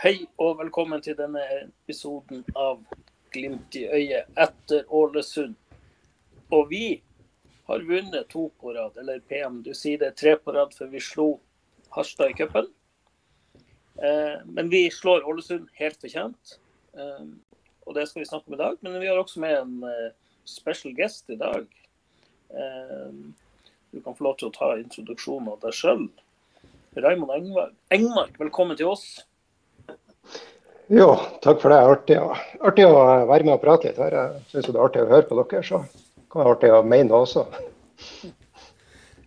Hei og velkommen til denne episoden av Glimt i øyet etter Ålesund. Og vi har vunnet to på rad, eller PM, du sier det tre på rad, for vi slo Harstad i cupen. Eh, men vi slår Ålesund helt fortjent, eh, og det skal vi snakke om i dag. Men vi har også med en eh, special guest i dag. Eh, du kan få lov til å ta introduksjonen av deg sjøl. Raymond Engmark, velkommen til oss. Jo, takk for det. Artig, å- artig å være med og prate litt her. Jeg syns det er artig å høre på dere, så kan det være artig å mene det også.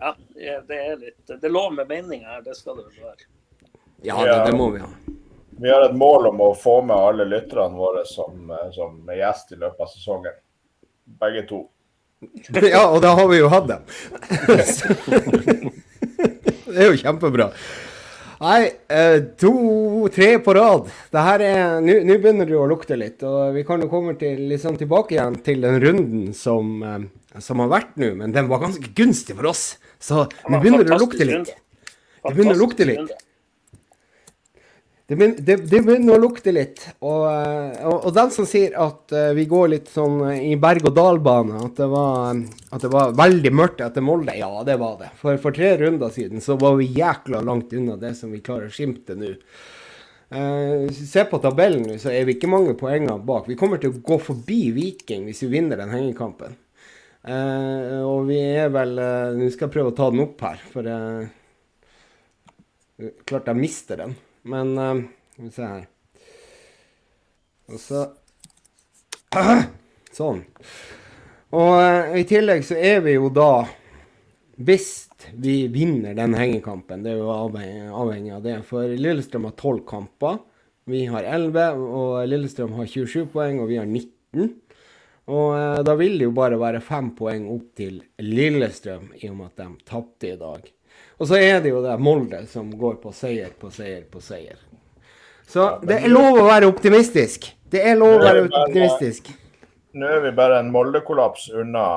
Ja, det er litt Det er lov med meninger her, det skal det vel være. Ja, det, det må vi ha. Vi har et mål om å få med alle lytterne våre som, som er gjest i løpet av sesongen. Begge to. Ja, og da har vi jo hatt dem. det er jo kjempebra. Nei, eh, to-tre på rad. Nå begynner det å lukte litt. Og vi kan jo komme til, liksom tilbake igjen til den runden som, eh, som har vært nå. Men den var ganske gunstig for oss. Så nå begynner det å lukte litt. Det begynner å lukte litt. Det begynner, å lukte litt. Og, eh, og, og den som sier at eh, vi går litt sånn eh, i berg-og-dal-bane, at, at det var veldig mørkt etter Molde, ja, det var det. For, for tre runder siden så var vi jækla langt unna det som vi klarer å skimte nå. Uh, se på tabellen nå, så er vi ikke mange poenger bak. Vi kommer til å gå forbi Viking hvis vi vinner den hengekampen. Uh, og vi er vel uh, Nå skal jeg prøve å ta den opp her, for Klart jeg mister den. Men uh, Skal vi se her. Og så Sånn. Og eh, i tillegg så er vi jo da Hvis vi vinner den hengekampen, det er jo avhengig, avhengig av det. For Lillestrøm har tolv kamper. Vi har 11, og Lillestrøm har 27 poeng, og vi har 19. Og eh, da vil det jo bare være fem poeng opp til Lillestrøm, i og med at de tapte i dag. Og så er det jo det Molde som går på seier på seier på seier. Så det er lov å være optimistisk. Det er lov å være optimistisk. Nå er vi bare en Molde-kollaps unna,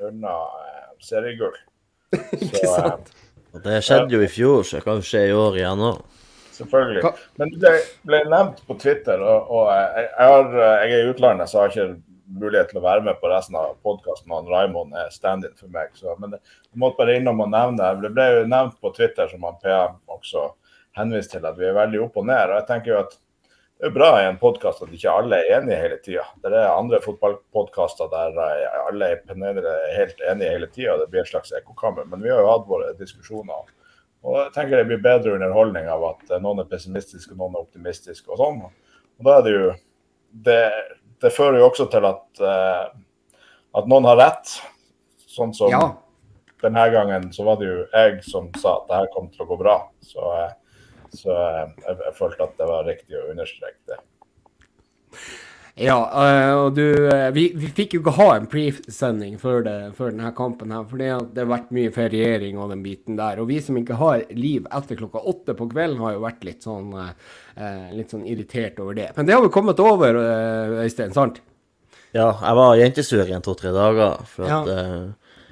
unna eh, seriegull. Ikke Så, eh, sant? Og det skjedde jo i fjor, så det kan jo skje i år igjen òg. Selvfølgelig. Men det ble nevnt på Twitter, og, og jeg, jeg, har, jeg er i utlandet, så jeg har ikke mulighet til å være med på resten av podkasten. Raymond er stand-in for meg. Så, men jeg måtte bare innom og nevne det. Det ble jo nevnt på Twitter, som han PM også henviste til, at vi er veldig opp og ned. Og jeg tenker jo at det er bra i en podkast at ikke alle er enige hele tida. Det er andre fotballpodkaster der eh, alle er helt enige hele tida. Det blir et slags ekkokammer. Men vi har jo hatt våre diskusjoner. Og jeg tenker det blir bedre underholdning av at eh, noen er pessimistiske noen er optimistiske og sånn. Og da er det jo Det, det fører jo også til at, uh, at noen har rett. Sånn som Ja. denne gangen så var det jo jeg som sa at det her kom til å gå bra. Så, eh, så eh, jeg, jeg følte at det var riktig å understreke det. Ja, øh, og du øh, vi, vi fikk jo ikke ha en pre-sending før, før denne kampen her, for det har vært mye feriering og den biten der. Og vi som ikke har liv etter klokka åtte på kvelden, har jo vært litt sånn, øh, litt sånn irritert over det. Men det har vi kommet over, Øystein, sant? Ja, jeg var jentesur i en to-tre dager. For at Ja.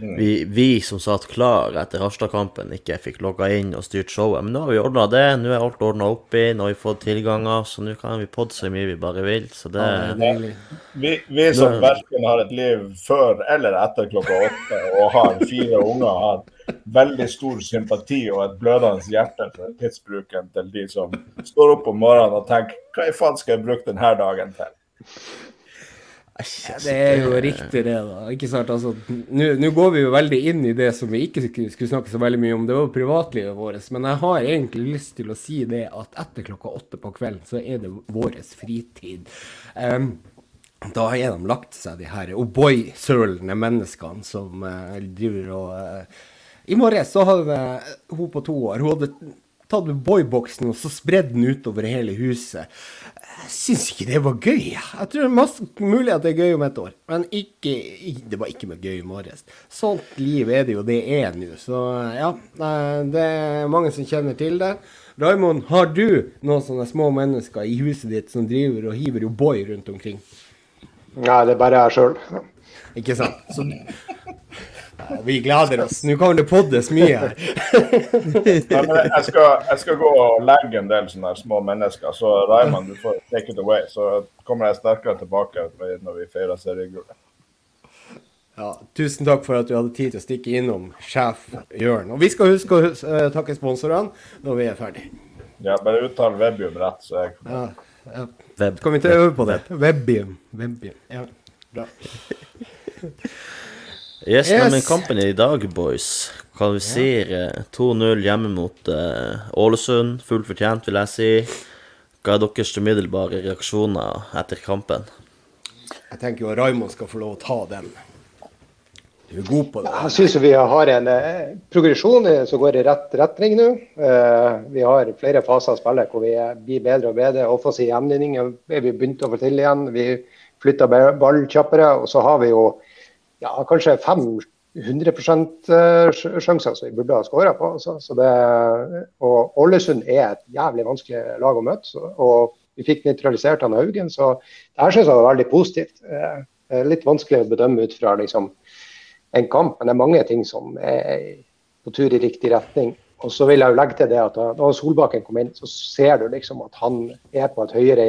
Eh, vi, vi som satt klar etter Harstad-kampen, ikke fikk logga inn og styrt showet. Men nå har vi ordna det. Nå er alt ordna opp i, nå har vi fått tilganger, så nå kan vi podde så mye vi bare vil. Så det Ja, er. Vi, vi som verken har et liv før eller etter klokka åtte og har fire unger, har veldig stor sympati og et blødende hjerte for tidsbruken til de som står opp om morgenen og tenker hva i faen skal jeg bruke denne dagen til? Det er jo riktig det, da. Ikke sant? Altså, Nå går vi jo veldig inn i det som vi ikke skulle, snakke så veldig mye om. Det var jo privatlivet vårt. Men jeg har egentlig lyst til å si det at etter klokka åtte på kvelden, så er det vår fritid. Um, da er de lagt seg, de her O'boy-sølende menneskene som uh, driver og uh, I morges så hadde hun på to år hun hadde tatt med boyboksen og så spredd den utover hele huset. Jeg syns ikke det var gøy. Jeg tror det er masse mulig at det er gøy om et år, men ikke, det var ikke gøy i morges. Sånt liv er det jo det er nå. Så ja, eh, det er mange som kjenner til det. Raymond, har du noen sånne små mennesker i huset ditt som driver og hiver jo boy rundt omkring? Nei, det er bare jeg sjøl. Ikke sant? Så Vi gleder oss. Nå kommer det poddes mye ja, jeg, skal, jeg skal gå og legge en del sånne små mennesker, så Raymond, du får take it away. Så kommer jeg sterkere tilbake når vi feirer seriegullet. Ja, tusen takk for at du hadde tid til å stikke innom sjef Jørn. Og vi skal huske å eh, takke sponsorene når vi er ferdig. Ja, bare uttal Webium rett, så jeg Ja, ja. Web. Skal vi ikke øve på det? Webium. Webium. Ja, bra. Yes, Yes. men kampen i dag, boys. Kvalifiserer 2-0 hjemme mot eh, Ålesund. Fullt fortjent, vil jeg si. Hva er deres umiddelbare reaksjoner etter kampen? Jeg tenker jo Raymond skal få lov å ta den. Du er god på det. Jeg syns vi har en eh, progresjon som går i rett retning nå. Eh, vi har flere faser av spillet hvor vi blir bedre og bedre. Offensiv gjenvinning er vi begynt å få til igjen. Vi flytter ball kjappere. Og så har vi jo ja, kanskje 500 eh, sjanser som vi burde ha skåra på. Så, Så det, og Ålesund er et jævlig vanskelig lag å møte. Så, og vi fikk nøytralisert han Haugen, så det her synes jeg var veldig positivt. Eh, er litt vanskelig å bedømme ut fra liksom, en kamp, men det er mange ting som er på tur i riktig retning. Og så vil jeg jo legge til det at da da Solbakken kom inn, så ser du liksom at han er på et høyere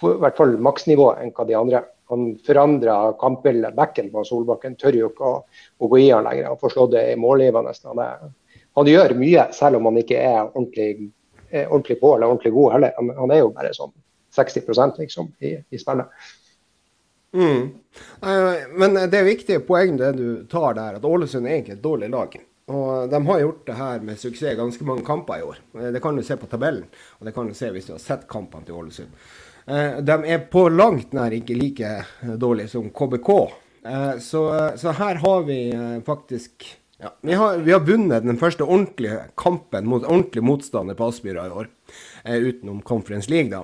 på hvert fall maksnivå enn hva de andre. Han forandra kampbildet. Bekken på Solbakken tør jo ikke å, å gå i han lenger. Han får slått det i målgivende. Han, er- han gjør mye, selv om han ikke er ordentlig, er ordentlig på eller ordentlig god heller. Han, er jo bare sånn 60% liksom i, i spillet. Mm. Men det er viktig poeng du tar der, at Ålesund er egentlig et dårlig lag. Og de har gjort det her med suksess ganske mange kamper i år. Det kan du se på tabellen, og det kan du se hvis du har sett kampene til Ålesund. Eh, De er på langt nær ikke like dårlige som KBK. Eh, Så, så her har vi eh, faktisk ja, vi, har, vi har vunnet den første ordentlige kampen mot ordentlig motstander på Aspmyra i år. eh, Utenom Conference League, da.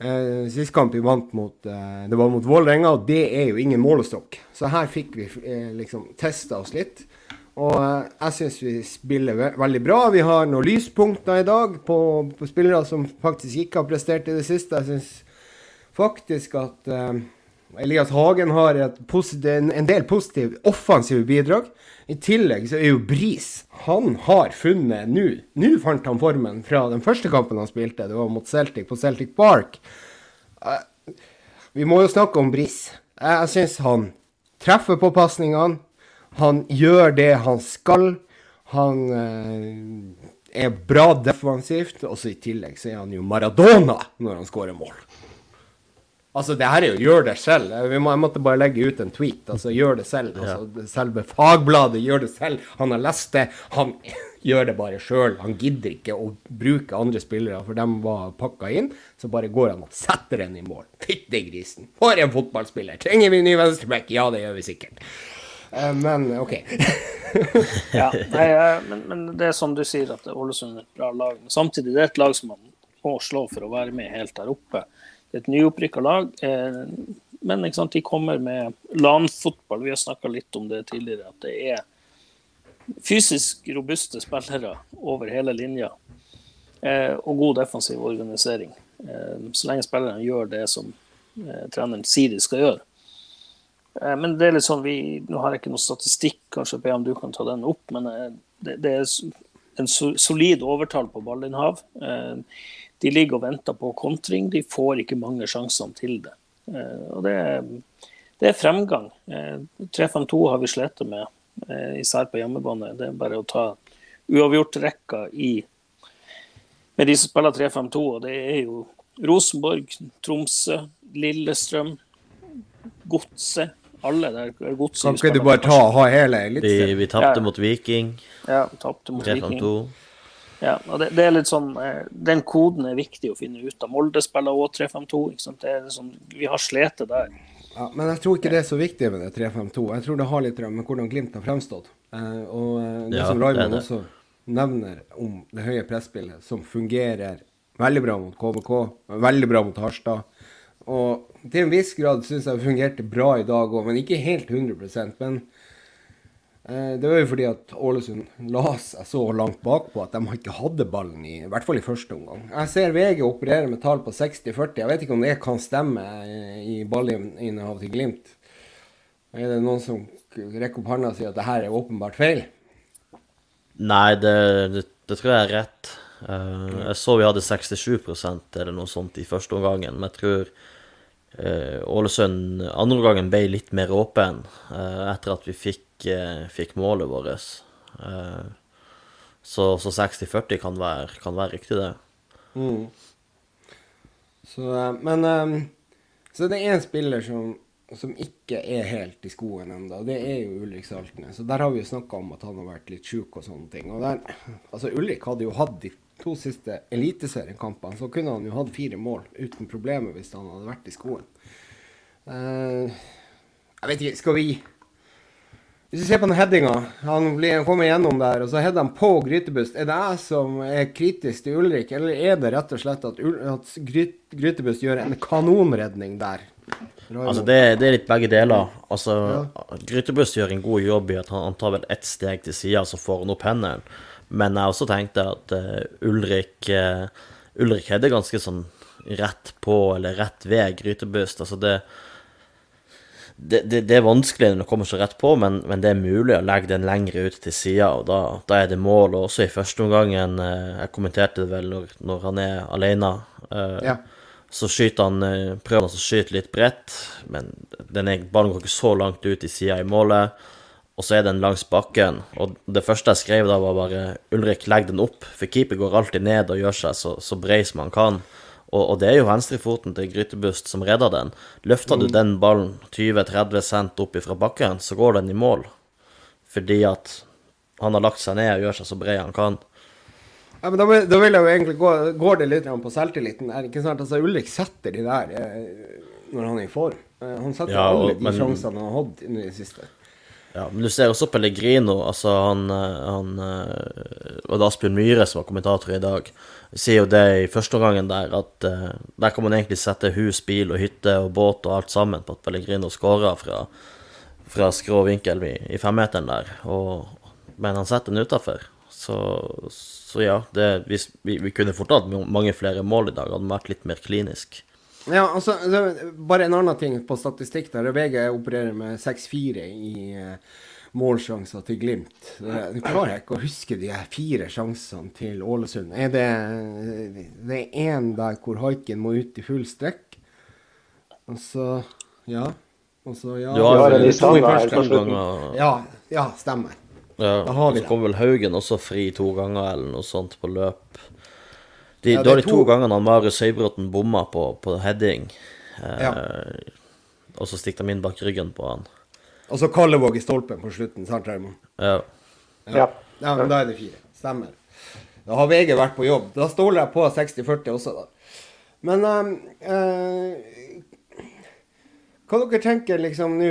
Eh, Sist kamp vi vant mot eh, Det var mot Vålerenga, og det er jo ingen målestokk. Så her fikk vi eh, liksom testa oss litt. Og eh, jeg syns vi spiller ve veldig bra. Vi har noen lyspunkter i dag på, på spillere som faktisk ikke har prestert i det siste. Jeg syns faktisk at eh, Elias Hagen har en, del positive offensive bidrag. I tillegg så er jo Bris Han har funnet nå Nå fant han formen fra den første kampen han spilte. Det var mot Celtic på Celtic Park. Eh, vi må jo snakke om Bris. Jeg syns han treffer på pasningene. Han gjør det han skal. Han eh, er bra defensivt. Og så i tillegg så er han jo Maradona når han skårer mål. Altså, det her er jo gjør det selv. Vi må, jeg måtte bare legge ut en tweet. Altså, gjør det selv. Altså, Selve fagbladet gjør det selv. Han har lest det. Han gjør det bare sjøl. Han gidder ikke å bruke andre spillere, for de var pakka inn. Så bare går han og setter den i mål. Fytti grisen. For en fotballspiller! Trenger vi ny venstreback? Ja, det gjør vi sikkert. Eh, Men OK. Ja, nei, eh, men, men det er som du sier, at Ålesund er et bra lag. Men samtidig det er et lag som man må slå for å være med helt der oppe. Et nyopprykka lag. Eh, men sant, de kommer med LAN-fotball. Vi har snakka litt om det tidligere. At det er fysisk robuste spillere over hele linja. Eh, og god defensiv organisering. Eh, så lenge spillerne gjør det som treneren sier de skal gjøre. Men det er litt sånn vi, Nå har jeg ikke noe statistikk, kanskje be om du kan ta den opp, men det, det er en solid overtall på ballinnhav. Eh, De ligger og venter på kontring. De får ikke mange sjansene til det. Eh, Og det, er- det er fremgang. Eh, 3-5-2 har vi slitt med, eh, især på hjemmebane. Det er bare å ta uavgjort-rekka i med de som spiller 3-5-2, og det er jo Rosenborg, Tromsø, Lillestrøm, Godset. Alle der Godset Kan ikke du bare ta ha hele Vi, eliteserien? vi tapte Ja. mot Viking. Ja, tapte mot Viking. 3-5-2. Ja, og det, det er litt sånn, eh, Den koden er viktig å finne ut av. Molde spiller òg 3-5-2. sant? Det er sånn, vi har slitt der. Ja, men jeg tror ikke det er så viktig med det 3-5-2. Jeg tror det har litt med hvordan Glimt har fremstått. Eh, og eh, det Ja, som Raymond også nevner om det høye presspillet, som fungerer veldig bra mot KBK, veldig bra mot Harstad. Og til en viss grad syns jeg det fungerte bra i dag òg, men ikke helt 100% Men det var jo fordi at Ålesund la seg så langt bakpå at de ikke hadde ballen, i, i hvert fall i første omgang. Jeg ser VG operere med tall på 60-40. Jeg vet ikke om det kan stemme eh, i ballinnehav til Glimt. Er det noen som rekker opp hånda og sier at det her er åpenbart feil? Nei, det, det, det jeg er rett. Uh, jeg så vi hadde 67% eller noe sånt i første omgangen, men jeg tror Ålesund andre omgangen ble litt mer åpen etter at vi fikk, fikk målet vårt. så, så 60-40 kan, kan, være riktig, det. Mm. Så, men um, Så det er én spiller som som ikke er helt i skoen ennå, det er jo Ulrik Saltnes. Så der har vi jo snakka om at han har vært litt sjuk og sånne ting. Og der, altså Ulrik hadde jo hatt de to siste eliteseriekampene, så kunne han jo hatt fire mål uten problemer hvis han hadde vært i skoen. Jeg vet ikke, skal vi Hvis vi ser på den headinga Han, kommer gjennom der, og så header han på Grytebust. Er det jeg som er kritisk til Ulrik, eller er det rett og slett at, at Grytebust gjør en kanonredning der? Altså, det, det, er litt begge deler. Altså, ja. Grytebust gjør en god jobb i at han, han tar vel ett steg til sida, så får han opp hendene. Men jeg også tenkte at uh, Ulrik uh, Ulrik hadde ganske sånn rett på, eller rett ved Grytebust. Altså, det, det, det, det, er vanskelig når det kommer så rett på, men, men, det er mulig å legge den lengre ut til sida, og da, da, er det mål. Og også i første omgangen, uh, jeg kommenterte det vel når, når han er alene. Ja så skyter han, eh, prøver han å skyte litt bredt, men den er, ballen går ikke så langt ut i sida i målet. Og så er den langs bakken. Og det første jeg skrev da, var bare Ulrik, legg den opp. For keeper går alltid ned og gjør seg så, så brei som han kan. Og, og, det er jo venstrefoten til Grytebust som redder den. Løfter mm. du den ballen 20-30 cent opp fra bakken, så går den i mål. Fordi at han har lagt seg ned og gjør seg så bred han kan. Ja, men da, da, vil jeg jo egentlig gå Går det litt på selvtilliten? Er det ikke sant? Altså, Ulrik setter de der eh, når han er i form. Eh, han setter ja, og, alle de men, sjansene han har hatt i det siste. Ja, men du ser også Pellegrino. altså han, eh, han eh, Og det er Asbjørn Myhre som var kommentator i dag. Sier jo det i første omgangen der at uh, der kan man egentlig sette hus, bil og hytte og båt og alt sammen på at Pellegrino skåra fra, fra skrå vinkel i, i femmeteren der. Og, men han setter den utafor. Så, så ja, det, vi, vi, kunne fort hatt mange flere mål i dag, hadde vært litt mer klinisk. Ja, altså, Bare en annen ting på statistikk. der VG opererer med 6-4 i uh, målsjanser til Glimt. Du klarer ikke å huske de fire sjansene til Ålesund. Er det, det er én der hvor Haiken må ut i full strekk? Altså, ja. Altså, ja. Du har vel to i første omgang. Ja, ja, stemmer. Ja, det. så kom vel Haugen også fri to ganger eller noe sånt på løp. De, ja, da er de to, to gangene han Marius Høybråten bomma på, på heading. Eh, ja. Og så stikker de inn bak ryggen på han. Og så Kallevåg i stolpen på slutten, sant Raymond? Ja. ja. Ja, men da er det fire. Stemmer. Da har VG vært på jobb. Da stoler jeg på 60-40 også, da. Men um, uh, hva dere tenker liksom nå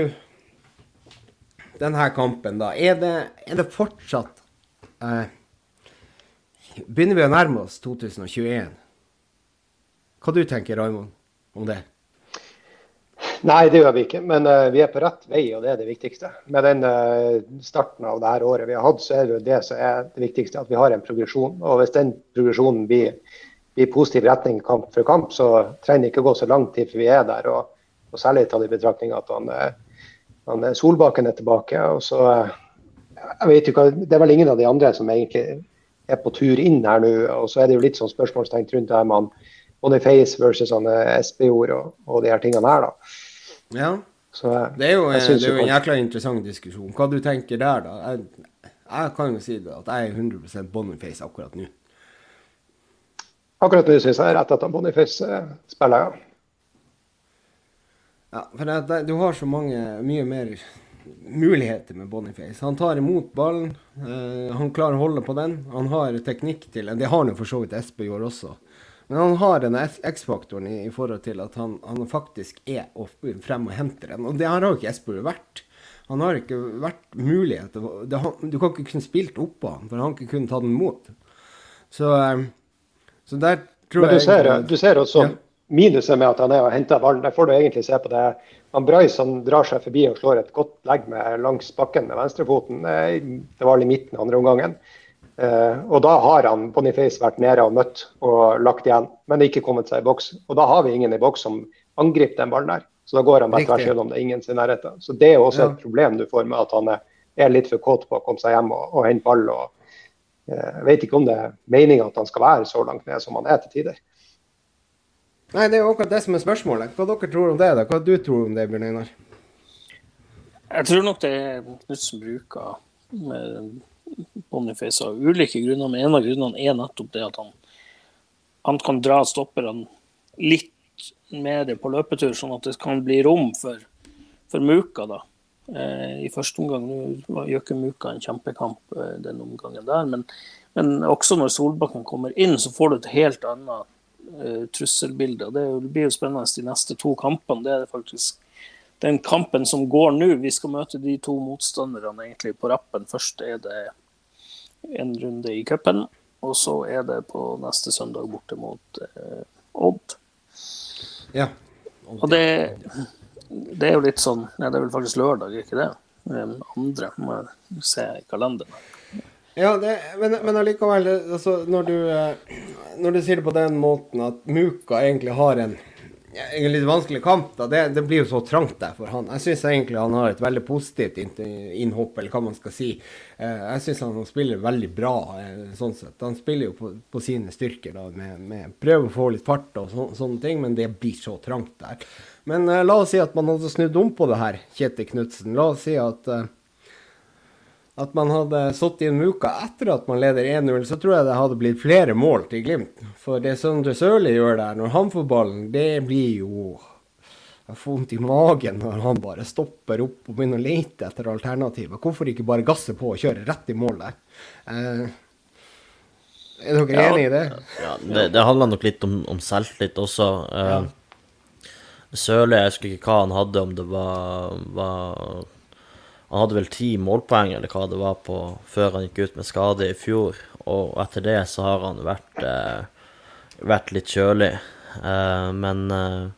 denne kampen, da, er det, er det fortsatt eh, Begynner vi å nærme oss 2021? Hva du tenker Raymond, om det? Nei, det gjør vi ikke. Men uh, vi er på rett vei, og det er det viktigste. Med den uh, starten av det her året vi har hatt, så er det det som er det viktigste. At vi har en progresjon. Og hvis den progresjonen blir, i positiv retning kamp for kamp, så trenger det ikke gå så lang tid før vi er der. Og, og særlig tatt i betraktning at han uh, han, eh, Solbakken er tilbake. og så eh, jeg vet ikke, Det er vel ingen av de andre som egentlig er på tur inn her nå. og Så er det jo litt sånn spørsmålstegn rundt det her med Boniface versus eh, Espejord og, og de her tingene her. da. Ja. Så, det er jo, det er jo en jækla interessant diskusjon. Hva du tenker der, da? Jeg, jeg kan jo si det, at jeg er 100 Boniface akkurat nå. Akkurat nå syns jeg rett at Boniface spiller, ja. Ja, for det, du har så mange, mye mer muligheter med Boniface. Han tar imot ballen, eh, han klarer å holde på den. Han har teknikk til det. Det har han jo for så vidt Espejord også. Men han har denne X-faktoren i, i, forhold til at han, han faktisk er frem og henter den. Og det har jo ikke Espejord vært. Han har ikke vært mulighet det, Du kan ikke kunne spilt oppå han, for han har ikke kunnet ta den imot. Så, eh, så der tror Men du jeg ser, du ser også ja minuset med at han er og henter ballen. Der får du egentlig se på det. Han Bryce han drar seg forbi og slår et godt legg med langs bakken med venstrefoten. Det var i midten andre omgangen. Eh, og da har han Boniface vært nede og møtt og lagt igjen, men ikke kommet seg i boks. Og da har vi ingen i boks som angriper den ballen der. Så da går han bare tvers gjennom det er ingen sin nærheten. Så det er også Ja. et problem du får med at han er, er litt for kåt på å komme seg hjem og, og hente ball. og eh, Jeg vet ikke om det er meninga at han skal være så langt ned som han er til tider. Nei, det er jo akkurat det som er spørsmålet. Hva dere tror om det? da? Hva du tror om det, Bjørn Einar? Jeg tror nok det er Knutsen bruker Boniface av ulike grunner. Men en av grunnene er nettopp det at han, han kan dra stopperne litt mer på løpetur, sånn at det kan bli rom for, for Muka. da. Eh, I første omgang nå gjør ikke Muka en kjempekamp eh, den omgangen der, men, men også når Solbakken kommer inn, så får du et helt annet eh, trusselbilde. Det det blir jo spennende de neste to kampene. Det er faktisk den kampen som går nå. Vi skal møte de to motstanderne egentlig på rappen. Først er det en runde i cupen, og så er det på neste søndag borte mot eh, Odd. Ja. Og det, det er jo litt sånn Nei, det er vel faktisk lørdag, ikke det? Andre, må jeg se i kalenderen. Ja, det, men, men allikevel, altså, når, du, eh, når du sier det på den måten at Muka egentlig har en, en litt vanskelig kamp, da, det, det blir jo så trangt der for han. Jeg syns egentlig han har et veldig positivt innhopp, eller hva man skal si. Eh, Jeg syns han spiller veldig bra, eh, sånn sett. Han spiller jo på, på sine styrker, da, med, med prøver å få litt fart og så, sånne ting, men det blir så trangt der. Men la oss si at man hadde snudd om på det her, Kjetil Knutsen. La oss si at at man hadde satt inn Muka etter at man leder 1-0, så tror jeg det hadde blitt flere mål til Glimt. For det Søndre Sørli gjør der når han får ballen, det blir jo Jeg får vondt i magen når han bare stopper opp og begynner å lete etter alternativer. Hvorfor ikke bare gasse på og kjøre rett i mål der? Eh, er dere Ja. enig i det? Ja, det, det handler nok litt om, om selvtillit også. Eh, Sørli, jeg husker ikke hva han hadde, om det var, var Han hadde vel ti målpoeng, eller hva det var, på før han gikk ut med skade i fjor. Og etter det så har han vært, eh, vært litt kjølig. Eh, men, eh,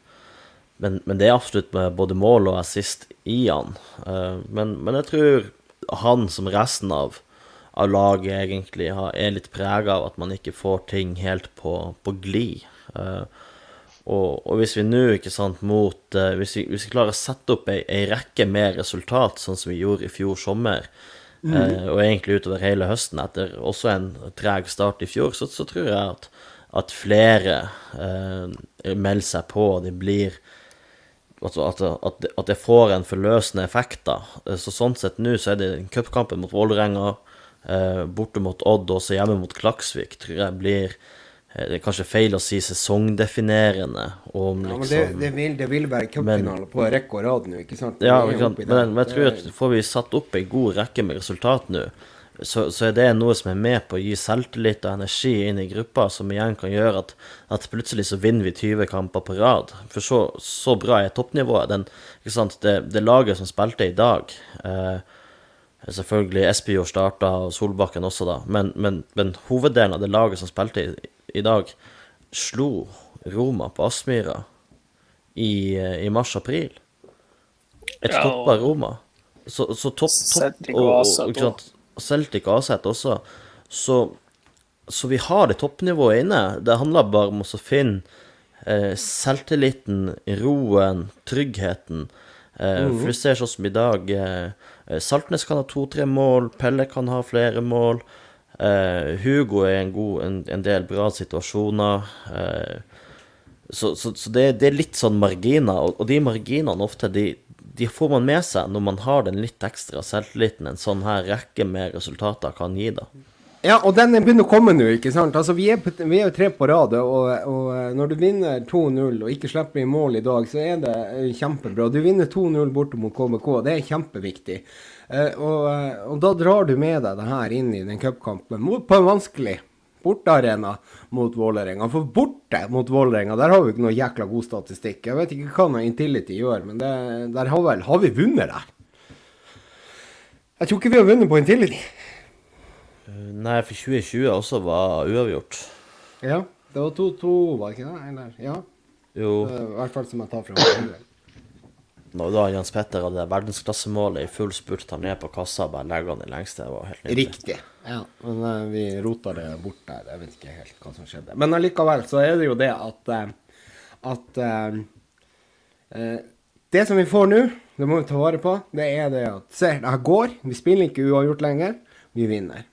men, men det er absolutt med både mål og assist i han. Eh, men, men jeg tror han, som resten av, av laget, egentlig er litt prega av at man ikke får ting helt på, på glid. Eh, og, og hvis vi nå, ikke sant, mot eh, hvis, vi, hvis vi klarer å sette opp ei, ei rekke med resultat, sånn som vi gjorde i fjor sommer, eh, og egentlig utover hele høsten etter også en treg start i fjor, så, så tror jeg at, at flere eh, melder seg på, og de blir Altså at, at, det- at det får en forløsende effekt, da. Eh, Så sånn sett nå så er det cupkampen mot Vålerenga, eh, borte mot Odd og også hjemme mot Klaksvik, tror jeg blir Det er kanskje feil å si sesongdefinerende om Ja, men liksom det, det, vil, det vil være cupfinale på rekke og rad nå, ikke sant? ja, sant? Men, men jeg tror at får vi satt opp ei god rekke med resultat nå, så, så er det noe som er med på å gi selvtillit og energi inn i gruppa, som igjen kan gjøre at, at plutselig så vinner vi 20 kamper på rad. For så, så bra er toppnivået. Den, ikke sant? Det, det laget som spilte i dag eh, Selvfølgelig Espejord starta, og Solbakken også, da. Men, men, men hoveddelen av det laget som spilte i, i dag, slo Roma på Aspmyra i, eh, i mars-april. Et Ja, og- toppa Roma. Så, så topp, topp Celtic og Aset Celtic og Aset også. Så, så vi har det toppnivået inne. Det handler bare om å finne eh, selvtilliten, roen, tryggheten. Eh, For du ser sånn som i dag eh, eh, Saltnes kan ha to-tre mål, Pelle kan ha flere mål. Eh, Hugo er en, god, en, en del bra situasjoner. Eh, så, så, så det, det er litt sånn marginer, og, og de marginene ofte de, de får man med seg når man har den litt ekstra selvtilliten en sånn her rekke med resultater kan gi, da. Ja, og den begynner å komme nå, ikke sant. Altså, vi er, vi er jo tre på rad, og, og eh, når du vinner 2-0 og ikke slipper i mål i dag, så er det kjempebra. Du vinner 2-0 borte mot KBK, det er kjempeviktig. Eh, og, eh, og da drar du med deg det her inn i den cupkampen mot- på en vanskelig bortearena mot Vålerenga. For borte mot Vålerenga, der har vi ikke noe jækla god statistikk. Jeg vet ikke hva noe Intility gjør, men det, der har vel Har vi vunnet der? Jeg tror ikke vi har vunnet på Intility. Eh, Nei, for 2020 også var uavgjort. Ja, det var 2-2, var det ikke det? Eller, ja, Jo, i hvert fall som jeg tar fra meg. Når da Jens Petter hadde verdensklassemålet i full spurt han ned på kassa og bare legger han i lengste, det var helt nydelig. Riktig. Ja, men uh, vi rota det bort der. Jeg vet ikke helt hva som skjedde. Men allikevel så er det jo det at uh, at uh, eh, det som vi får nå, det må vi ta vare på, det er det at se, det her går. Vi spiller ikke uavgjort lenger. Vi vinner.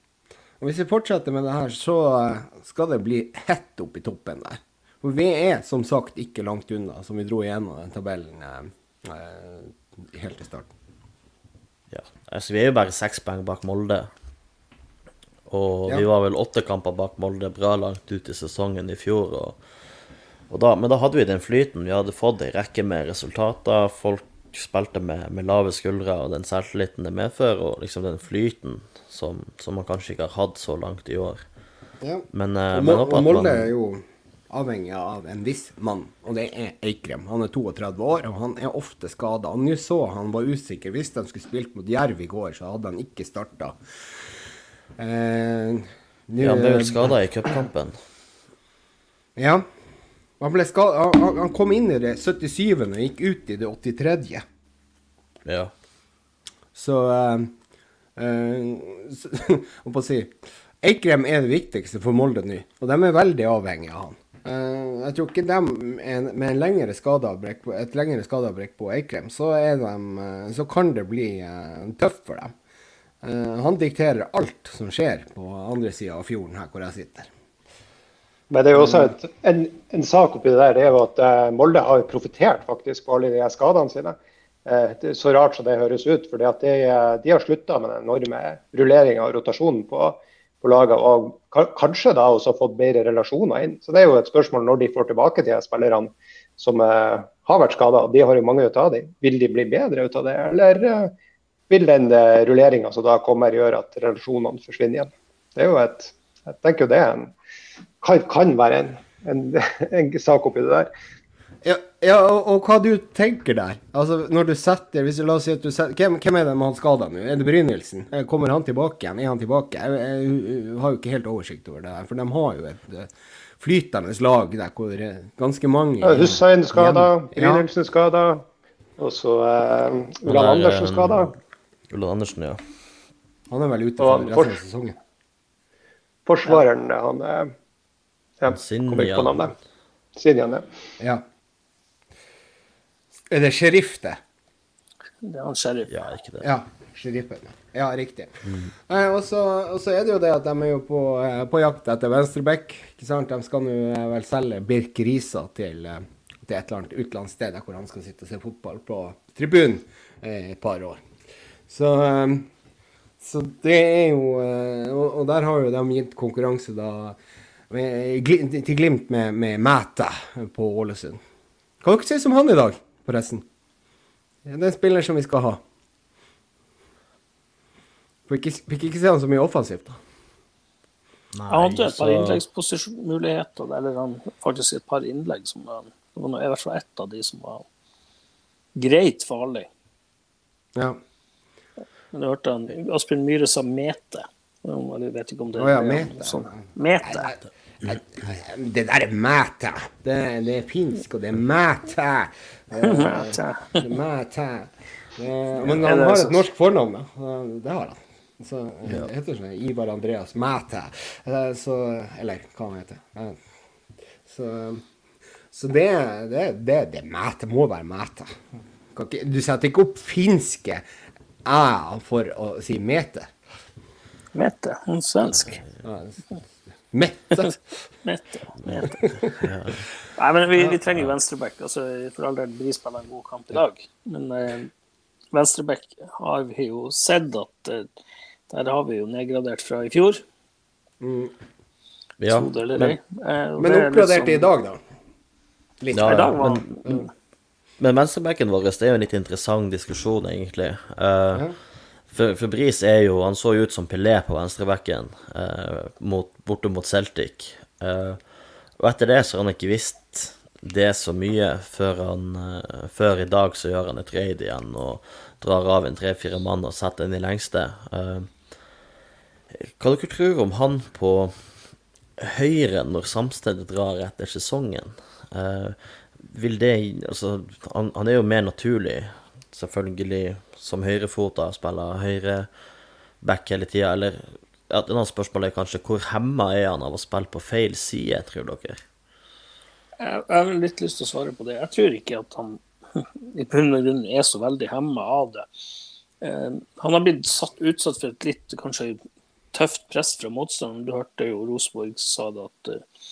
Og hvis vi fortsetter med det her, så skal det bli hett opp i toppen der. For vi er som sagt ikke langt unna, som vi dro igjennom den tabellen helt i starten. Ja. Altså, vi er jo bare seks poeng bak Molde. Og Ja. vi var vel åtte kamper bak Molde bra langt ut i sesongen i fjor. Og, og da, men da hadde vi den flyten. Vi hadde fått ei rekke med resultater. Folk spilte med, med lave skuldre og den selvtilliten det medfører, og liksom den flyten som, som man kanskje ikke har hatt så langt i år. Ja. Men, eh, Og, men og Molde er jo avhengig av en viss mann, og det er Eikrem. Han er 32 år, og han er ofte skada. Nå så han var usikker. Hvis de skulle spilt mot Jerv i går, så hadde han ikke starta. Eh, nu, Ja, han ble vel skada i cupkampen. Ja. Han, ble han, han- han kom inn i det 77. og gikk ut i det 83. Ja. Så eh, eh, Hva skal jeg si Eikrem er det viktigste for Molde nå, og de er veldig avhengig av han. Eh, jeg tror ikke de en, med en lengre skadeavbrekk et lengre skadeavbrekk på Eikrem, så, de, eh, så kan det bli eh, tøft for dem. Han dikterer alt som skjer på andre sida av fjorden her hvor jeg sitter. Men det er jo også et, en, en sak oppi det der, det er jo at Molde har jo profitert faktisk på alle de skadene sine. Det er så rart som det høres ut, for de, de har slutta med den enorme rulleringa og rotasjonen på, på laget, og kanskje da også fått bedre relasjoner inn. Så det er jo et spørsmål når de får tilbake de spillerne som eh, har vært skada, de har jo mange ut av dem. Vil de bli bedre ut av det, eller eh, vil den uh, rulleringa som da kommer, gjøre at relasjonene forsvinner igjen? Det er jo et, jeg tenker jo det en, kan, kan være en, en, en sak oppi det der. Ja, ja og, og hva du tenker der? Altså, når du setter, hvis du La oss si at du setter Hvem, hvem er det med han skada nå? Er det Brynildsen? Eh, Kommer han tilbake igjen? Er han tilbake? Jeg, jeg, jeg har jo ikke helt oversikt over det der, for de har jo et eh, flytende lag der hvor det er ganske mange Ja, Hussein skada, Brynildsen Ja. Skada, og så eh, Ulland er, Andersen eh, skada. Ulland Andersen, ja. Han er vel ute for resten av sesongen. Forsvareren, han eh, ja, Sinjan. Kommer ikke på navnet. Sinjan, ja. Er det sheriff, det? Det er han sheriff. Ja, ikke det. Ja. Sheriffen. Ja, riktig. Og så og så er det jo det at de er jo på, eh, på jakt etter venstreback. ikke sant? De skal nå eh, vel selge Birk Risa til, eh, til et eller annet utenlandssted der hvor han skal sitte og se fotball på tribunen eh, et par år. Så, eh, så det er jo eh, og, og der har jo de gitt konkurranse da med, til Glimt med, med Mæta på Ålesund. Hva dere sier om han i dag, forresten? Det er en spiller som vi skal ha. Fikk ikke, fikk ikke se han så mye offensivt, da. Nei, Han hadde et par så- innleggsposisjonsmuligheter, eller han faktisk et par innlegg som var, det var i hvert fall ett av de som var greit farlig. Ja. Men jeg hørte han, Asbjørn Myhre sa mete. Jeg vet ikke om det oh, ja, er mete. sånn. Mete. Det der er mæte. Det, det er finsk, og det er mæte. Mæte. er mæte. Men han har et norsk fornavn, da. Det har han. Så det heter sånn Ivar Andreas Mæte. Eh, Så Eller hva han heter. Eh, Så, så det, det, det, det mæte må være mæte. Du setter ikke opp finske æ for å si mete. Mete. En svensk. Mette. Mette. Mete. Nei, men vi, vi trenger venstreback. Altså, for all del, vi spiller en god kamp i dag. Men eh, venstreback har vi jo sett at eh, der har vi jo nedgradert fra i fjor. ja, Tro eller men. Eh, Men er liksom- i dag, da? Litt. Ja, I dag var men, men venstrebacken vår det er jo en litt interessant diskusjon, egentlig. Eh, for, for Bris er jo Han så jo ut som Pelé på venstrebekken eh, borte mot Celtic. Eh, og etter det så har han ikke visst det så mye før han eh, Før i dag så gjør han et raid igjen og drar av en tre-fire mann og setter den i lengste. Eh, hva dere tror om han på høyre når Samstedet drar etter sesongen? Eh, vil det Altså, han, han er jo mer naturlig, selvfølgelig, som høyrefota, spiller høyre back hele tida, eller ja, Et annet spørsmål er kanskje hvor hemma er han av å spille på feil side, tror dere? Jeg jeg har litt lyst til å svare på det. Jeg tror ikke at han i bunn og grunn er så veldig hemma av det. Eh, han har blitt satt, utsatt for et litt kanskje tøft press fra motstanderen. Du hørte jo Rosenborg sa det at eh,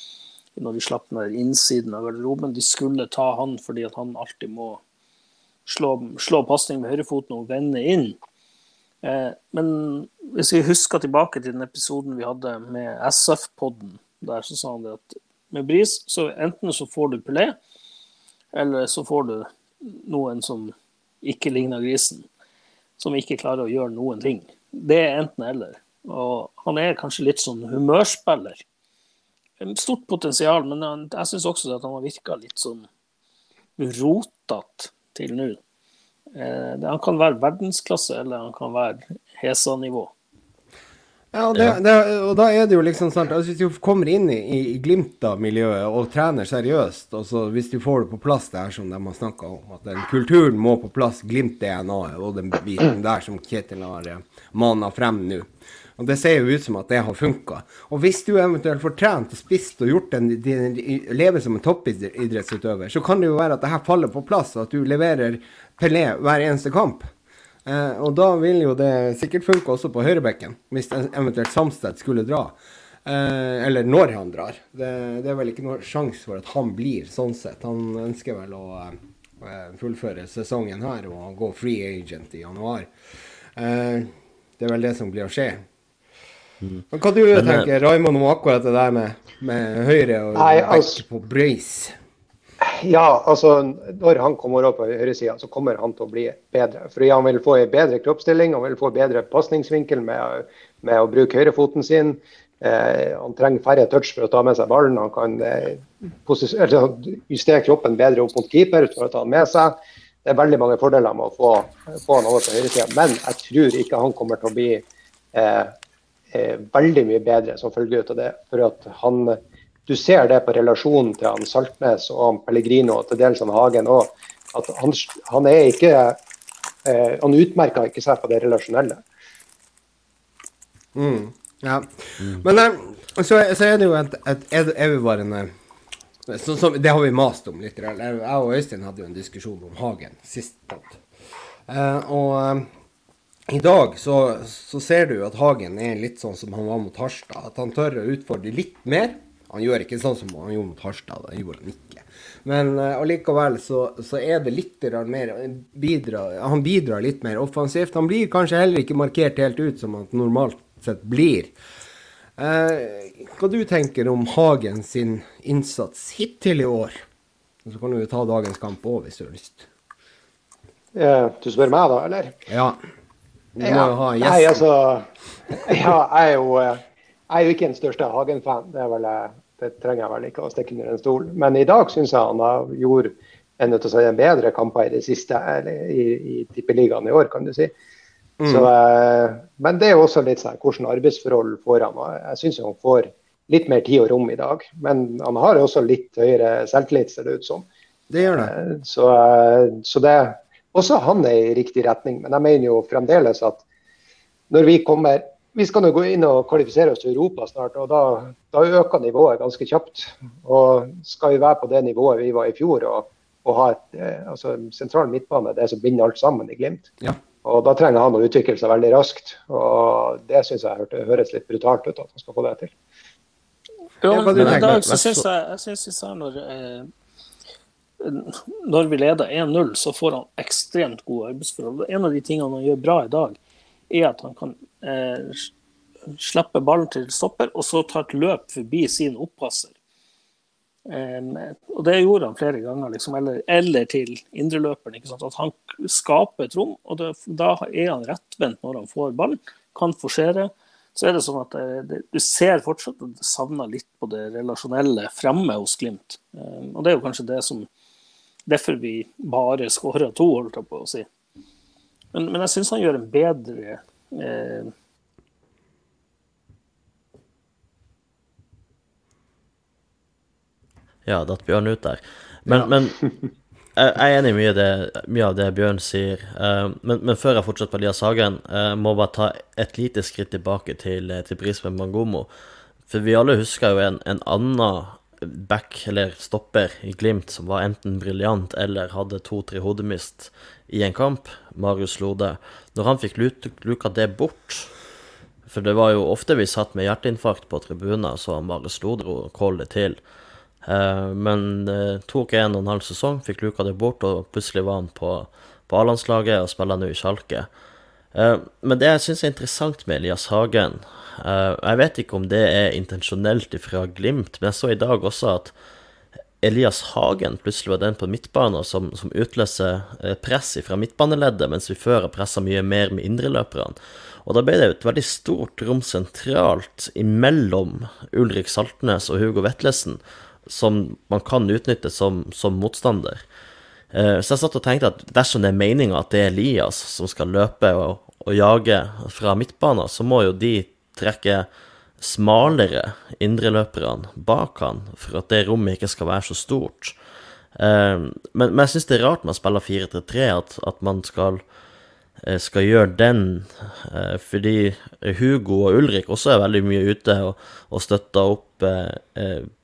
når de slapp ned innsiden av garderoben, de skulle ta han fordi at han alltid må slå, slå pasning med høyrefoten og vende inn. Eh, men hvis vi husker tilbake til den episoden vi hadde med SF-podden, der så sa han det at med Bris, så enten så får du Pelé, eller så får du noen som ikke ligner grisen. Som ikke klarer å gjøre noen ting. Det er enten-eller. Og han er kanskje litt sånn humørspiller. Stort potensial, men jeg syns også at han har virka litt sånn rotete til nå. Eh, han kan være verdensklasse, eller han kan være Hesa-nivå. Ja, det, det, og, da er det jo liksom sant, altså Hvis du kommer inn i, i Glimt-miljøet og trener seriøst, og så hvis du får det på plass det her som de har snakka om, at den kulturen må på plass, Glimt-DNA-et og den biten der som Kjetil har eh, mana frem nå. Og Det ser jo ut som at det har funka. Og hvis du eventuelt får trent og spist og gjort en, lever som en toppidrettsutøver, så kan det jo være at det her faller på plass, og at du leverer Pelé hver eneste kamp. Eh, og da vil jo det sikkert funke også på høyrebekken, hvis eventuelt Samsted skulle dra. Eh, eller når han drar. Det, det, er vel ikke noe sjanse for at han blir sånn sett. Han ønsker vel å eh, fullføre sesongen her og gå free agent i januar. Eh, det er vel det som blir å skje. Mm. Men hva du Men, eh, tenker Raymond om akkurat det der med, med høyre og Nei, altså, på brace? Ja, altså når han kommer opp på høyresida, så kommer han til å bli bedre. Fordi han vil få en bedre kroppsstilling, han vil få bedre pasningsvinkel med, med, å bruke høyrefoten sin. Eh, han trenger færre touch for å ta med seg ballen. Han kan eh, justere kroppen bedre opp mot keeper for å ta den med seg. Det er veldig mange fordeler med å få, få han over på høyresida. Men jeg tror ikke han kommer til å bli eh, eh veldig mye bedre som følge av det. For at han du ser det på relasjonen til han Saltnes og han Pellegrino og til dels han Hagen òg. At han, han, er ikke eh, Han utmerker ikke seg på det relasjonelle. Mm, ja. Mm. Men eh, så, så, er det jo et, et evigvarende så, så, Det har vi mast om litt. Jeg og Øystein hadde jo en diskusjon om Hagen sist. Eh, og eh, i dag så, så, ser du at Hagen er litt sånn som han var mot Harstad. At han tør å utfordre litt mer. Han gjør ikke sånn som han gjorde mot Harstad. Det gjorde han ikke. Men uh, allikevel så, så, er det litt mer bidra, Han bidrar litt mer offensivt. Han blir kanskje heller ikke markert helt ut som han normalt sett blir. Uh, hva du tenker om Hagen sin innsats hittil i år? Så kan du jo ta dagens kamp òg, hvis du har lyst. Uh, du spør meg, da, eller? Ja. Du må jo ha gjesten. Nei, altså Ja, jeg er jo jeg er jo ikke den største Hagen-fan, det, det, trenger jeg vel ikke å stikke under en stol. Men i dag syns jeg han har gjort en av sine bedre kamper i det siste, eller i, i tippeligaen i år, kan du si. Mm. Så, eh, men det er jo også litt sånn hvordan arbeidsforhold får han. Jeg syns han får litt mer tid og rom i dag. Men han har også litt høyere selvtillit, ser det ut som. Det gjør det. Eh, så, eh, så det også han er i riktig retning. Men jeg mener jo fremdeles at når vi kommer vi skal nå gå inn og kvalifisere oss til Europa snart, og da, da, øker nivået ganske kjapt. Og skal vi være på det nivået vi var i fjor, og, og ha et eh, altså, sentral midtbane, det som binder alt sammen i Glimt. Ja. Og Da trenger han å utvikle seg veldig raskt. og Det syns jeg hørte, høres litt brutalt ut at han skal få det til. Ja, men men, dag så syns jeg, jeg synes jeg, eh, når vi leder 1-0, så får han ekstremt gode arbeidsforhold. En av de tingene han gjør bra i dag, er at han kan eh, slippe ballen til stopper, og så ta et løp forbi sin oppasser. Um, og det gjorde han flere ganger, liksom, eller, eller, til indreløperen. At han skaper et rom, og det, da er han rettvendt når han får ballen. Kan forsere. Så er det sånn at det, du ser fortsatt at det savner litt på det relasjonelle fremme hos Glimt. Og det er jo kanskje det som Derfor vi bare skåra to, holdt jeg på å si. Men, men jeg syns han gjør en bedre eh, Ja, datt Bjørn ut der. Men, ja. men jeg er enig i mye, det, mye, av det Bjørn sier. Uh, men, men, før jeg fortsetter på Elias Hagen, jeg må bare ta et lite skritt tilbake til, til Brisbane Mangomo. For vi alle husker jo en, en annen back, eller stopper, i Glimt som var enten briljant eller hadde to-tre hodemist i en kamp, Marius Lode. Når han fikk luka det bort For det var jo ofte vi satt med hjerteinfarkt på tribuner, så Marius Lode Kål det til. Eh, men det tok en og en halv sesong, fikk luka det bort, og plutselig var han på, på A-landslaget og spiller nå i Sjalke. Eh, men det jeg syns er interessant med Elias Hagen eh, Jeg vet ikke om det er intensjonelt fra Glimt, men jeg så i dag også at Elias Hagen plutselig var den på midtbanen som, som utløser press fra midtbaneleddet, mens vi før har pressa mye mer med indreløperne. Og da ble det et veldig stort rom sentralt imellom Ulrik Saltnes og Hugo Vetlesen, som man kan utnytte som, som motstander. Eh, så jeg satt og tenkte at dersom det er meninga at det er Elias som skal løpe og, og jage fra midtbanen, så må jo de trekke smalere indreløperne bak han for at det rommet ikke skal være så stort. Eh, men, men jeg syns det er rart man spiller 4-3-3 at, at man skal Eh, skal gjøre den, fordi Hugo og Ulrik også er veldig mye ute og, og støtter opp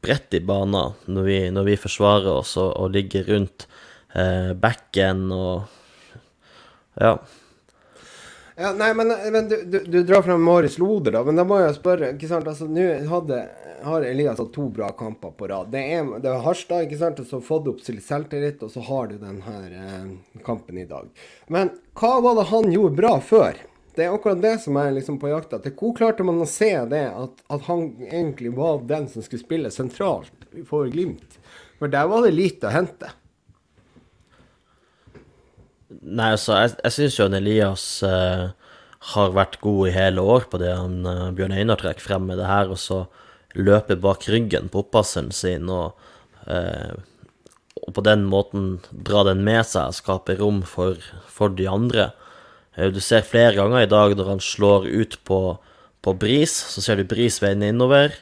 bredt i banen når vi, når vi forsvarer oss og, og ligger rundt eh, backen og ja. Ja, nei, men, men du, du, du, drar fram Marius Loder, da. Men da må jeg spørre. ikke sant, altså, Nå har Elias hatt to bra kamper på rad. Det er, det er Harstad, ikke sant, og så fått opp til selvtillit, og så har du denne eh, kampen i dag. Men hva var det han gjorde bra før? Det er akkurat det som er liksom på jakt etter. Hvor klarte man å se det, at, at, han egentlig var den som skulle spille sentralt for Glimt? For der var det lite å hente. Nei, altså, jeg, jeg syns jo Elias eh, har vært god i hele år på det han eh, Bjørn Einar trekker frem med det her, og så løpe bak ryggen på oppasseren sin og, eh, og, på den måten dra den med seg og skape rom for, for de andre. du ser flere ganger i dag når han slår ut på, på Bris, så ser du Bris veien innover,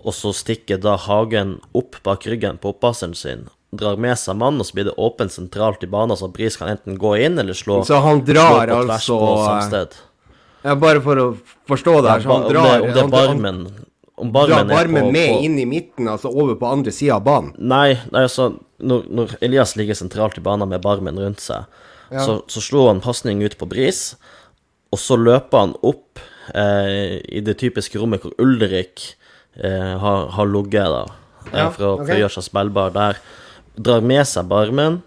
og så stikker da Hagen opp bak ryggen på oppasseren sin drar med seg mann, og så blir det åpent sentralt i banen, så Bris kan enten gå inn eller slå, så han drar, slå på tvers altså, på samsted. Ja, bare for å forstå det her, så han drar Om det, om det er barmen om barmen, drar barmen på, med på, inn i midten, altså over på andre sida av banen? Nei, nei altså, når, når, Elias ligger sentralt i banen med barmen rundt seg, ja. så, så slår han pasning ut på Bris, og så løper han opp eh, i det typiske rommet hvor Ulrik eh, har, har ligget, da, eh, for, okay. for, å gjøre seg spillbar der drar med seg barmen,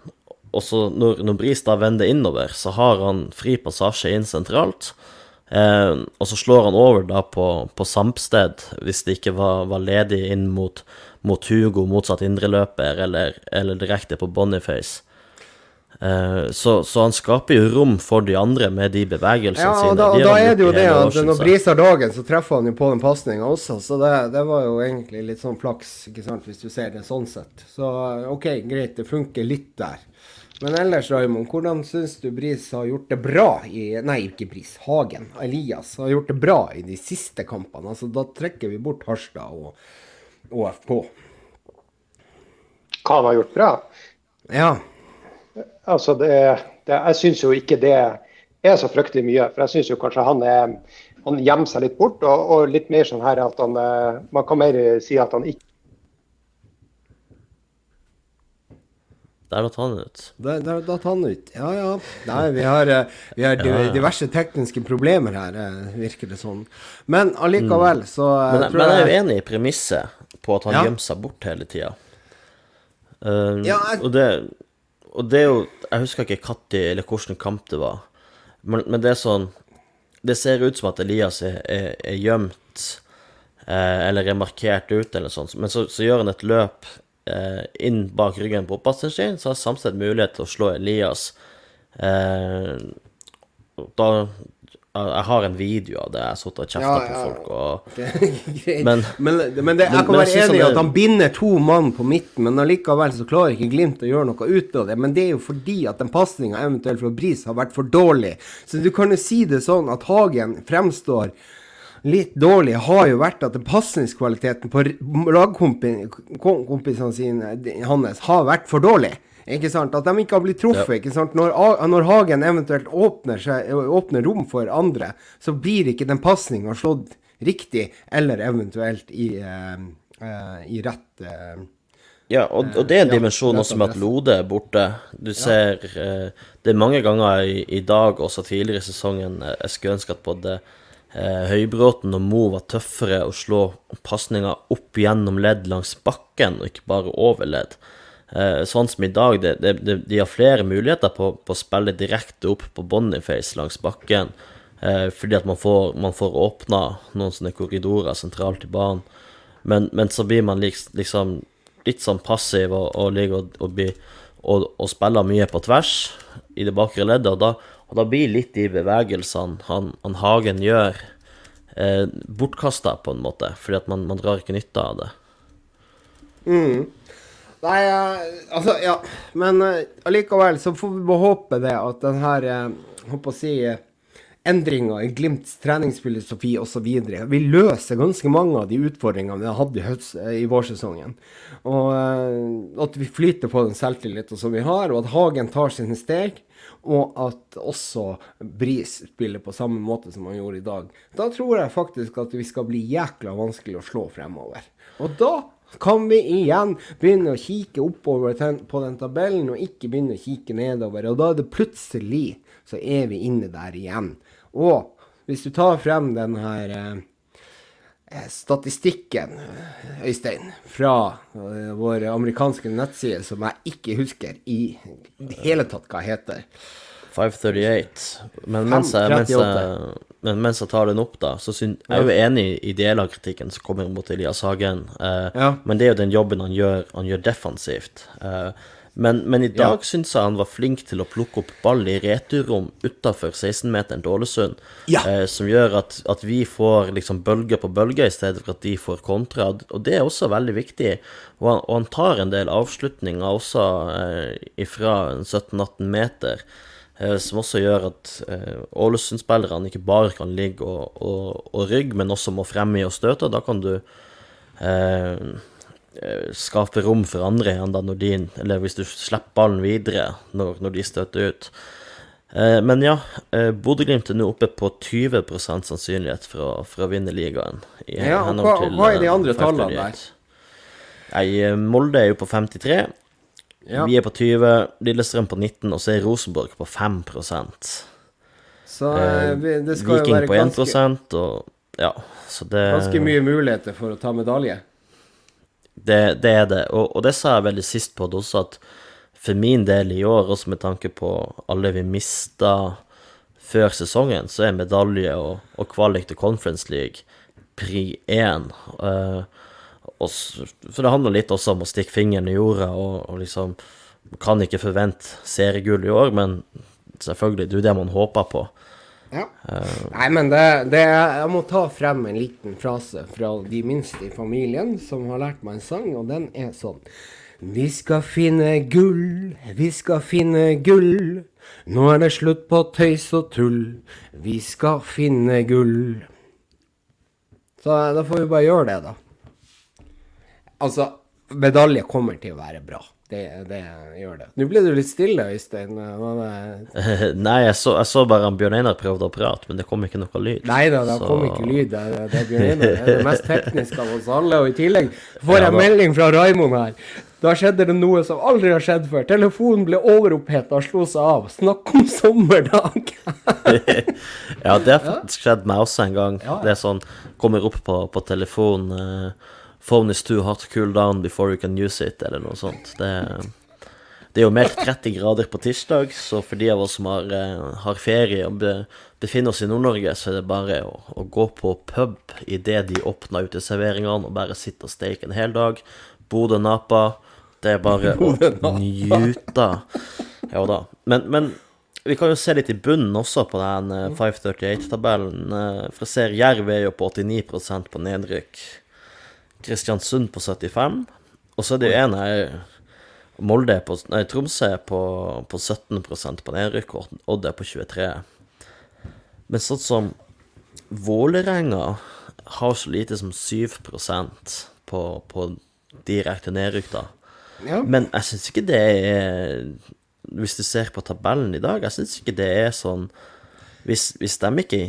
og så når, når Bris da vender innover, så har han fri passasje inn sentralt. Eh, og så slår han over da på, på Sampsted, hvis det ikke var, var ledig inn mot, mot Hugo, motsatt indreløper, eller, eller direkte på Boniface. Eh, så, så, han skaper jo rom for de andre med de bevegelsene ja, sine. Da, de da er det jo det at når Bris har dagen, så treffer han jo på den pasninga også. Så det, det, var jo egentlig litt sånn flaks, ikke sant, hvis du ser det sånn sett. Så OK, greit, det funker litt der. Men ellers, Raymond, hvordan syns du Bris har gjort det bra i Nei, ikke Bris, Hagen. Elias har gjort det bra i de siste kampene. Altså, da trekker vi bort Harstad og ÅFK. Hva han har gjort bra? Ja. Altså det, det, jeg syns jo ikke det er så fryktelig mye. For jeg syns jo kanskje han, er, han gjemmer seg litt bort. Og, og, litt mer sånn her at han eh, Man kan mer si at han ikke Der datt han ut. Der, der datt han ut. Ja ja. Nei, vi har, eh, vi har ja, ja. diverse tekniske problemer her, eh, virker det sånn. Men allikevel, mm. men, tror men jeg er jo enig i premisset på at han ja. gjemmer seg bort hele tida. Uh, ja, jeg... Og det og det er jo Jeg husker ikke når eller hvilken kamp det var, men, men, det er sånn Det ser ut som at Elias er, er, er gjemt eh, eller er markert ut, eller sånt, men så, så gjør han et løp eh, inn bak ryggen på sin, så har Samsted mulighet til å slå Elias. Eh, da jeg har en video av det. Jeg har sittet og kjefta ja, ja. på folk. Og, men, men, men det, jeg kan være enig i at han binder to mann på midten, men allikevel så klarer ikke Glimt å gjøre noe ut av det. Men det er jo fordi at den pasninga eventuelt fra Bris har vært for dårlig. Så du kan jo si det sånn at Hagen fremstår litt dårlig, har jo vært at pasningskvaliteten på lagkompisene sine hans har vært for dårlig. Ikke sant? At de ikke har blitt truffet. Ja. ikke sant? Når, når, Hagen eventuelt åpner, seg, åpner, rom for andre, så blir ikke den pasninga slått riktig, eller eventuelt i, uh, uh, i rett uh, Ja, og, og det er en dimensjon også med at. Lode er borte. Du ser Det er mange ganger i, i dag, også tidligere i sesongen, jeg skulle ønske at både Høybråten og Mo var tøffere å slå pasninger opp gjennom ledd langs bakken, og ikke bare over ledd. Eh, sånn som i dag, det, det, de har flere muligheter på, på å spille direkte opp på Boniface langs bakken, eh, fordi at man får, man får åpna noen sånne korridorer sentralt i banen. Men, men så blir man liks- liksom litt sånn passiv og, og ligger og, og, og, og spiller mye på tvers i det bakre leddet, og da, og da blir litt de bevegelsene han, han Hagen gjør, eh, bortkasta på en måte, fordi at man, man drar ikke nytte av det. Nei, eh, altså, ja. Men eh, allikevel så får vi håpe det at den her eh, håper å si eh, endringa i Glimts treningsfilosofi osv. vil løse ganske mange av de utfordringene vi har hatt i, høst, eh, i vårsesongen. Og eh, at vi flyter på den selvtilliten som vi har, og at Hagen tar sine steg. Og at også Bris spiller på samme måte som han gjorde i dag. Da tror jeg faktisk at vi skal bli jækla vanskelig å slå fremover. Og da kan vi igjen begynne å kikke oppover på den tabellen, og ikke begynne å kikke nedover. Og da er det plutselig så er vi inne der igjen. Og hvis du tar frem den her eh, eh, statistikken, Øystein, fra eh, vår amerikanske nettside, som jeg ikke husker i det hele tatt hva heter. 538. Men mens jeg, mens, jeg, men mens jeg tar den opp, da, så syn, jeg er jo enig i deler av kritikken som kommer mot Elias Hagen. Eh, Ja. Men det er jo den jobben han gjør, han gjør defensivt. Eh, men, men i dag Ja. syns jeg han var flink til å plukke opp ball i returrom utafor 16-meteren til Ålesund, Ja. eh, som gjør at, at vi får liksom bølge på bølge i stedet for at de får kontra. Og det er også veldig viktig. Og han, og han tar en del avslutninger også eh, fra 17-18 meter. Eh, som også gjør at eh, Ålesund-spillerne ikke bare kan ligge og, og, og rygge, men også må fremme og støte. Da kan du eh, eh, skape rom for andre igjen da når de Eller hvis du slipper ballen videre når, når de støter ut. Eh, men ja, eh, Bodø-Glimt er nå oppe på 20 sannsynlighet for å, for å vinne ligaen. I Ja, og hva- hva er de andre tallene der? Nei, Molde er jo på 53. Ja. Vi er på 20, Lillestrøm på 19, og så er Rosenborg på 5 Så eh, vi- det skal jo Viking være på 1 ganske, og ja, så det ganske mye muligheter for å ta medalje. Det, det er det. Og, og det sa jeg veldig sist på det også, at for min del i år, også med tanke på alle vi mista før sesongen, så er medalje og, og kvalik til Conference League pri én. Eh, og for det handler litt også om å stikke fingeren i jorda og, og liksom Kan ikke forvente seriegull i år, men selvfølgelig, det er jo det man håper på. Ja. Nei, men det, det Jeg må ta frem en liten frase fra de minste i familien, som har lært meg en sang, og den er sånn. Vi skal finne gull, vi skal finne gull. Nå er det slutt på tøys og tull. Vi skal finne gull. Så da får vi bare gjøre det, da. Altså, medalje kommer til å være bra. Det, det gjør det. Nå ble du litt stille, Øystein. Nei, jeg så, jeg så bare Bjørn Einar prøvde å prate, men det kom ikke noe lyd. Nei da, det Så- kom ikke lyd. Det, det, Bjørn Einar. er det mest tekniske av oss alle. Og i tillegg får Ja jeg da. melding fra Raimond her. Da skjedde det noe som aldri har skjedd før. Telefonen ble overoppheta og slo seg av. Snakk om sommerdag! Ja, det har faktisk skjedd meg også en gang. Ja, ja. Det er sånn, kommer opp på, på telefonen. eh, Phone is too hot cool down before you can use it, eller noe sånt. Det, det er jo meldt 30 grader på tirsdag, så for de av oss som har, eh, har ferie og be, befinner oss i Nord-Norge, så er det bare å, å gå på pub idet de åpner uteserveringene, og bare sitte og steike en hel dag. Bodø-Napa. Det er bare å njute. Ja da. Men, men vi kan jo se litt i bunnen også på den eh, 538-tabellen. Eh, For jeg ser Jerv er jo på 89 på nedrykk. Kristiansund på 75. Og så er det jo en her Molde på Nei, Tromsø er på, på 17% på nedrykk, og Odd er på 23. Men sånn som Vålerenga har så lite som 7% på, på direkte nedrykk, da. Ja. Men jeg syns ikke det er Hvis du ser på tabellen i dag, jeg syns ikke det er sånn Hvis, hvis de ikke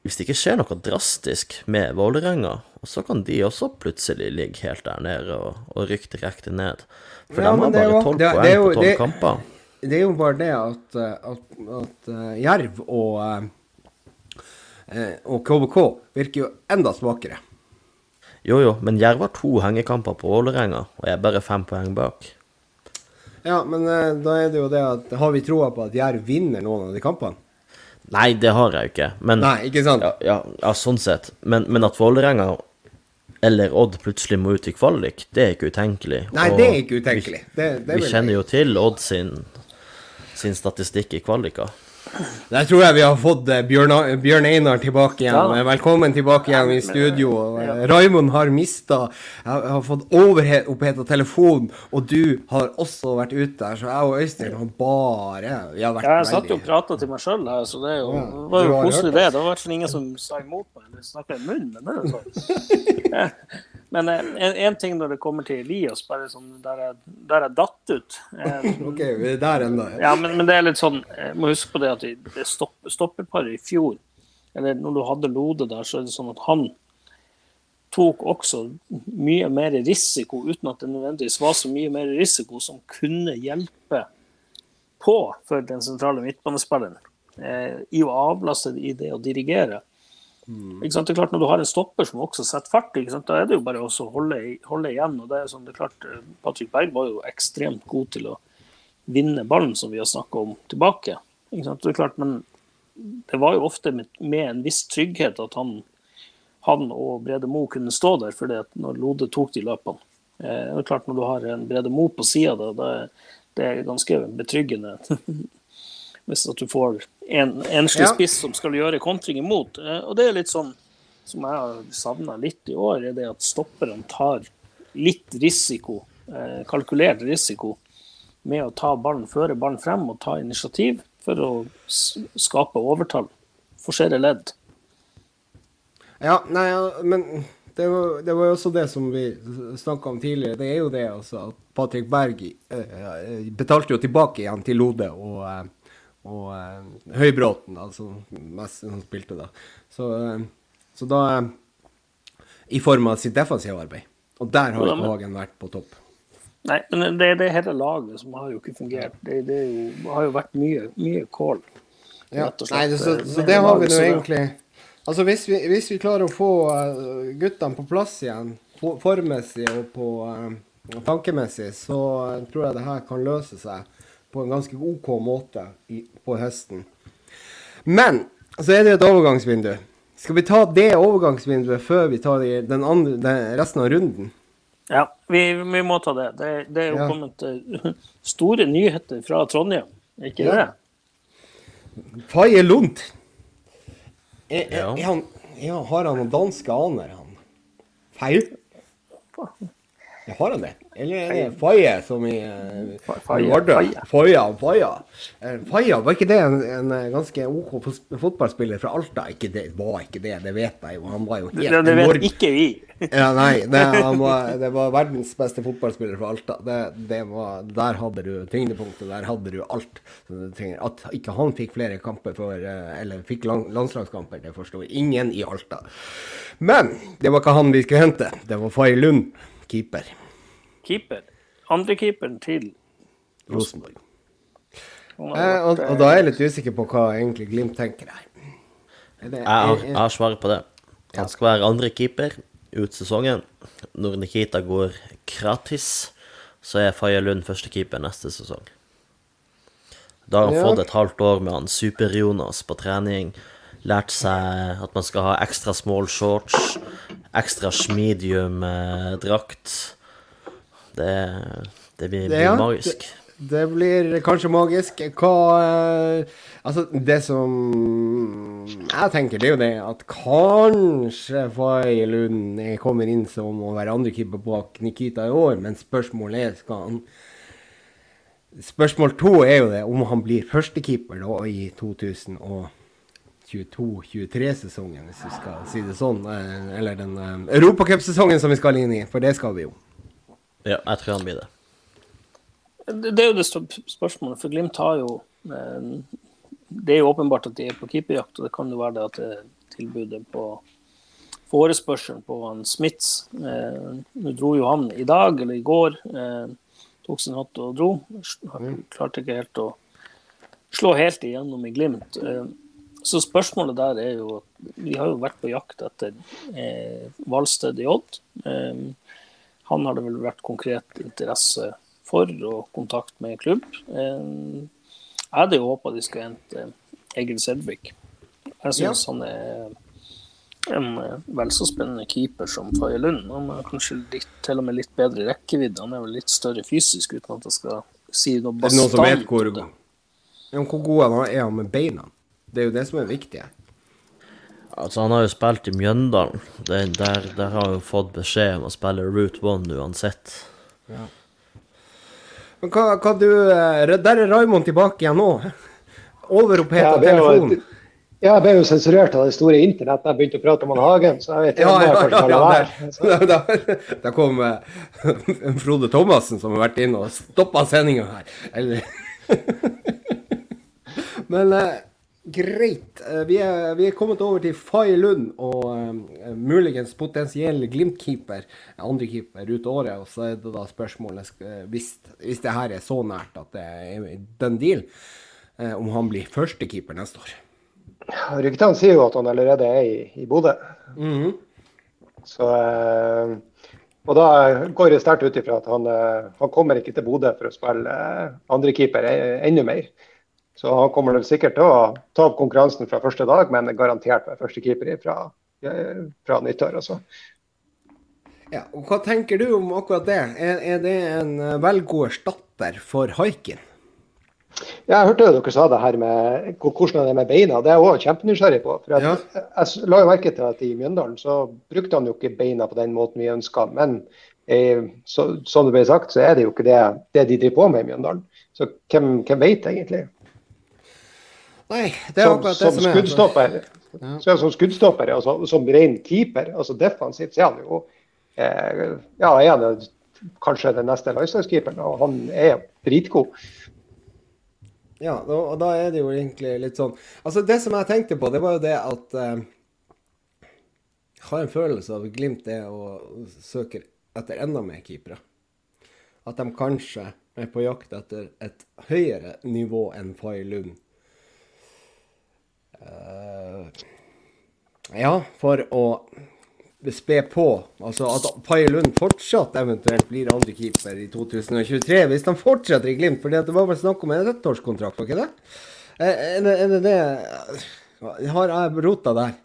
Hvis det ikke skjer noe drastisk med Vålerenga, Og så kan de også plutselig ligge helt der nede og, og rykke direkte ned. For Ja, de har bare tolv poeng på tolv kamper. Det er jo bare det at, eh, at, at eh, Jerv og, eh, og KBK virker jo enda svakere. Jo, jo, men Jerv har to hengekamper på Ålerenga og er bare fem poeng bak. Ja, men da er det jo det at Har vi troa på at Jerv vinner noen av de kampene? Nei, det har jeg jo ikke. Men, Nei, ikke sant? ja, ja, ja, sånn sett. Men, men at Vålerenga eller Odd plutselig må ut i kvalik, det er ikke utenkelig. Nei, Og det er ikke utenkelig. Det, det Vi kjenner jo til Odd sin, sin statistikk i kvalika. Der tror jeg vi har fått eh, Bjørn, Bjørn Einar tilbake igjen. Ja. Eh, Velkommen tilbake igjen i studio. Ja. Eh, Raymond har mista Jeg har- fått overoppheta telefon, og du har også vært ute der, så jeg og Øystein har bare Vi har vært Ja, jeg satt jo og veldig prata til meg sjøl her, så det, jo, det var jo koselig det. Det var i hvert fall ingen som sa imot meg eller snakka i munnen, men det er jo sånn. Men eh, en, en ting når det kommer til Elias, bare sånn der jeg, der jeg datt ut eh, OK, vi er der ennå. Ja, men, men det er litt sånn Jeg må huske på det at det stopp, stopperparet i fjor, eller når du hadde Lode der, så er det sånn at han tok også mye mer risiko, uten at det nødvendigvis var så mye mer risiko som kunne hjelpe på for den sentrale midtbanespilleren eh, i å avlaste i det å dirigere. Ikke sant? Det er klart Når du har en stopper som også setter fart, ikke sant? da er det jo bare å holde, holde igjen. og det er sånn, det er klart, eh, Patrick Berg var jo ekstremt god til å vinne ballen, som vi har snakka om, tilbake. Ikke sant? Det er klart, Men det var jo ofte med, med en viss trygghet at han, han og Brede Mo kunne stå der, fordi at når Lode tok de løpene. Eh, det er klart Når du har en Brede Mo på sida, det, det er ganske betryggende. Hvis at du får en enslig Ja. spiss som skal gjøre kontring imot. Eh, og det er litt sånn som jeg har savna litt i år, er det at stopperne tar litt risiko, eh, kalkulert risiko, med å ta ballen, føre ballen frem og ta initiativ for å skape overtall. Forsere ledd. Ja, nei, men det var, det var også det som vi snakka om tidligere. Det er jo det altså at Patrick Berg eh, betalte jo tilbake igjen til Lode og, eh, og eh, Høybråten, som mest som spilte da. Så, eh, så da eh, I form av sitt defensive arbeid. Og der har ikke Hagen vært på topp. Nei, men det er det hele laget som har jo ikke fungert. Det, det, er jo, har jo vært mye, mye kål. Ja, rett og slett. nei, det, så, Det- så det har vi nå egentlig Altså hvis vi, hvis vi klarer å få eh, guttene på plass igjen, for- formmessig og på uh, tankemessig, så tror jeg det her kan løse seg på en ganske OK måte i, på høsten. Men så er det et overgangsvindu. Skal vi ta det overgangsvinduet før vi tar den andre, den, resten av runden? Ja, vi, vi må ta det. Det, det er jo Ja. kommet eh, store nyheter fra Trondheim, er ikke Ja. det? Faye Lund. Er, er, er han, ja, har han noen danske aner, han? Feil? Har han det? Eller er det Faye som i Vardø? Faye, Faye. Eh, var ikke det en, en eh, ganske OK fotballspiller fra Alta? Ikke det, var ikke det, det vet jeg jo. Han var jo helt Det, det vet ikke vi. Ja, nei, det, han var, det var verdens beste fotballspiller fra Alta. Det, det var, der hadde du tyngdepunktet, der hadde du alt. At ikke han fikk flere kamper for, eh, eller fikk landslagskamper, det forstår ingen i Alta. Men det var ikke han vi skulle hente. Det var Faye Lund, keeper. Keeper. Andrekeeperen til Rosenborg. han Eh, og, og da er jeg litt usikker på hva egentlig Glimt tenker her. Er Jeg har, svaret på det. Han skal være andre keeper ut sesongen. Når Nikita går gratis, så er Faye Lund førstekeeper neste sesong. Da har han Ja. fått et halvt år med han Super-Jonas på trening. Lært seg at man skal ha ekstra small shorts, ekstra medium eh, drakt. Det, det blir, blir Ja, magisk. Det, det blir kanskje magisk. Hva eh, Altså, det som jeg tenker, det er jo det at kanskje Fay Lund er- kommer inn som å være andrekeeper bak Nikita i år, men spørsmålet er skal han Spørsmål to er jo det om han blir førstekeeper da i 2022-23-sesongen, hvis vi skal si det sånn. eh, Eller den uh, europacupsesongen som vi skal inn i, for det skal vi jo. Ja, jeg tror han blir det. det, er jo det spørsmålet, for Glimt har jo eh, Det er jo åpenbart at de er på keeperjakt, og det kan jo være det at det tilbudet på forespørselen på han Smiths. Eh, Nå dro jo han i dag, eller i går. Eh, tok sin hatt og dro. Klarte ikke helt å slå helt igjennom i Glimt. Så spørsmålet der er jo at Vi har jo vært på jakt etter eh, Valsted i Odd. Eh, han har det vel vært konkret interesse for og kontakt med klubb. Eh, jeg hadde jo håpa de skulle hente Egil Sedvik. Jeg syns han er en eh, vel så spennende keeper som Faye Lund. Han er kanskje litt, til og med litt bedre rekkevidde. Han er vel litt større fysisk, uten at jeg skal si noe Er det noen som vet hvor, ja, hvor god han er han med beina? Det er jo det som er viktig. her. Altså, han har jo spilt i Mjøndalen. Det, der, der har han jo fått beskjed om å spille Route 1 uansett. Ja. Men hva, hva du eh, Der er Raymond tilbake igjen nå. Overoppheta Ja, telefon. Ja, jeg ble jo sensurert av det store internett da jeg begynte å prate om han Hagen. Så jeg vet ikke ja, ja, ja. Så- der, der, der kom uh, Frode Thomassen, som har vært inne og stoppa sendinga her. Eller Men eh, greit. Eh, vi, er, vi er kommet over til Fay Lund og eh, muligens potensiell Glimt-keeper, andrekeeper ut året. Og så er det da spørsmålet eh, hvis, hvis det her er så nært at det er den deal, eh, om han blir førstekeeper neste år. Ryktene sier jo at han allerede er i, i Bodø. Mhm. Så, uh, og da går det sterkt ut ifra at han, han kommer ikke til Bodø for å spille andrekeeper eh, enda mer. Så han kommer sikkert til å ta opp konkurransen fra første dag, men garantert være førstekeeper fra, eh, fra nyttår. Altså. Ja, og Hva tenker du om akkurat det? Er, er det en vel god erstatter for haiken? Jeg hørte dere sa det her med hvordan det er med beina. Det er jeg òg kjempenysgjerrig på. For Ja. Jeg la jo merke til at i Mjøndalen så brukte han jo ikke beina på den måten vi ønska. Men eh, så, som det ble sagt, så er det jo ikke det, det de driver på med i Mjøndalen. Så hvem, hvem vet egentlig? Nei, det er Som, akkurat det som som er. skuddstopper, Ja. så som skuddstopper, altså, som ren keeper, altså defensivt, så er han jo eh, ja, er han kanskje den neste landslagskeeperen. Og han er dritgod. Ja, og da er det jo egentlig litt sånn Altså, det som jeg tenkte på, det var jo det at eh, Jeg har en følelse av Glimt er å søke etter enda mer keepere. At de kanskje er på jakt etter et høyere nivå enn Fay Lund. Eh, ja, for å spe på. Altså at Pai Lund fortsatt eventuelt blir andrekeeper i 2023, hvis han fortsetter i Glimt. For det var vel snakk om en ettårskontrakt, var ikke det? Er er det er det, det Har jeg rota der?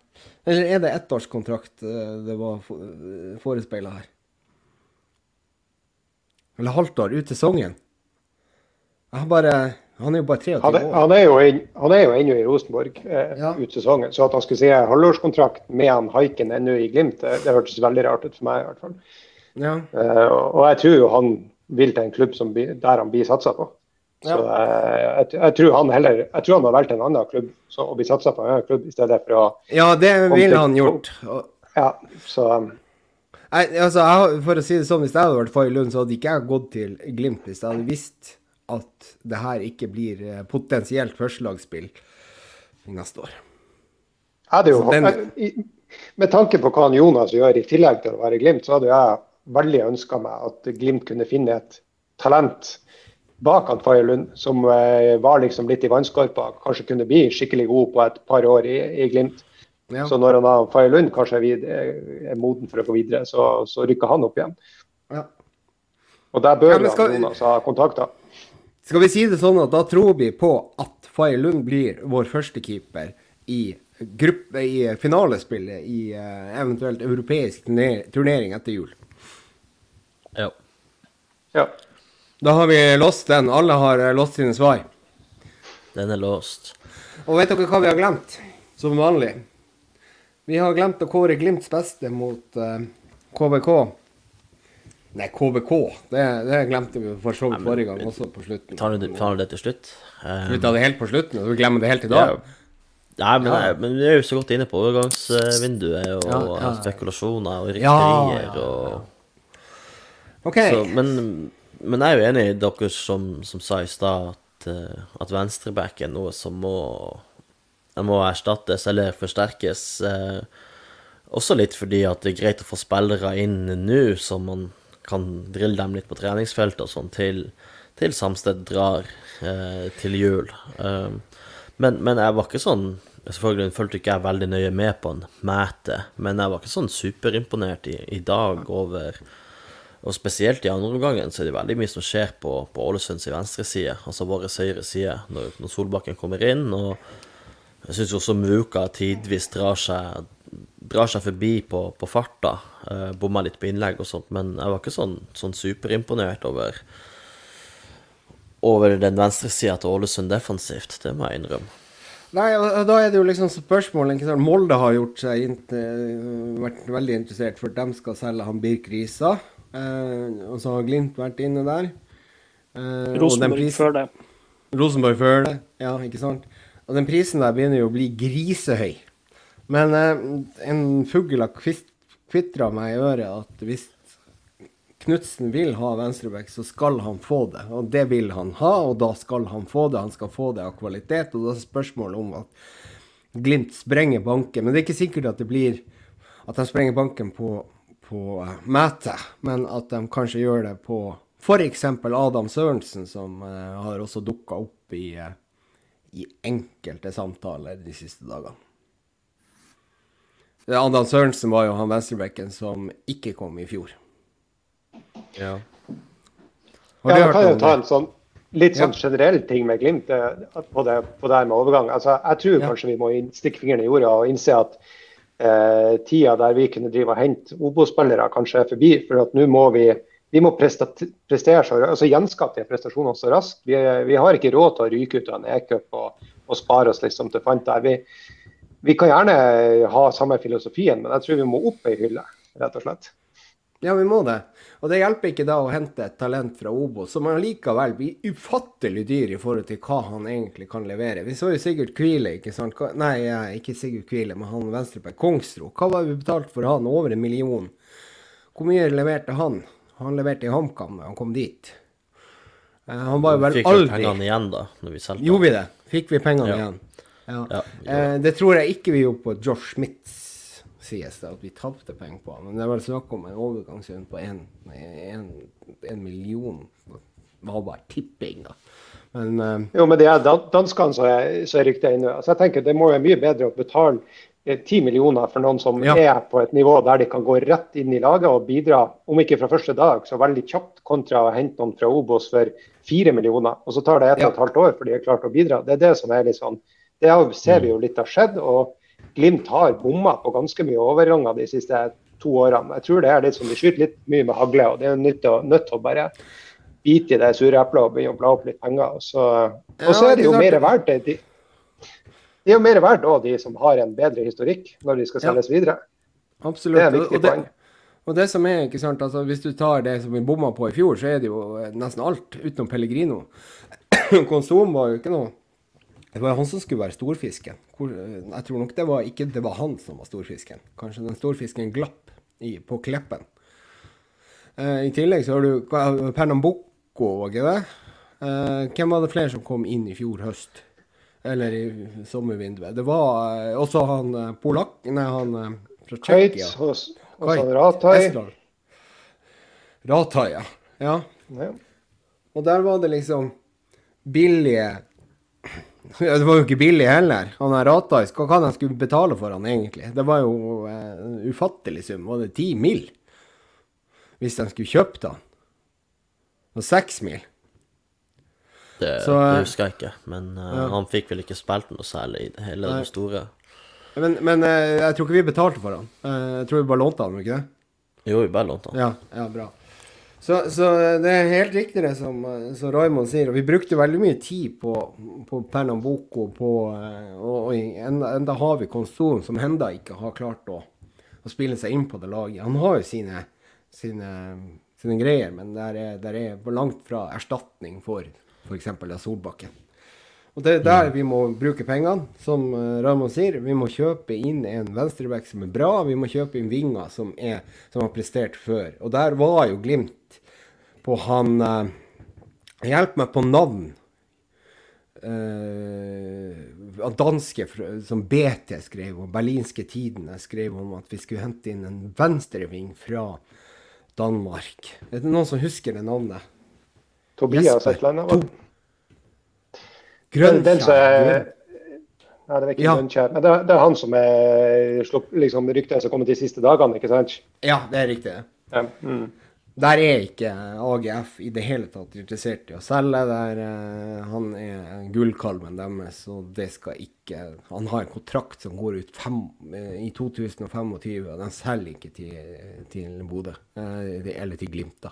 Eller er det ettårskontrakt eh, det var forespeila her? Eller halvt år ut sesongen? Jeg har bare Han er jo bare 23 Han, er- år. han, er jo han er jo ennå i Rosenborg eh, Ja. ut sesongen. Så at han skulle si halvårskontrakt med han Haiken ennå i Glimt, det, det hørtes veldig rart ut for meg i hvert fall. Ja. Eh, og og jeg tror jo han vil til en klubb som der han blir satsa på. Så eh, jeg, jeg, tror han heller, jeg tror han har valgt en annen klubb så, og blir satsa på en annen klubb i stedet for å ja, det ville han gjort. Og, Ja, så um, Nei, altså, jeg, for å si det sånn, Hvis jeg hadde vært Fay Lund, så hadde ikke jeg gått til Glimt hvis jeg hadde visst at det her ikke blir eh, potensielt førstelagsspill neste år. jo, den- Med tanke på hva Jonas gjør i tillegg til å være Glimt, så hadde jeg veldig ønska meg at Glimt kunne finne et talent bak han Faye Lund, som eh, var liksom litt i vannskorpa. Kanskje kunne bli skikkelig god på et par år i, i Glimt. Ja. Så når han har Faye Lund kanskje er, vid, er moden for å gå videre, så, så rykker han opp igjen. Ja. Og der bør Ja, skal- Jonas ha kontakter. Skal vi si det sånn at da tror vi på at Fay Lund blir vår førstekeeper i, gruppe, i finalespillet i eh, eventuelt europeisk turnering etter jul? Ja. Ja. Da har vi låst den. Alle har eh, låst sine svar. Den er låst. Og vet dere hva vi har glemt? Som vanlig. Vi har glemt å kåre Glimts beste mot uh, KBK. Nei, KBK. Det, det glemte vi for så vidt forrige gang, også på slutten. Tar du tar du det til slutt? Um, tar det helt på slutten, og vi glemmer det helt i dag. Ja. Nei, men, Ja. nei, men vi er jo så godt inne på overgangsvinduet og Ja, ja, spekulasjoner og rykterier og OK. så, men, men jeg er jo enig i dere som, som sa i stad at, eh, at venstreback er noe som må, må erstattes eller forsterkes. eh, også litt fordi at det er greit å få spillere inn nå, som man kan drille dem litt på treningsfeltet og sånn, til, til Samsted drar eh, til jul. Eh, men, men, jeg var ikke sånn Selvfølgelig fulgte ikke jeg veldig nøye med på en mæte, men jeg var ikke sånn superimponert i, i dag over og spesielt i andre omgangen så er det veldig mye som skjer på, på Ålesunds venstre side, altså vår høyre side, når, når, Solbakken kommer inn. Og jeg syns også Muka tidvis drar seg, drar seg forbi på, på farta. Eh, Bomma litt på innlegg og sånt, men jeg var ikke sånn, sånn superimponert over over den venstre sida til Ålesund defensivt, det må jeg innrømme. Nei, og da er det jo liksom spørsmålet ikke sant? Molde har gjort seg vært veldig interessert for at de skal selge han Birk Risa. Eh, og så har Glimt vært inne der. Eh, Rosenborg før det. Rosenborg før det, ja, ikke sant. Og den prisen der begynner jo å bli grisehøy. Men eh, en fugl har kvitra meg i øret at hvis Knutsen vil ha venstreback, så skal han få det. Og det vil han ha, og da skal han få det. Han skal få det av kvalitet. Og da er spørsmålet om at Glimt sprenger banken. Men det er ikke sikkert at det blir at de sprenger banken på på uh, mæte, men at de kanskje gjør det på f.eks. Adam Sørensen, som uh, har også dukka opp i, uh, i, enkelte samtaler de siste dagene. Adam Sørensen var jo han venstrebacken som ikke kom i fjor. Ja. ja jeg kan jo ta en sånn litt sånn generell ting med Glimt på det, på det her med overgang. Altså, jeg tror ja. kanskje vi må stikke fingrene i jorda og innse at eh, tida der vi kunne drive og hente Obo-spillere, kanskje er forbi. For at nå må vi, vi må prestere så, altså gjenskape de prestasjonene så raskt. Vi, vi, har ikke råd til å ryke ut av en e-cup og, og, spare oss liksom til fant der. Vi, vi kan gjerne ha samme filosofien, men jeg tror vi må opp ei hylle, rett og slett. Ja, vi må det. Og det hjelper ikke da å hente et talent fra Obo, som allikevel blir ufattelig dyr i forhold til hva han egentlig kan levere. Vi så jo Sigurd Kvile, ikke sant? Nei, ikke Sigurd Kvile, men han venstreback Kongsro. Hva var vi betalt for han? Over en million. Hvor mye leverte han? Han leverte i HamKam da han kom dit. Uh, han var jo vel aldri Fikk vi pengene igjen, da? når vi solgte Gjorde vi det? Fikk vi pengene ja. igjen? Ja. ja uh, det tror jeg ikke vi gjorde på Josh Smiths sies det at vi tapte penger på han. Men det er vel snakk om en overgangssum på én million. Det var bare tipping, da. Men, uh, jo, men det er danskene som er, så er ryktet inne. Altså, jeg tenker Det må være mye bedre å betale eh, ti millioner for noen som ja. er på et nivå der de kan gå rett inn i laget og bidra, om ikke fra første dag, så veldig kjapt, kontra å hente noen fra Obos for fire millioner. Og så tar det ett og et halvt år for de har klart å bidra. Det er det som er litt sånn Det ser vi jo litt har skjedd. og Glimt har bomma på ganske mye overganger de siste to årene. Jeg tror det er litt som de skyter litt mye med hagle. og Det er nødt til, nødt til å bare bite i det sure eplet og begynne å bla opp litt penger. Og så, og så er det jo mer verdt det. De, det er jo mer verdt òg de som har en bedre historikk når de skal selges ja. videre. Absolutt. Det er viktig og, poeng. Og det som er, ikke sant, altså Hvis du tar det som vi bomma på i fjor, så er det jo nesten alt utenom Pellegrino. Konsum var jo ikke noe det var han som skulle være storfisken. Jeg tror nok det var ikke det var han som var storfisken. Kanskje den storfisken glapp i, på Kleppen. Eh, I tillegg så har du Pernambuco, var ikke det? Eh, hvem var det flere som kom inn i fjor høst? Eller i sommervinduet? Det var eh, også han eh, Polak... Nei, han eh, fra Tsjekkia. Og så Ratai. Ratai, ja. ja. Og der var det liksom billige ja, det var jo ikke billig heller. Han her Ratais, hva kan jeg skulle betale for han egentlig? Det var jo eh, en ufattelig sum. Var det ti mil? Hvis de skulle kjøpt han. Og seks mil. Det, Så, det, husker jeg ikke, men uh, ja. han fikk vel ikke spilt noe særlig i det hele det store. Men, men uh, jeg tror ikke vi betalte for han. Uh, jeg tror vi bare lånte han, ikke det? Jo, vi bare lånte han. Ja, ja bra. Så, så, det er helt riktig det som, som Raymond sier. Og vi brukte veldig mye tid på, på Pernambuco, på, eh, og, og enda, enda, har vi Konstolen, som enda ikke har klart å, å, spille seg inn på det laget. Han har jo sine, sine, sine greier, men det er, er langt fra erstatning for f.eks. Solbakken. Og det er der vi må bruke pengene, som Ramón Ramon sier. Vi må kjøpe inn en venstreback som er bra. Vi må kjøpe inn vinger som, er, som har prestert før. Og der var jo Glimt på han eh, Hjelp meg på navn. Eh, danske som BT skrev, og berlinske tidene skrev om at vi skulle hente inn en venstreving fra Danmark. Er det noen som husker det navnet? Tobias et eller annet? Grønnkjær. Den, som er Nei, det er ikke ja. Grønkjær. Men det, det, er han som er liksom, ryktet som kommer de siste dagene, ikke sant? Ja, det er riktig. Ja. Mm. Der er ikke AGF i det hele tatt interessert i å selge. Der, uh, han er gullkalven deres, og det skal ikke Han har en kontrakt som går ut fem, uh, i 2025, og den selger ikke til, til Bodø. Uh, eller til Glimt, da.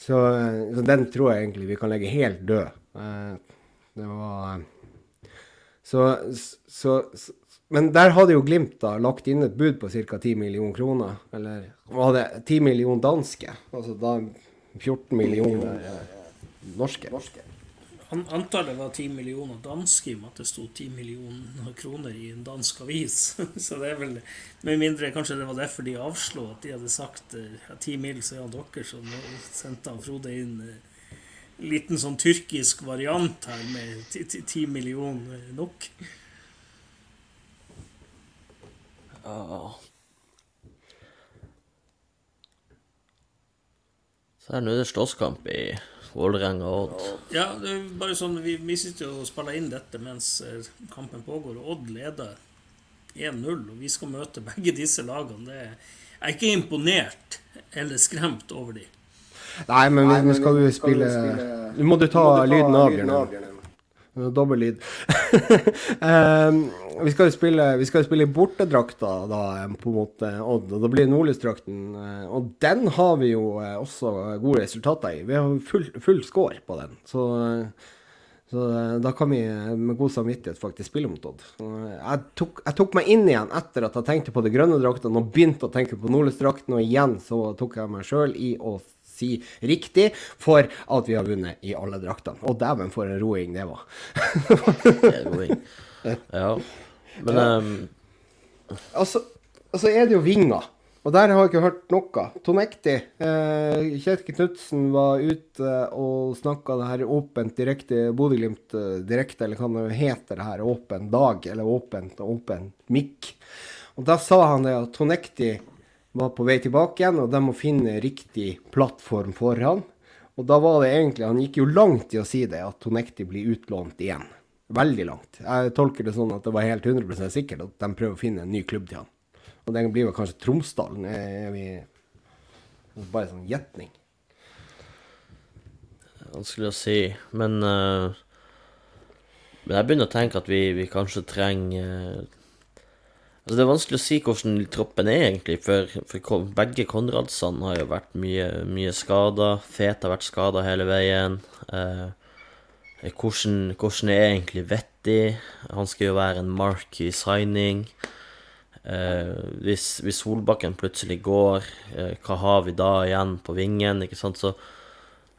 Så, så, den tror jeg egentlig vi kan legge helt død. Det var så, så, men der hadde jo Glimt da lagt inn et bud på ca. 10 millioner kroner. Eller var det 10 millioner danske? Altså da 14 millioner norske. norske. Antallet var 10 millioner danske, i og med at det sto 10 millioner kroner i en dansk avis. Så det er vel Med mindre kanskje det var derfor de avslo, at de hadde sagt ja, 10 mil, så er han dere, så nå sendte han Frode inn en liten sånn tyrkisk variant her med 10 millioner nok. Ja. Så her nå er det slåsskamp i Vålerenga og Odd. Ja, det er bare sånn, vi, vi sitter jo og spiller inn dette mens eh, kampen pågår, og Odd leder 1-0. Og vi skal møte begge disse lagene. Det er, jeg er ikke imponert eller skremt over dem. Nei, men vi, skal jo spille Nå må du ta lyden av, Bjørn. Dobbel lyd. um, vi skal jo spille, vi skal spille bortedrakta da, på en måte, Odd. Og da blir Nordlysdrakten. Eh, og den har vi jo eh, også gode resultater i. Vi har full, full score på den. Så, så, da kan vi med god samvittighet faktisk spille mot Odd. Jeg tok, jeg tok, meg inn igjen etter at jeg tenkte på de grønne draktene og begynte å tenke på Nordlysdrakten, og igjen så tok jeg meg sjøl i å si riktig for at vi har vunnet i alle draktene. Og dæven, for en roing det var. roing. Ja. Men ja. Um... altså, altså er det jo vinger. Og der har jeg ikke hørt noe. Tonekti. Eh, Kjetil Knutsen var ute og snakka det her åpent direkte, Bodø-Glimt eh, direkte, eller hva det heter det her, åpen dag, eller åpent, åpen mikk. Og da sa han det at Tonekti var på vei tilbake igjen, og de må finne riktig plattform for han. Og da var det egentlig Han gikk jo langt i å si det, at Tonekti blir utlånt igjen. Veldig langt. Jeg tolker det sånn at det var helt 100 sikkert at de prøver å finne en ny klubb til han. Og det blir vel kanskje Tromsdalen. Er vi Bare sånn gjetning. Vanskelig å si, men uh, Men jeg begynner å tenke at vi, vi kanskje trenger uh, Altså Det er vanskelig å si hvordan troppen er, egentlig, for, for begge Konradsene har jo vært mye, mye skada. Fet har vært skada hele veien. Eh, hvordan, hvordan er egentlig Vetti? Han skal jo være en marquee signing. Eh, hvis, hvis, Solbakken plutselig går, eh, hva har vi da igjen på vingen? ikke sant, så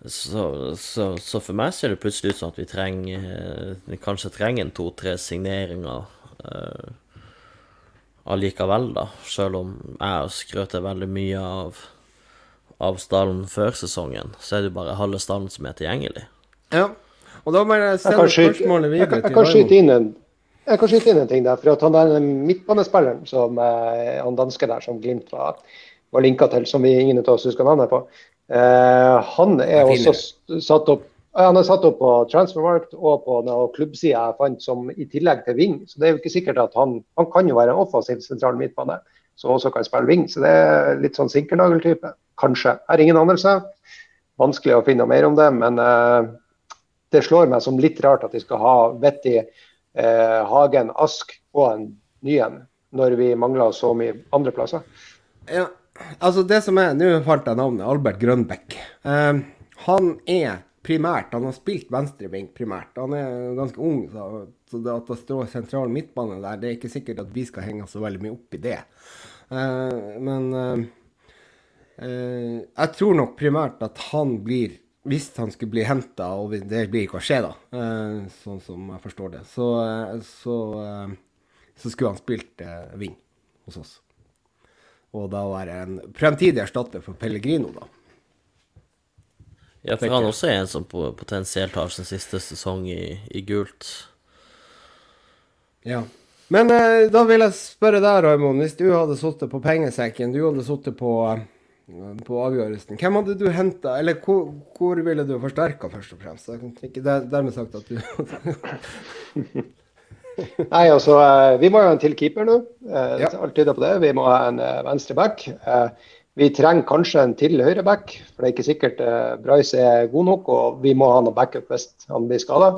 så, så, så, for meg ser det plutselig ut som at vi trenger eh, kanskje trenger en to-tre signeringer. Eh, allikevel, da. Selv om jeg skrøter veldig mye av, av stallen før sesongen, så er det jo bare halve stallen som er tilgjengelig. Ja, og da må jeg sende spørsmålet videre til Jeg kan skyte inn en jeg kan skyte inn en ting der. for at han der Midtbanespilleren som eh, han danske der som Glimt var, var linka til, som vi ingen av oss husker navnet på, eh, han er også satt opp han er satt opp på Transfermarkt og på klubbsida jeg fant som i tillegg til Ving. Så det er jo ikke sikkert at han, han kan jo være en offensiv sentral midtbane som også kan spille Ving. Så det er litt sånn Sinkernagel-type. Kanskje. Jeg har ingen anelse. Vanskelig å finne mer om det. Men uh, det slår meg som litt rart at de skal ha Vetti, uh, Hagen, Ask og en ny en når vi mangler så mye andre plasser. Ja, altså det som er Nå falt jeg navnet. Albert Grønbekk. Uh, han er primært. Han har spilt venstreving primært. Han er ganske ung, så, så det at det står sentral midtbane der, det er ikke sikkert at vi skal henge så veldig mye opp i det. Uh, men uh, uh, jeg tror nok primært at han blir hvis han skulle bli henta, og det blir ikke å skje, da, sånn som jeg forstår det, så, så, så skulle han spilt ving hos oss. Og da være en fremtidig erstatter for Pellegrino, da. Ja, for han også er en som potensielt har sin siste sesong i, i gult. Ja. Men eh, da vil jeg spørre deg, Raymond. Hvis du hadde sittet på pengesekken, du hadde sittet på, eh, på avgjørelsen, hvem hadde du henta? Eller hvor, hvor ville du forsterka, først og fremst? Jeg kan Ikke der, dermed sagt at du Nei, altså, eh, Vi må jo ha en til keeper nå. Eh, Ja. Alt tyder på det. Vi må ha en venstre back. Vi trenger kanskje en til høyre back, for det er ikke sikkert eh, Bryce er god nok. Og vi må ha noe backup hvis han blir skada.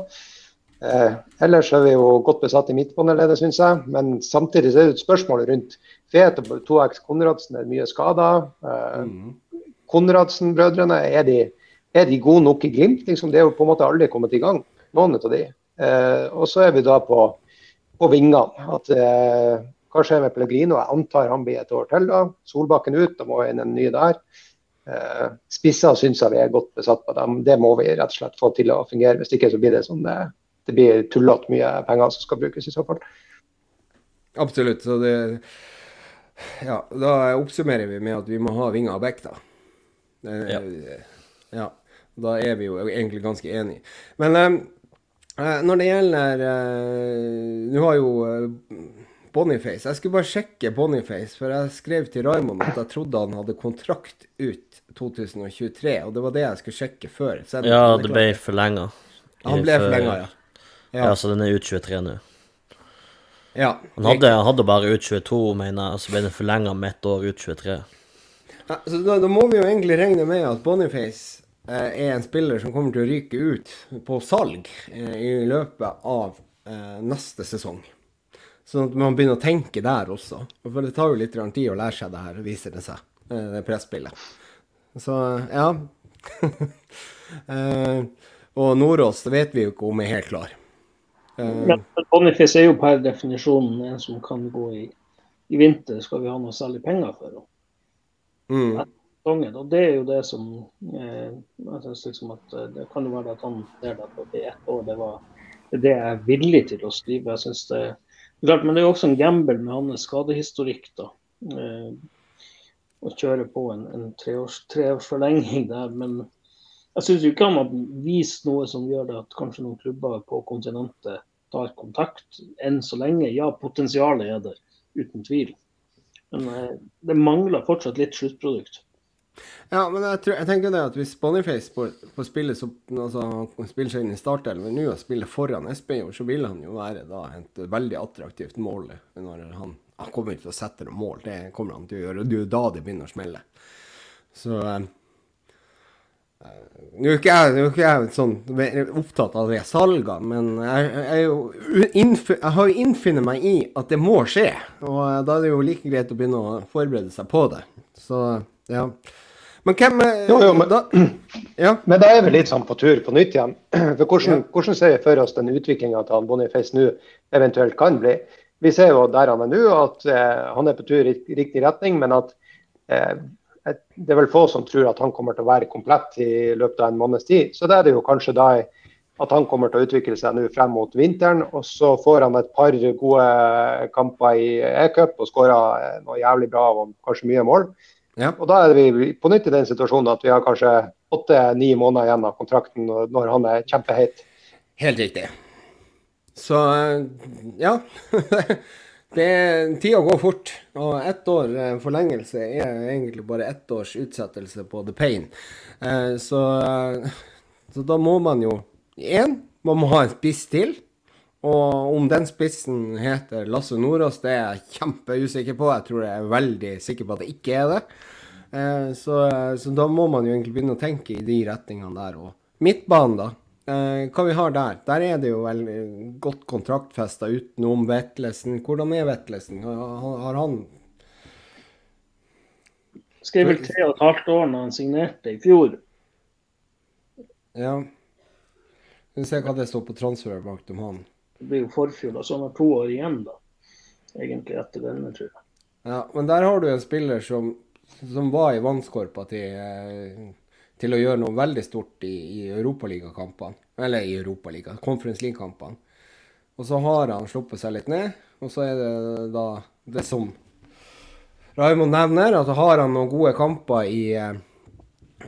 Eh, ellers er vi jo godt besatt i midtbaneleddet, syns jeg. Men samtidig så er det et spørsmål rundt Fet og 2X Konradsen er mye skada. Eh, Konradsen-brødrene, er, er de gode nok i Glimt? Liksom, det er jo på en måte aldri kommet i gang, noen av de. Eh, og så er vi da på, på vingene. At, eh, hva skjer med Pellegrino? Jeg antar han blir et år til. da. Solbakken ut, da må inn en ny der. Eh, spisser syns jeg vi er godt besatt på dem. Det må vi rett og slett få til å fungere. Hvis ikke så blir det sånn det, det blir tullete mye penger som skal brukes i så fall. Absolutt. Så det Ja, da oppsummerer vi med at vi må ha vinger og bekk, da. Eh, Ja. ja. Da er vi jo egentlig ganske enige. Men eh, eh, når det gjelder eh, Nå har jo eh, Boniface Jeg skulle bare sjekke Boniface, for jeg skrev til Raymond at jeg trodde han hadde kontrakt ut 2023, og det var det jeg skulle sjekke før. Så Ja, det ble forlenga. Han ble forlenga, ja. Ja, så den er ut 23 nå. ja. Han hadde, han hadde bare ut 22, mener jeg, og så ble den forlenga med ett år ut 23. Ja, så da, da må vi jo egentlig regne med at Boniface eh, er en spiller som kommer til å ryke ut på salg eh, i løpet av eh, neste sesong. Sånn at man begynner å tenke der også. For det tar jo litt tid å lære seg det her, viser det seg. Eh, det presspillet. Så ja. eh, og Nordås, det vet vi jo ikke om er helt klar. Eh, Men Boniface er jo per definisjon en som kan gå i, i vinter, skal vi ha noe særlig penger for. Mm, og det er jo det som eh, jeg synes liksom at eh, Det kan jo være at han ser det på det ett år. Det var det er jeg er villig til å skrive. Jeg synes det klart, Men det er jo også en gamble med hans skadehistorikk. da. Eh, å kjøre på en, en treårs, der. Men jeg syns ikke han har vist noe som gjør det at kanskje noen klubber på kontinentet tar kontakt enn så lenge. Ja, potensialet er der, uten tvil. Men eh, det mangler fortsatt litt sluttprodukt. Ja, men jeg, tror, jeg tenker det at hvis Boniface på, på spillet så, altså, spiller seg inn i startelven nå og spiller foran Espejord, så vil han jo være da et veldig attraktivt mål når han, han kommer til å sette noen mål. Det kommer han til å gjøre, og det er jo da det begynner å smelle. Så eh, eh, Nå er ikke jeg, ikke jeg sånn opptatt av det salgene, men jeg, jeg, jo u- innf- jeg har jo innfunnet meg i at det må skje. Og da er det jo like greit å begynne å forberede seg på det. Så ja. Men hvem eh, Jo, jo, men- da, Ja. Men da er vi litt sånn på tur på nytt igjen. For hvordan, hvordan ser vi for oss den utviklinga til han Boniface nå eventuelt kan bli? Vi ser jo der han er nå, at eh, han er på tur i riktig retning, men at eh, det er vel få som tror at han kommer til å være komplett i løpet av en måneds tid. Så da er det jo kanskje da at han kommer til å utvikle seg nå frem mot vinteren. Og så får han et par gode kamper i e-cup og skårer noe jævlig bra og kanskje mye mål. Ja. Og da er vi på nytt i den situasjonen at vi har kanskje åtte-ni måneder igjen av kontrakten når han er kjempeheit. Helt riktig. Så eh, ja. det, tida går fort. Og ett år eh, forlengelse er egentlig bare ett års utsettelse på the pain. Eh, Så, eh, så da må man jo Én, man må ha en spiss til. Og om den spissen heter Lasse Nordås, det er jeg kjempeusikker på. Jeg tror jeg er veldig sikker på at det ikke er det. Eh, Så, så da må man jo egentlig begynne å tenke i de retningene der. Og midtbanen, da. Eh, hva vi har der? Der er det jo veldig godt kontraktfesta utenom Vetlesen. Hvordan er Vetlesen? Har han Skrev vel tre og et halvt år når han signerte i fjor. Ja. Skal vi se hva det står på transfer bak om han. Det blir jo forfjor, så han har to år igjen, da. Egentlig etter denne, tror jeg. Ja, men der har du en spiller som, som var i vannskorpa til, eh, til å gjøre noe veldig stort i, i Europaligakampene. Eller i Europaliga, Conference League-kampene. Og så har han sluppet seg litt ned, og så er det da det som Raymond nevner, at har han noen gode kamper i, eh,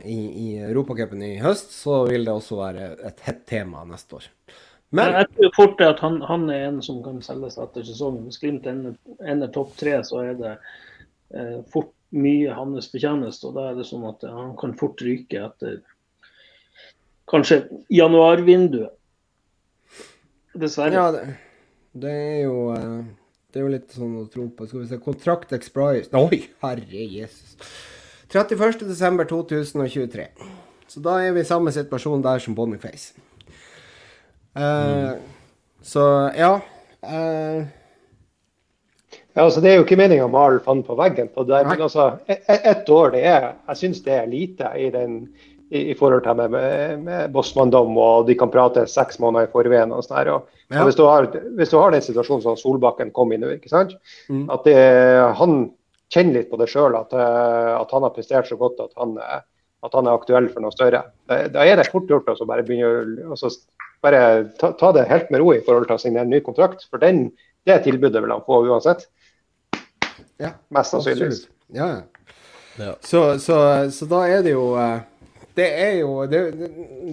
i, i Europacupen i høst, så vil det også være et hett tema neste år. Men Jeg tror fort at han, han er en som kan selges etter sesongen. Hvis Glimt ender, ender topp tre, så er det eh, fort mye hans fortjeneste. Og da er det sånn at han kan fort ryke etter kanskje januarvinduet. Dessverre. ja, det, det er jo eh, Det er jo litt sånn å tro på. Skal vi se Kontrakt expires Oi, herre Jesus. 31.12.2023. Så da er vi i samme situasjon der som Boniface. Eh, Så ja. Uh, Ja, altså Det er jo ikke meninga å male fanden på veggen på det, men altså, ett et år det er, jeg syns det er lite i, den, i, i forhold til med, med, med Bossmanndom, og de kan prate seks måneder i forveien. og sånn her. Og, Ja. og hvis, du har, hvis du har den situasjonen som Solbakken kom i nå, ikke sant? Mm. at det, han kjenner litt på det sjøl, at, eh, at han har prestert så godt at han, eh, at han er aktuell for noe større. Da, er det fort gjort å bare begynne å bare ta, ta det helt med ro i forhold til å signere en ny kontrakt. For den, det tilbudet vil han få uansett. ja. Mest sannsynligvis. Ja, ja. Ja. Så, så, så da er det jo eh, Det er jo det, det,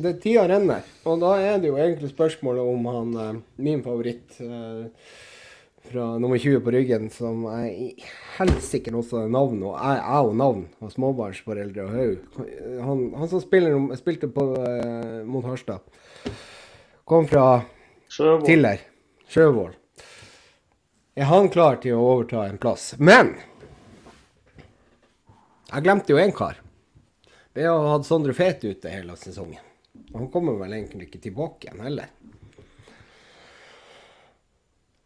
det Tida renner. Og da er det jo egentlig spørsmålet om han Min favoritt fra nummer 20 på ryggen, som jeg helsike også navn, og jeg er jo navn og småbarnsforeldre og haug. Han, han som spiller, spilte på, eh, mot Harstad, kom fra Sjøvål. Tiller. Sjøvål. Er han klar til å overta en plass? Men jeg glemte jo én kar. Vi har hatt Sondre Fet ute hele sesongen. Han kommer vel egentlig ikke tilbake igjen heller.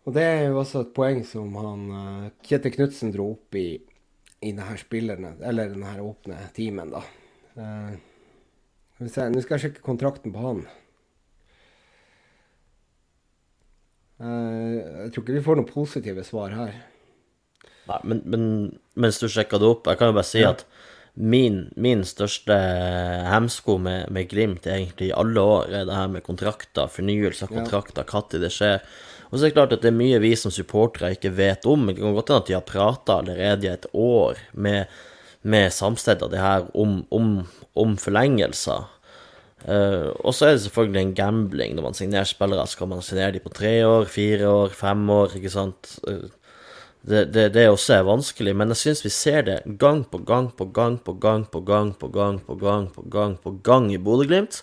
Og det er jo også et poeng som han eh, Kjetil Knutsen dro opp i, i denne spillerne, eller denne åpne teamen, da. Eh, skal vi se, Nå skal jeg sjekke kontrakten på han. Eh, jeg tror ikke vi får noen positive svar her. Nei, men, men mens du sjekka det opp, jeg kan jo bare si Ja. at min, min største hemsko med, med Glimt egentlig i alle år er det her med kontrakter, fornyelse av Ja. kontrakter, når det skjer. Og så er det klart at det er mye vi som supportere ikke vet om. Det kan godt hende at de har prata allerede i et år med, med Samsted og det her om, om, om forlengelser. Uh, og så er det selvfølgelig en gambling når man signerer spillere. Skal man signere de på tre år, fire år, fem år? ikke sant? Eh, det, det, det også vanskelig, men jeg syns vi ser det gang på gang på gang på gang på gang på gang på gang på gang på gang i Bodø-Glimt.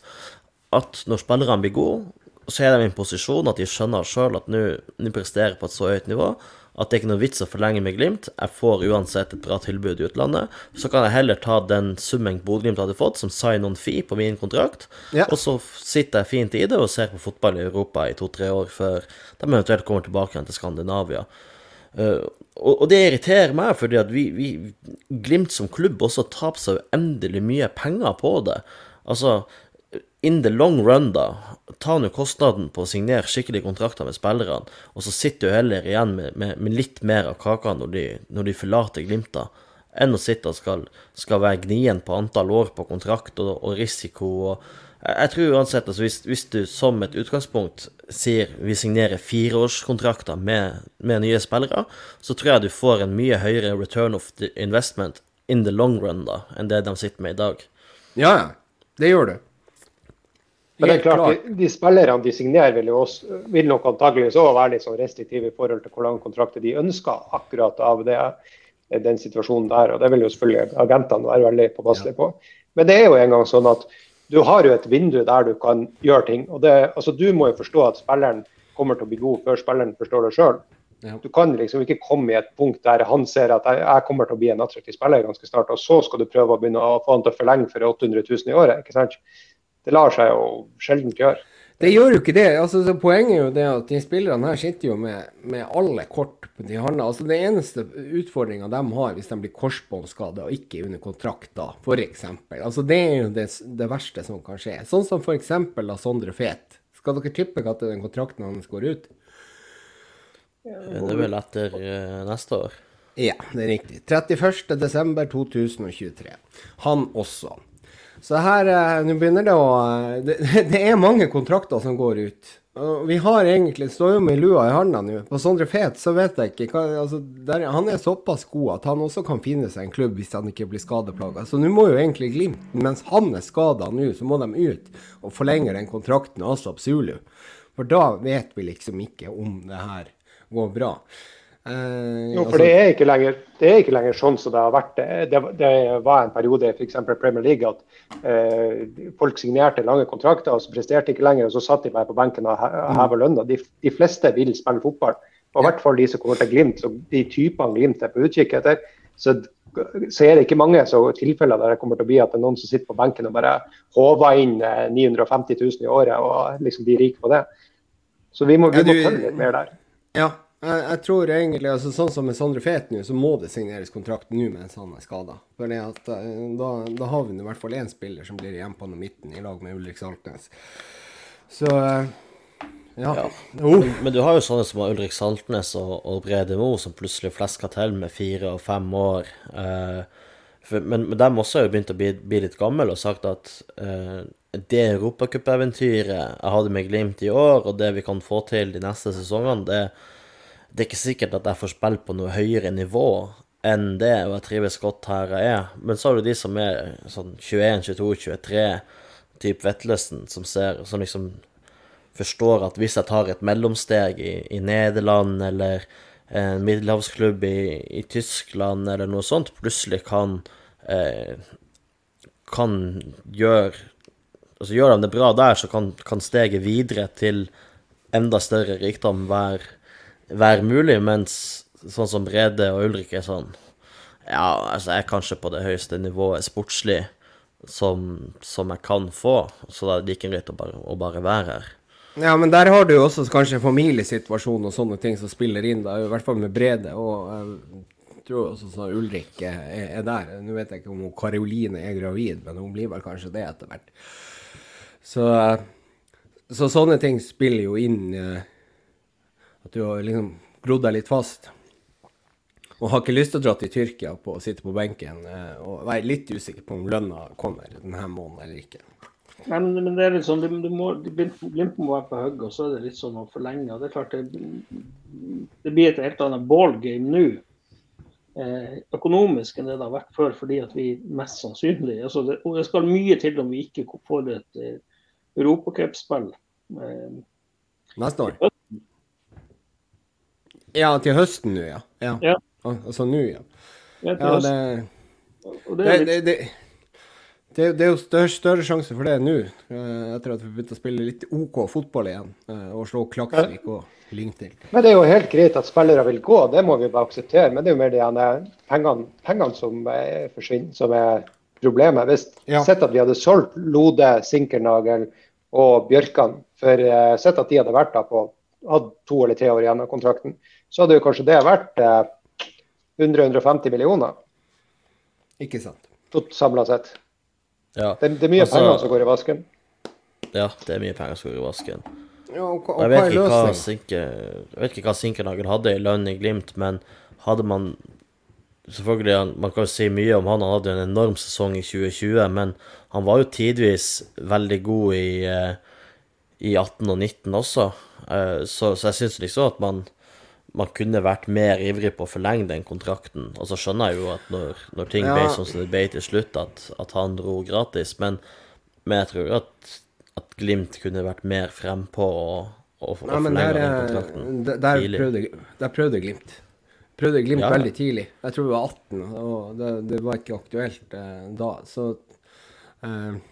At når spillerne blir gode, så er de i en posisjon at de skjønner sjøl at nå presterer på et så høyt nivå at det er ikke noe vits å forlenge med Glimt. Jeg får uansett et bra tilbud i utlandet. Så kan jeg heller ta den summen Bodø-Glimt hadde fått som sign-on fee på min kontrakt, Ja. og så sitter jeg fint i det og ser på fotball i Europa i to-tre år før de eventuelt kommer tilbake igjen til Skandinavia. Uh, og, og det irriterer meg, fordi at vi, vi Glimt som klubb også taper seg uendelig mye penger på det. Altså, in the long run, da, ta nå kostnaden på å signere skikkelige kontrakter med spillerne, og så sitter du heller igjen med, med, med litt mer av kaka når de, når de forlater Glimt, da, enn å sitte og skal, skal være gnien på antall år på kontrakt og, og risiko. og jeg tror uansett, altså hvis, hvis du som et utgangspunkt sier vi signerer fireårskontrakter med, med nye spillere, så tror jeg du får en mye høyere return of investment in the long run da, enn det de sitter med i dag. Ja, ja. Det gjør du. Men det er klart, klart. de, de spillerne de signerer, vil, også, vil nok antakeligvis også være litt sånn restriktive i forhold til hvor lang kontrakter de ønsker akkurat av det, den situasjonen der. og Det vil jo selvfølgelig agentene være veldig påpasselige på. Men det er jo en gang sånn at du har jo et vindu der du kan gjøre ting. og det, altså Du må jo forstå at spilleren kommer til å bli god før spilleren forstår det sjøl. Du kan liksom ikke komme i et punkt der han ser at jeg, jeg kommer til å bli en attraktiv spiller ganske snart, og så skal du prøve å begynne å få han til å forlenge for 800 000 i året. ikke sant? Det lar seg jo sjelden gjøre. Det gjør jo ikke det. altså så Poenget er jo det at de spillerne her sitter jo med, med alle kort på de hånda. Altså Det eneste utfordringa de har hvis de blir korsbåndskada og ikke under kontrakt da, f.eks. Altså det er jo det, det verste som kan skje. Sånn som f.eks. av Sondre Fet. Skal dere tippe når den kontrakten hans går ut? Det er vel etter eh, neste år. Ja, det er riktig. 31.12.2023. Han også. Så her eh, Nå begynner det å eh, det, det er mange kontrakter som går ut. Vi har egentlig står jo med lua i handa nå. På Sondre Fet så vet jeg ikke altså, der, Han er såpass god at han også kan finne seg en klubb hvis han ikke blir skadeplaga. Så nå må jo egentlig Glimt, mens han er skada nå, så må de ut og forlenge den kontrakten med Asap Zulu. For da vet vi liksom ikke om det her går bra. Eh, jo, for altså, det, er ikke lenger, det er ikke lenger sånn som det har vært. Det, det var en periode i f.eks. Premier League at eh, folk signerte lange kontrakter og så presterte ikke lenger, og så satt de bare på benken og heva lønna. De, de, fleste vil spille fotball. Og i hvert fall de som kommer til Glimt, så de typene Glimt er på utkikk etter. Så, så, er det ikke mange så, tilfeller der det kommer til å bli at det er noen som sitter på benken og bare håver inn 950 eh, 000 i året og liksom blir rike på det. Så vi må, vi må følge litt mer der. Ja, jeg, jeg, tror egentlig, altså Sånn som med Sondre Fet nå, så må det signeres kontrakt nå mens han er skada. Eh, da, da har vi i hvert fall én spiller som blir igjen på midten, i lag med Ulrik Saltnes. Så eh, ja. ja. Oh. Men, men, du har jo sånne som Ulrik Saltnes og, og Brede Mo, som plutselig flesker til med fire og fem år. Eh, for, men, men dem også har jo begynt å bli, bli litt gammel og sagt at eh, det europacupeventyret jeg hadde med Glimt i år, og det vi kan få til de neste sesongene, det, det er ikke sikkert at jeg får spille på noe høyere nivå enn det, og jeg trives godt her jeg er. Men så har du de som er sånn 21, 22, 23, type Vetlesen, som ser som liksom forstår at hvis jeg tar et mellomsteg i, i Nederland eller en middelhavsklubb i, i, Tyskland eller noe sånt, plutselig kan eh, kan gjøre altså Gjør de det bra der, så kan, kan steget videre til enda større rikdom være, være mulig, mens sånn som Brede og Ulrik er sånn Ja, altså, jeg er kanskje på det høyeste nivået sportslig som, som jeg kan få, så da er det like greit å bare, å bare være her. Ja, men der har du jo også kanskje familiesituasjon og sånne ting som spiller inn, da, i hvert fall med Brede. Og jeg tror også sånn Ulrik er, er der. Nå vet jeg ikke om Karoline er gravid, men hun blir vel kanskje det etter hvert. Så, så, sånne ting spiller jo inn eh, at du har liksom grodd deg litt fast. Og har ikke lyst til å dra til Tyrkia på å sitte på benken eh, og være litt usikker på om lønna kommer denne måneden eller ikke. Nei, men, men, det er litt sånn, du, du må, Glimt må være på hugget, og så er det litt sånn å forlenge. Det er klart det, det blir et helt annet ballgame nå. Eh, økonomisk enn det det har vært før, fordi at vi mest sannsynlig altså det, og det skal mye til om vi ikke får et eh, europacupspill. Eh, Neste år? Ja, til høsten nå, ja. ja. ja. Altså nå, ja. ja, det, det, det, det det, det, er jo større, større sjanse for det nå, eh, etter at vi begynte å spille litt OK fotball igjen. Eh, og slå Klaksvik og Lyngtil. Men det er jo helt greit at spillere vil gå, det må vi bare akseptere. Men det er jo mer de pengene, pengene som forsvinner, som er problemet. Hvis ja. sett at vi hadde solgt Lode, Sinkernagel og Bjørkan for uh, sett at de hadde vært da på hadde to eller tre år igjen av kontrakten, så hadde jo kanskje det vært uh, 100-150 millioner. Ikke sant. Samla sett. Ja. Det, det, er mye altså, penger som går i vasken. Ja, det er mye penger som går i vasken. Ja, og, og, jeg, vet ikke hva Sinke, jeg vet ikke hva Sinkernagel hadde i lønn i Glimt, men hadde man Selvfølgelig, man kan jo si mye om han, han hadde en enorm sesong i 2020, men han var jo tidvis veldig god i, eh, i 18 og 19 også, eh, så, så jeg syns liksom at man man kunne vært mer ivrig på å forlenge den kontrakten. Og så skjønner jeg jo at når, når ting ja. ble sånn som det ble til slutt, at, at han dro gratis. Men, men jeg tror at, at, Glimt kunne vært mer frempå og, og, og forlenge den kontrakten der, der Prøvde, der prøvde Glimt. Prøvde Glimt ja. veldig tidlig. Jeg tror vi var 18, og det, det var ikke aktuelt eh, da. Så eh,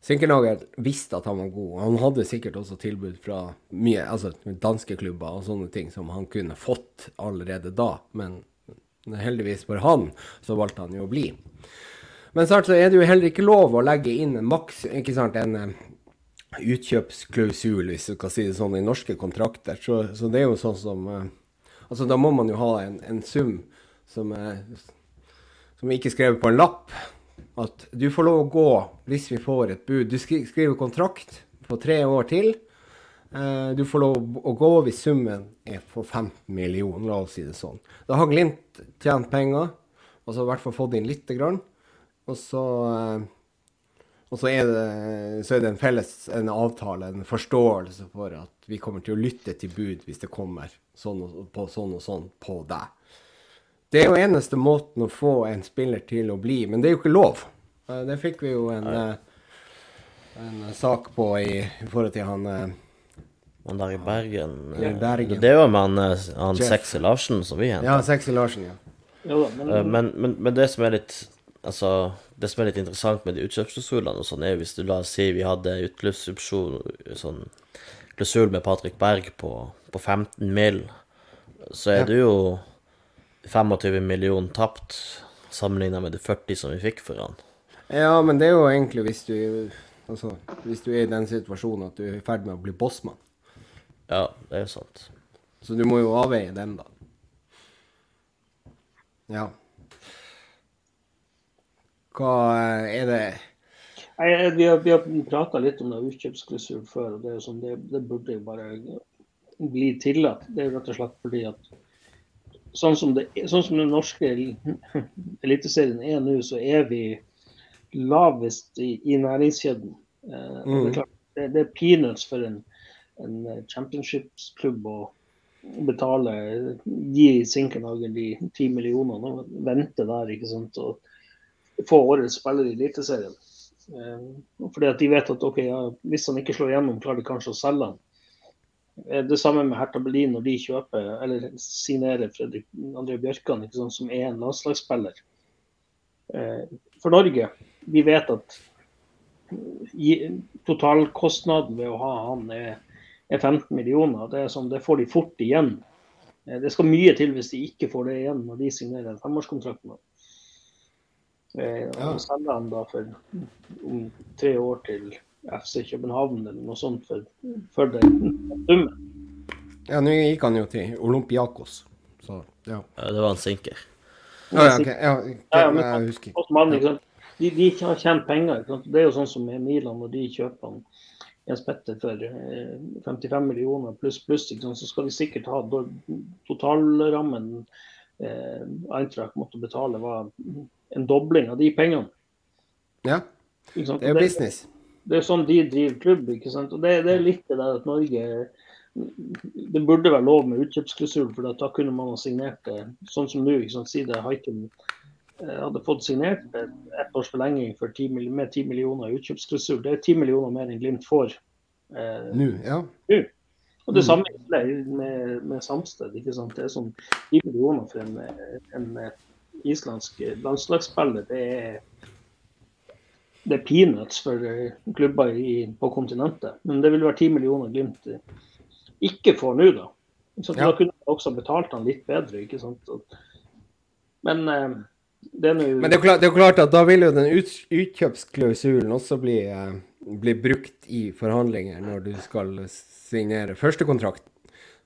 Sinkernagel visste at han var god. Han hadde sikkert også tilbud fra mye, altså danske klubber og sånne ting som han kunne fått allerede da. Men heldigvis for han, så valgte han jo å bli. Men så er det jo heller ikke lov å legge inn en maks, ikke sant, en uh, utkjøpsklausul, hvis du kan si det sånn, i norske kontrakter. Så, så det er jo sånn som uh, Altså, da må man jo ha en, en sum som, er, som ikke er skrevet på en lapp at du får lov å gå hvis vi får et bud. Du skriver kontrakt på tre år til. Eh, du får lov å gå hvis summen er på 15 millioner, la oss si det sånn. Da har Glimt tjent penger, og så i hvert fall fått inn lite grann. Og så, eh, og så, er det, så er det en felles en avtale, en forståelse for at vi kommer til å lytte til bud hvis det kommer sånn og, på sånn og sånn på deg. Det er jo eneste måten å få en spiller til å bli, men det er jo ikke lov. Eh, det fikk vi jo en, eh, en sak på i, i, forhold til han Han der i Bergen. ja. Bergen. Det var med han, eh, han Sexy Larsen som vi henta. Ja, Sexy Larsen, ja. Men, Eh, Men, men, men det som er litt Altså, det som er litt interessant med de utkjøpsklausulene og sånn, er hvis du la oss si vi hadde utløpsopsjon sånn klausul med Patrick Berg på, på 15 mill., så er Ja. det jo 25 millioner tapt sammenligna med de 40 som vi fikk for han. Ja, men det er jo egentlig hvis du Altså, hvis du er i den situasjonen at du er i ferd med å bli bossmann. Ja, det er jo sant. Så du må jo avveie den, da. Ja. Hva er det Nei, vi har, vi har prata litt om det utkjøpsklausul før, og det, er jo sånn, det, det burde jo bare bli tillatt. Det er jo rett og slett fordi at sånn som, det, sånn som den norske eliteserien er nå, så er vi lavest i, i næringskjeden. Eh, mm. det, er klart, det, det er peanuts for en, en championshipsklubb å betale, gi Sinkenhagen de ti millionene og vente der, ikke sant. Og få årets spiller i Eliteserien. Eh, fordi at de vet at ok, ja, hvis han ikke slår gjennom, klarer de kanskje å selge han. Eh, Det samme med Hertha Berlin når de kjøper eller signerer Fredrik André Bjørkan, sant, som er en landslagsspiller. Eh, For Norge, vi vet at totalkostnaden ved å ha han er, er 15 millioner. Det, er sånn, det får de fort igjen. Eh, Det skal mye til hvis de ikke får det igjen når de signerer en femårskontrakt. med. Eh, Og selger han da for om tre år til FC København eller noe sånt for, for den summen. Ja, nå gikk han jo til Olympiakos, så ja. Ja, Det var en sinker. Å, ja, ok. ja, okay. Ja, ja, men- jeg husker. Sant? De, de har tjent penger. Ikke sant? Det er jo sånn som med Milan, når de kjøper han Jens Petter for eh, 55 millioner pluss pluss, så skal de sikkert ha totalrammen eh, Eintracht måtte betale, var en dobling av de pengene. Ja, det er jo business. Det er sånn de driver klubb. ikke sant? Og det, det er litt det der at Norge Det burde være lov med utkjøpsklausul, for da kunne man ha signert det sånn som nå. ikke sant? Si det Haiken eh, hadde fått signert et ett års forlenging for 10, med 10 millioner i utkjøpsklausul. Det er 10 millioner mer enn Glimt får. Eh, Nå, ja. og det samme gjelder med, med Samsted. ikke sant? Det er sånn 10 millioner for en, en islandsk landslagsspiller. Det er, det er peanuts for eh, klubber i, på kontinentet. Men det vil være 10 millioner Glimt eh, ikke får nå, da. Så Ja. Da kunne man også betalt han litt bedre. ikke sant? Men eh, det er nå Men det er, klart, det er klart at da vil jo den ut, utkjøpsklausulen også bli, eh, bli brukt i forhandlinger når du skal signere første kontrakt.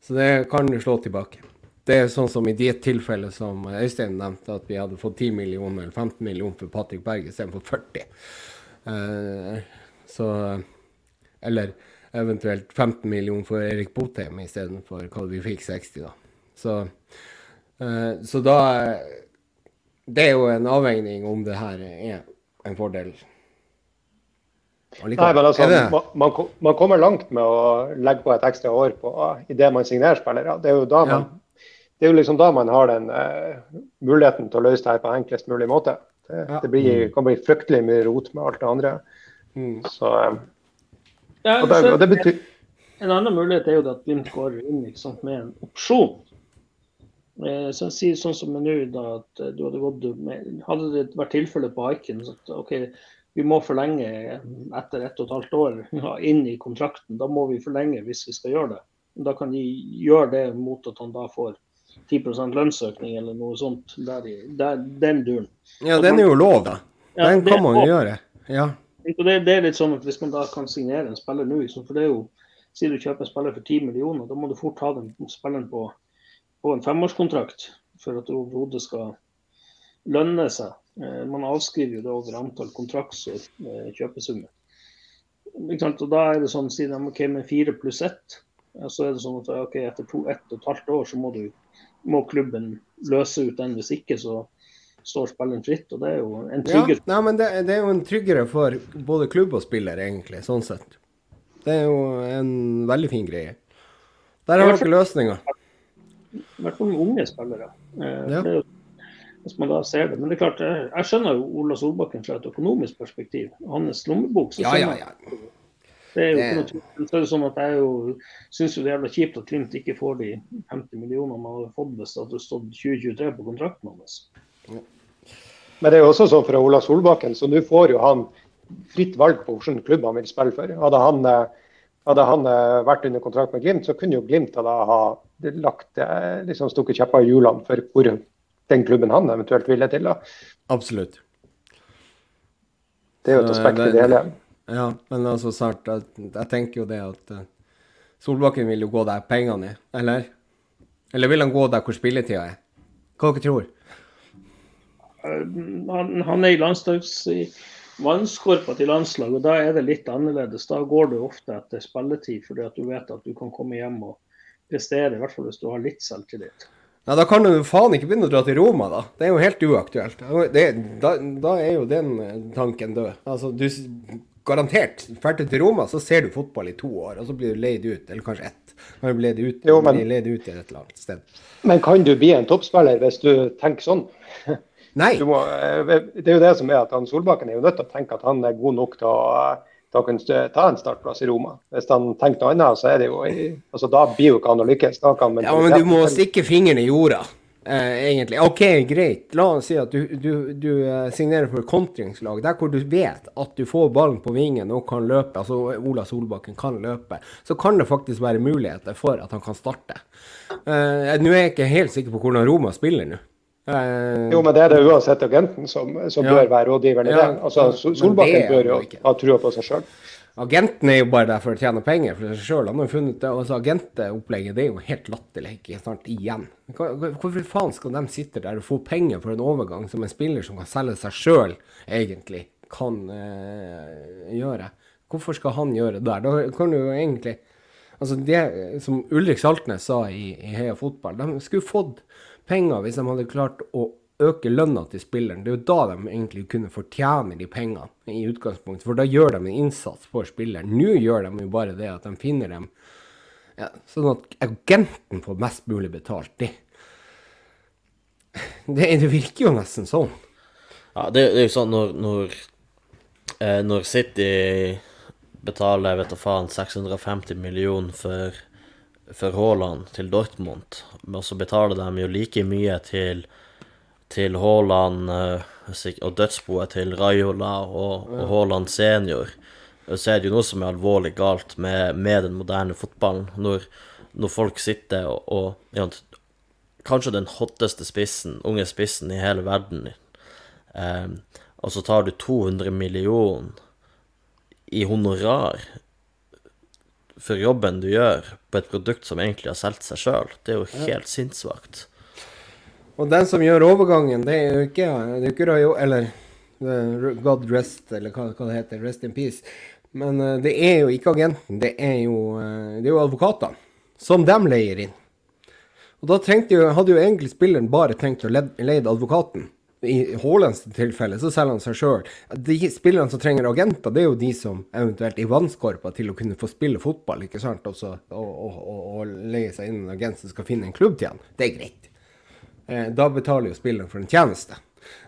Så det kan du slå tilbake. Det er sånn som i det tilfellet som Øystein nevnte, at vi hadde fått 10 millioner eller 15 millioner for Patrick Berg istedenfor 40. Uh, så Eller eventuelt 15 millioner for Erik Botheim istedenfor hva vi fikk 60, da. Så, uh, så da det er jo en avveining om det her er en fordel. Nei, men altså, man, man, man kommer langt med å legge på et ekstra år på det man signerer spillere. Det er jo da Ja. Det er jo liksom da man har den eh, muligheten til å løse det her på enklest mulig måte. Det, Ja. det blir, kan bli fryktelig mye rot med alt det andre. Mm. Så, eh, Ja, og, det, og det betyr En annen mulighet er jo at Glimt går inn sant, med en opsjon. Eh, Så Si sånn som nå, da, at eh, du hadde gått med Hadde det vært tilfellet på Haiken, at OK, vi må forlenge etter ett og et halvt år ja, inn i kontrakten. Da må vi forlenge hvis vi skal gjøre det. Da kan de gjøre det mot at han da får 10% lønnsøkning eller noe sånt. Der, i- der, den duren. Ja, den er jo lov, da. Den kan man jo gjøre. Ja. Det, det er litt sånn at Hvis man da kan signere en spiller nå, liksom, for det er jo Sier du kjøper en spiller for 10 millioner, da må du fort ha den spilleren på, på en femårskontrakt for at det overhodet skal lønne seg. Eh, man avskriver jo det over antall kontrakts- eh, kjøpesummer. Og da er det sånn, sier de OK med fire pluss ett, ja, så er det sånn at okay, etter to, ett og et halvt år så må, du, må klubben løse ut den. Hvis ikke så står spilleren fritt. Og det er jo en tryggere ja. Nei, men det, det er jo en tryggere for både klubb og spiller, egentlig, sånn sett. Det er jo en veldig fin greie. Der har dere løsninga. I hvert fall med unge spillere. Eh, Ja. det hvis man da ser det. Men det er klart, jeg, jeg skjønner jo Ola Solbakken fra et økonomisk perspektiv. Hans lommebok. så Ja, ja, ja. Det er jo ikke noe tvil. Så er det sånn at jeg jo syns det er jævla kjipt at Glimt ikke får de 50 millionene man hadde fått hvis det hadde stått 2023 på kontrakten hans. Men det er jo også sånn fra Ola Solbakken, så nå får jo han fritt valg på hvilken klubb han vil spille for. Hadde han, eh, hadde han eh, vært under kontrakt med Glimt, så kunne jo Glimt da ha lagt, eh, liksom stukket kjepper i hjulene for hvor den klubben han eventuelt ville til. da. Absolutt. Det er jo et aspekt i det hele. Ja, men altså snart jeg, jeg tenker jo det at uh, Solbakken vil jo gå der pengene er, eller? Eller vil han gå der hvor spilletida er? Hva dere tror han, han er i landslags i vannskorpa til landslag, og da er det litt annerledes. Da går du ofte etter spilletid, fordi at du vet at du kan komme hjem og prestere, i hvert fall hvis du har litt selvtillit. Ja, Da kan du faen ikke begynne å dra til Roma, da. Det er jo helt uaktuelt. Det, da, da, er jo den eh, tanken død. Altså, du garantert ferdig til Roma, så ser du fotball i to år, og så blir du leid ut, eller kanskje ett. Kan du bli leid ut, jo, men, leid ut i et eller annet sted. Men kan du bli en toppspiller hvis du tenker sånn? Nei. Må, eh, det er jo det som er at han Solbakken er jo nødt til å tenke at han er god nok til å da kan ta en startplass i Roma. Hvis han tenker noe annet, så er det jo altså Da blir jo ikke han å lykkes. Ja, men du må stikke fingeren i jorda, eh, egentlig. OK, greit. La oss si at du, du, du eh, signerer for kontringslag der hvor du vet at du får ballen på vingen og kan løpe, altså Ola Solbakken kan løpe, så kan det faktisk være muligheter for at han kan starte. Eh, nå er jeg ikke helt sikker på hvordan Roma spiller nå. Uh, jo, men det er det uansett agenten som, som ja. bør være rådgiveren i ja, det. Altså, Solbakken bør jo ha trua på seg sjøl. Agenten er jo bare der for å tjene penger for seg sjøl. Han har funnet det. Altså, agentopplegget det er jo helt latterlig. Ikke sant? Igjen. Hvorfor faen skal de sitte der og få penger for en overgang som en spiller som kan selge seg sjøl, egentlig kan eh, gjøre? Hvorfor skal han gjøre det der? Da kan du jo egentlig Altså, det som Ulrik Saltnes sa i, i Heia Fotball, de skulle fått penger hvis de hadde klart å øke lønna til spilleren. Det er jo da de egentlig kunne fortjene de pengene i utgangspunktet, for da gjør de en innsats for spilleren. Nå gjør de jo bare det at de finner dem ja, sånn at agenten får mest mulig betalt. Det, det, virker jo nesten sånn. Ja, det, det er jo sånn når, når, eh, når City betaler vet du faen 650 millioner for for Haaland til Dortmund, og så betaler de jo like mye til, til Haaland eh, og dødsboet til Raiola og, og Haaland senior. Så er det jo noe som er alvorlig galt med, med den moderne fotballen. Når, når folk sitter og, og ja, Kanskje den hotteste spissen, unge spissen i hele verden, eh, og så tar du 200 millioner i honorar for jobben du gjør på et produkt som egentlig har solgt seg sjøl. Det er jo helt sinnssvakt. Og den som gjør overgangen, det er jo ikke, det er ikke Rayo, eller uh, God rest, eller hva, hva, det heter. Rest in peace. Men uh, det er jo ikke agenten, det er jo, uh, jo advokatene. Som de leier inn. Og da jo, hadde jo egentlig spilleren bare tenkt å leie advokaten. I Haalands tilfelle så selger han seg sjøl. De spillerne som trenger agenter, det er jo de som eventuelt i vannskorpa til å kunne få spille fotball, ikke sant, og, så, og, og, og leie seg inn en agent som skal finne en klubb til han. Det er greit. Eh, da betaler jo spilleren for en tjeneste.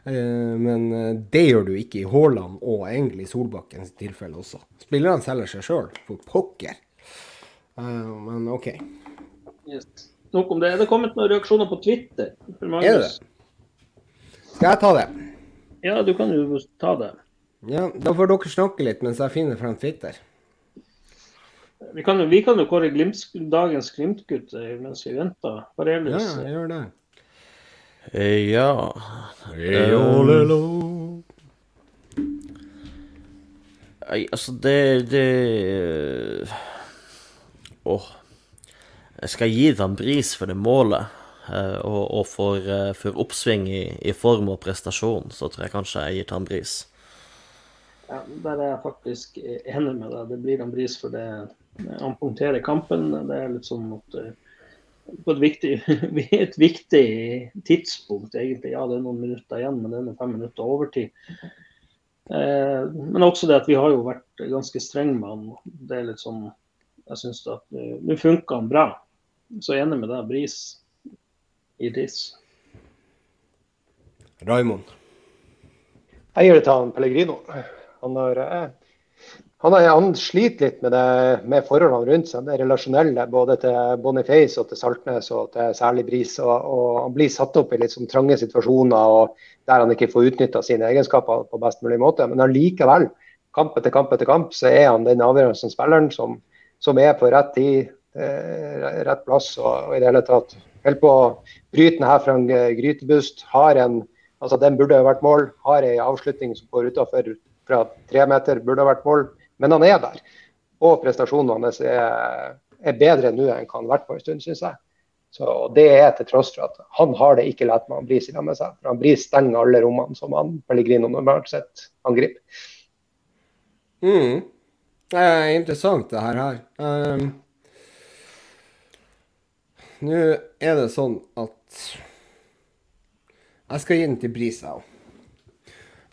Eh, men eh, det gjør du ikke i Haaland og egentlig i Solbakkens tilfelle også. Spillerne selger seg sjøl, for pokker. Eh, men OK. Yes. Nok om det. Er det kommet noen reaksjoner på Twitter? Er det? Skal jeg ta det? Ja, du kan jo ta det. Ja, Da får dere snakke litt mens jeg finner frem Twitter. Vi kan, vi kan jo kåre glimt, dagens Glimt-gutt mens vi venter. Barelius. Ja, jeg gjør det. Eh, ja Eolelo. Nei, altså, det Det Åh. Jeg skal gi dem bris for det målet. Eh, og, og for, eh, for, oppsving i, i, form og prestasjon, så tror jeg kanskje jeg gir bris Ja, der er jeg faktisk enig med deg. Det blir Tambris for det han punkterer kampen. Det er litt sånn at eh, på et viktig, et viktig, tidspunkt, egentlig. Ja, det er noen minutter igjen, men det er fem minutter overtid. Eh, men også det at vi har jo vært ganske strenge med han. Det er litt sånn Jeg syns at nå funka han bra. Så jeg er enig med deg, Bris i DIS. Raymond? Jeg gir det til han Pellegrino. Han har, eh, han, er, han, sliter litt med, det, med forholdene rundt seg, det relasjonelle. Både til Boniface og til Saltnes og til særlig Bris. Og, og, han blir satt opp i litt sånn trange situasjoner og der han ikke får utnytta sine egenskaper på best mulig måte. Men allikevel, kamp etter kamp etter kamp, så er han den avgjørende spilleren som, som, er på rett tid, eh, rett plass og, og, i det hele tatt holder på å bryte den her fra en grytebust. Har en, altså Den burde vært mål. Har ei avslutning som går utafor fra tre meter, burde vært mål. Men han er der. Og prestasjonene hans er, er bedre nå enn hva han har vært på en stund, syns jeg. Så Det er til tross for at han har det ikke lett med han Bris med seg. For han Bris stenger alle rommene som han Pellegrino normalt sett angriper. Mm. Det er interessant, det her. Um, Nå er det sånn at jeg skal gi den til Bris, jeg òg.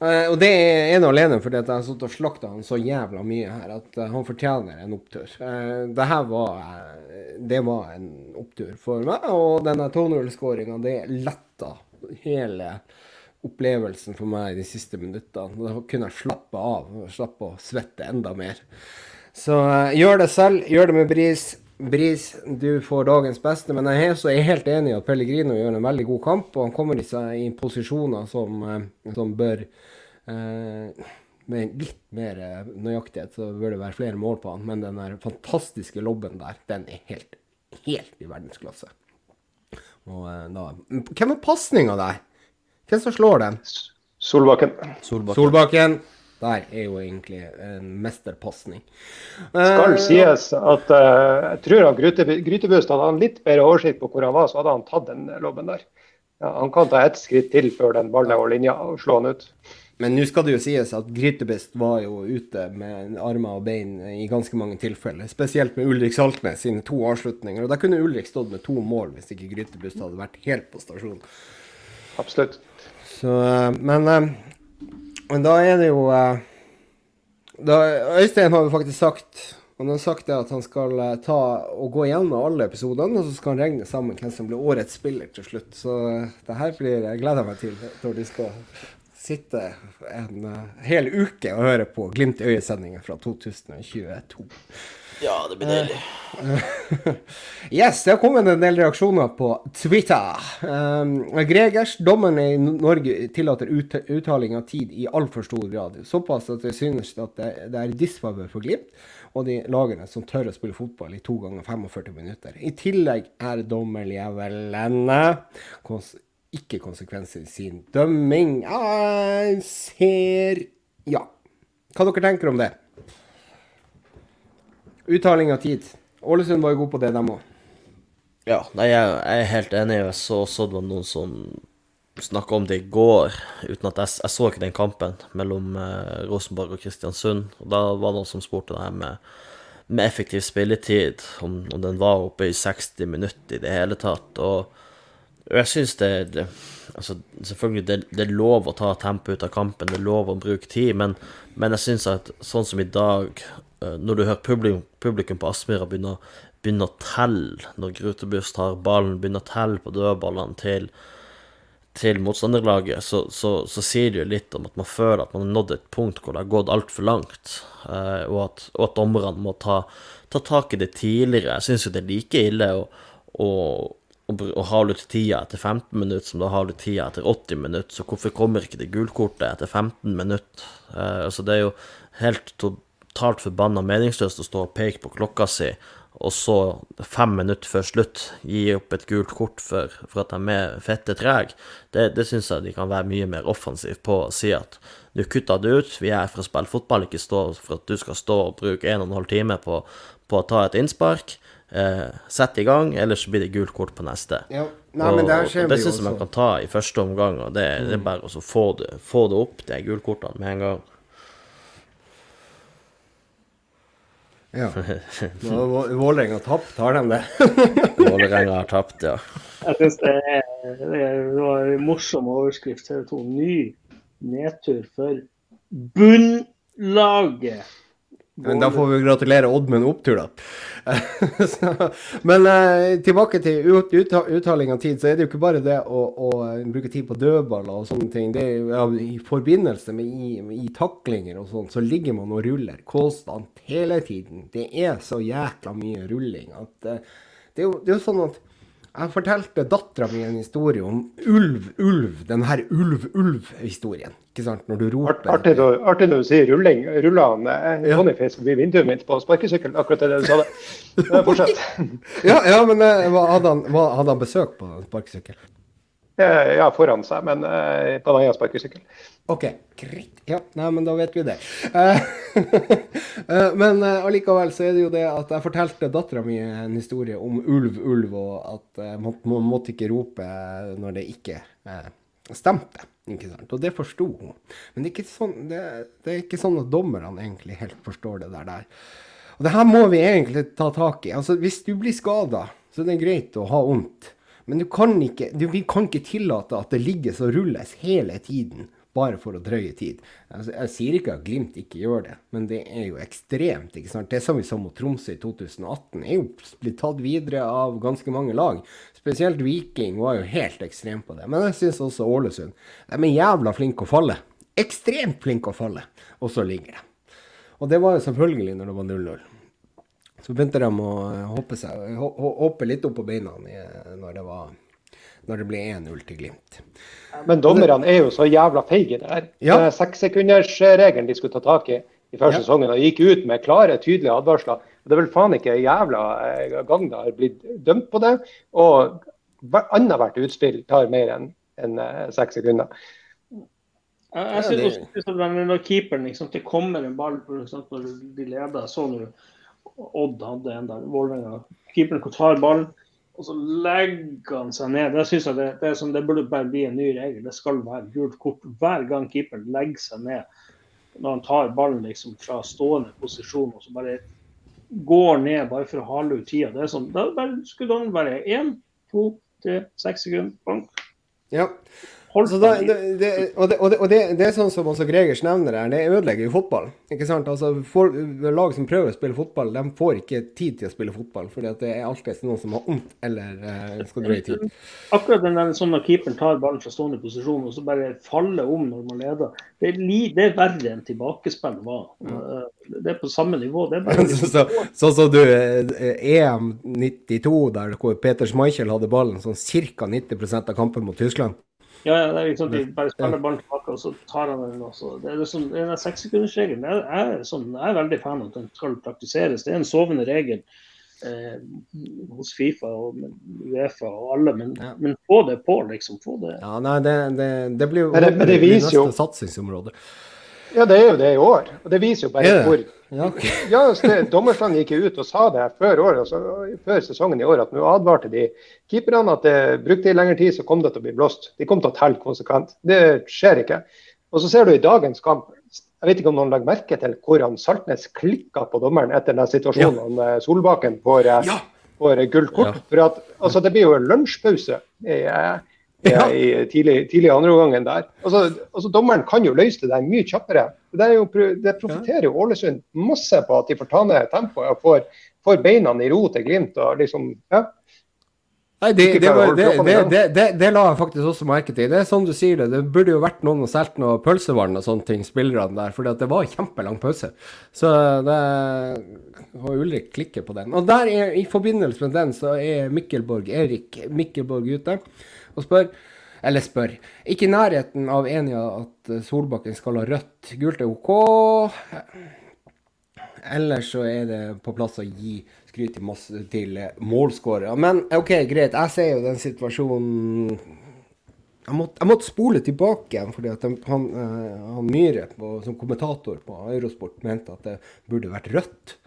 Uh, og det er ene og alene fordi at jeg har sittet og slakta han så jævla mye her at uh, han fortjener en opptur. Uh, det her var Det var en opptur for meg, og denne 2-0-skåringa, det letta hele opplevelsen for meg de siste minuttene. Da kunne jeg slappe av, slappe å svette enda mer. Så gjør det selv, gjør det med Bris. Bris, du får dagens beste, men jeg er, helt enig i at Pellegrino gjør en veldig god kamp. Og han kommer i seg i posisjoner som, som bør Eh, med litt mer eh, nøyaktighet så bør det være flere mål på han, men den der fantastiske lobben der, den er helt, helt i verdensklasse. Og eh, da Hvem er pasninga der? Hvem som slår den? Solbakken. Solbakken. Solbakken. Der er jo egentlig en mesterpasning. Skal sies at uh, jeg tror han Gryte, Grytebust hadde han litt bedre oversikt på hvor han var, så hadde han tatt den lobben der. Ja, han kan ta ett skritt til før den ballen er over linja og slå han ut. Men nå skal det jo sies at Grytebust var jo ute med armer og bein i ganske mange tilfeller. Spesielt med Ulrik Saltnes sine to avslutninger. Og da kunne Ulrik stått med to mål hvis ikke Grytebust hadde vært helt på stasjon. Absolutt. Så, eh, men, eh, men da er det jo eh, da, Øystein har jo faktisk sagt han har sagt at han skal ta og gå gjennom alle episodene, og så skal han regne sammen hvem som blir årets spiller til slutt. Så det her blir jeg gleder meg til når de skal sitte en uh, hel uke og høre på Glimt i øyet-sendingen fra 2022. Ja, det blir deilig. yes, det har kommet en del reaksjoner på Twitter. Um, Gregers, dommeren i Norge, tillater ut uttaling av tid i altfor stor grad. Såpass at det synes at det, det er disfavør for Glimt og de lagene som tør å spille fotball i to ganger 45 minutter. I tillegg er dommerjævelene ikke konsekvenser i sin dømming. Jeg ser Ja. Hva dere tenker om det? Uttaling av tid. Ålesund var jo god på det, dem òg. Ja, nei, jeg, er helt enig. Jeg så så det var noen som snakka om det i går, uten at jeg, jeg så ikke den kampen mellom eh, Rosenborg og Kristiansund. Og da var det noen som spurte det her med, med effektiv spilletid, om, om, den var oppe i 60 minutter i det hele tatt. Og og jeg syns det, det, altså Selvfølgelig, det, det, er lov å ta tempo ut av kampen, det er lov å bruke tid, men, men jeg syns at sånn som i dag, eh, når du hører publikum, publikum på Aspmyra begynne, begynne, å telle når Grutebuss tar ballen, begynne å telle på dødballene til, til motstanderlaget, så, så, så, sier det jo litt om at man føler at man har nådd et punkt hvor det har gått altfor langt, uh, og, at, og at dommerne må ta, ta, tak i det tidligere. Jeg syns jo det er like ille å, å å har ut tida etter 15 minutter som da du havler tida etter 80 minutter, så hvorfor kommer ikke det gulkortet etter 15 minutter? Eh, altså det er jo helt totalt forbanna meningsløst å stå og peke på klokka si, og så fem minutter før slutt gi opp et gult kort for, for at de er fette trege. Det, det syns jeg de kan være mye mer offensive på å si at nå kutter du ut, vi er for å spille fotball, ikke stå for at du skal stå og bruke en og en halv time på, på å ta et innspark eh, sett i gang, ellers blir det gult kort på neste. Ja. Nei, og, det, det syns jeg man kan ta i første omgang, og det, mm. det er mm. bare å få det, få det opp, de gulkortene, med en gang. Ja. Vålerenga har tapt, har de det? Vålerenga har tapt, ja. Jeg syns det, det, var en morsom overskrift. TV 2. Ny nedtur for bunnlaget Men da får vi gratulere Odd med en opptur, da. så, men eh, tilbake til ut, ut, uttaling av tid, så er det jo ikke bare det å, å bruke tid på dødballer og sånne ting. Det er jo, ja, I forbindelse med i, i taklinger og sånn, så ligger man og ruller konstant hele tiden. Det er så jækla mye rulling at eh, det, er jo, det er jo sånn at jeg fortalte dattera mi en historie om ulv, ulv. Den her ulv-ulv-historien. Ikke sant? Når du roper Artig, når du sier rulling. rullende. eh, ja. Boniface forbi vinduet mitt på sparkesykkel? Akkurat det du sa det. Fortsett. ja, ja, men eh, hadde han, hadde han besøk på sparkesykkel? Ja, foran seg, men uh, på en annen sparkesykkel. OK, greit. Ja, nei, men da vet vi det. Uh, men allikevel så er det jo det at jeg fortalte dattera mi en historie om ulv, ulv, og at man, man, måtte ikke rope når det ikke stemte. Ikke sant? Og det forsto hun. Men det er, sånn, det, det er ikke sånn at dommerne egentlig helt forstår det der. der. Og det her må vi egentlig ta tak i. Altså, Hvis du blir skada, så er det greit å ha vondt. Men du kan ikke, du, vi kan ikke tillate at det ligges og rulles hele tiden bare for å drøye tid. Altså, jeg sier ikke at Glimt ikke gjør det, men det er jo ekstremt. ikke sant? Det som vi så mot Tromsø i 2018, er jo blitt tatt videre av ganske mange lag. Spesielt Viking var jo helt ekstrem på det. Men jeg syns også Ålesund. De er jævla flinke å falle. Ekstremt flinke å falle. Og så ligger de. Og det var jo selvfølgelig når det var 0-0. Så begynte de å hoppe, seg, hoppe litt opp på beina når det, var, når det ble 1-0 til Glimt. Men dommerne er jo så jævla feige der. Ja. Sekssekundersregelen de skulle ta tak i i første ja. sesongen, og gikk ut med klare, tydelige advarsler. Det er vel faen ikke jævla eh, gang det har blitt dømt på det. Og annethvert utspill tar mer enn en, eh, seks sekunder. Jeg, jeg synes også Når keeperen liksom, det kommer en ball for eksempel, når de leder, så når Odd hadde en der. Vålerenga. Keeperen tar ballen, og så legger han seg ned. Det synes jeg det, det, som, det burde bare bli en ny regel. Det skal være gult kort hver gang keeperen legger seg ned når han tar ballen liksom fra stående posisjon og så bare går ned bare for å hale ut tida. Det er sånn, da skulle han være én, to, tre, seks sekunder. Bank. Ja. Da, det, det, og, det, og, det, og det, er sånn som også Gregers nevner her, det ødelegger jo fotball. Ikke sant? Altså, for, Lag som prøver å spille fotball, de får ikke tid til å spille fotball. fordi at det er alltid noen som har vondt eller uh, skal drøye tid. Akkurat den der, sånn når keeperen tar ballen fra stående posisjon og så bare faller om når man leder, det er, li, det er verre enn tilbakespill var. Mm. det er på samme nivå. det er bare... Sånn så, så, så, du, EM 92, der hvor Peter Schmeichel hadde ballen sånn ca. 90% av kampen mot Tyskland. Ja, ja, det er liksom, de bare spiller ballen tilbake, og så tar han den. Også. Det er liksom, den sekssekundersregelen jeg, jeg, sånn, jeg er veldig fan av at den skal praktiseres. Det er en sovende regel eh, hos Fifa og Uefa og alle, men, ja. men, få det på, liksom. Få det. Ja, nei, det, det, det blir jo det, men det viser jo satsingsområde. Ja, det er jo det i år. Og det viser jo bare yeah. hvor Ja, okay. ja Dommerstanden gikk ut og sa det før, år, altså, før sesongen i år at nå advarte de keeperne at det brukte de lengre tid, så kom det til å bli blåst. De kom til å telle konsekvent. Det skjer ikke. Og så ser du i dagens kamp jeg vet ikke om noen legger merke til hvordan Saltnes klikka på dommeren etter den situasjonen ja. Solbakken får, eh, ja. får gult kort. Ja. For at, altså, det blir jo lunsjpause. Eh, ja. i tidlig, tidlig andreomgangen der. Altså, altså, dommeren kan jo løse det der mye kjappere. Det, jo, det profitterer jo Ålesund masse på at de får ta ned tempoet og får, får beina i ro til Glimt. og liksom, ja. Nei, det, det, var, det, det, la jeg faktisk også merke til. Det er sånn du sier det. Det burde jo vært noen og solgt noe pølsevann og sånne ting, spillerne der. For det var kjempelang pause. Så det Og Ulrik klikker på den. Og der er, i forbindelse med den, så er Mikkelborg, Erik Mikkelborg ute og spør eller spør. Ikke i nærheten av enig at Solbakken skal ha rødt. Gult er OK. Ellers så er det på plass å gi skryt til, til målskårere. Men OK, greit. Jeg ser jo den situasjonen jeg måtte, jeg måtte, spole tilbake igjen, fordi at han, eh, han Myhre som kommentator på Eurosport mente at det burde vært rødt.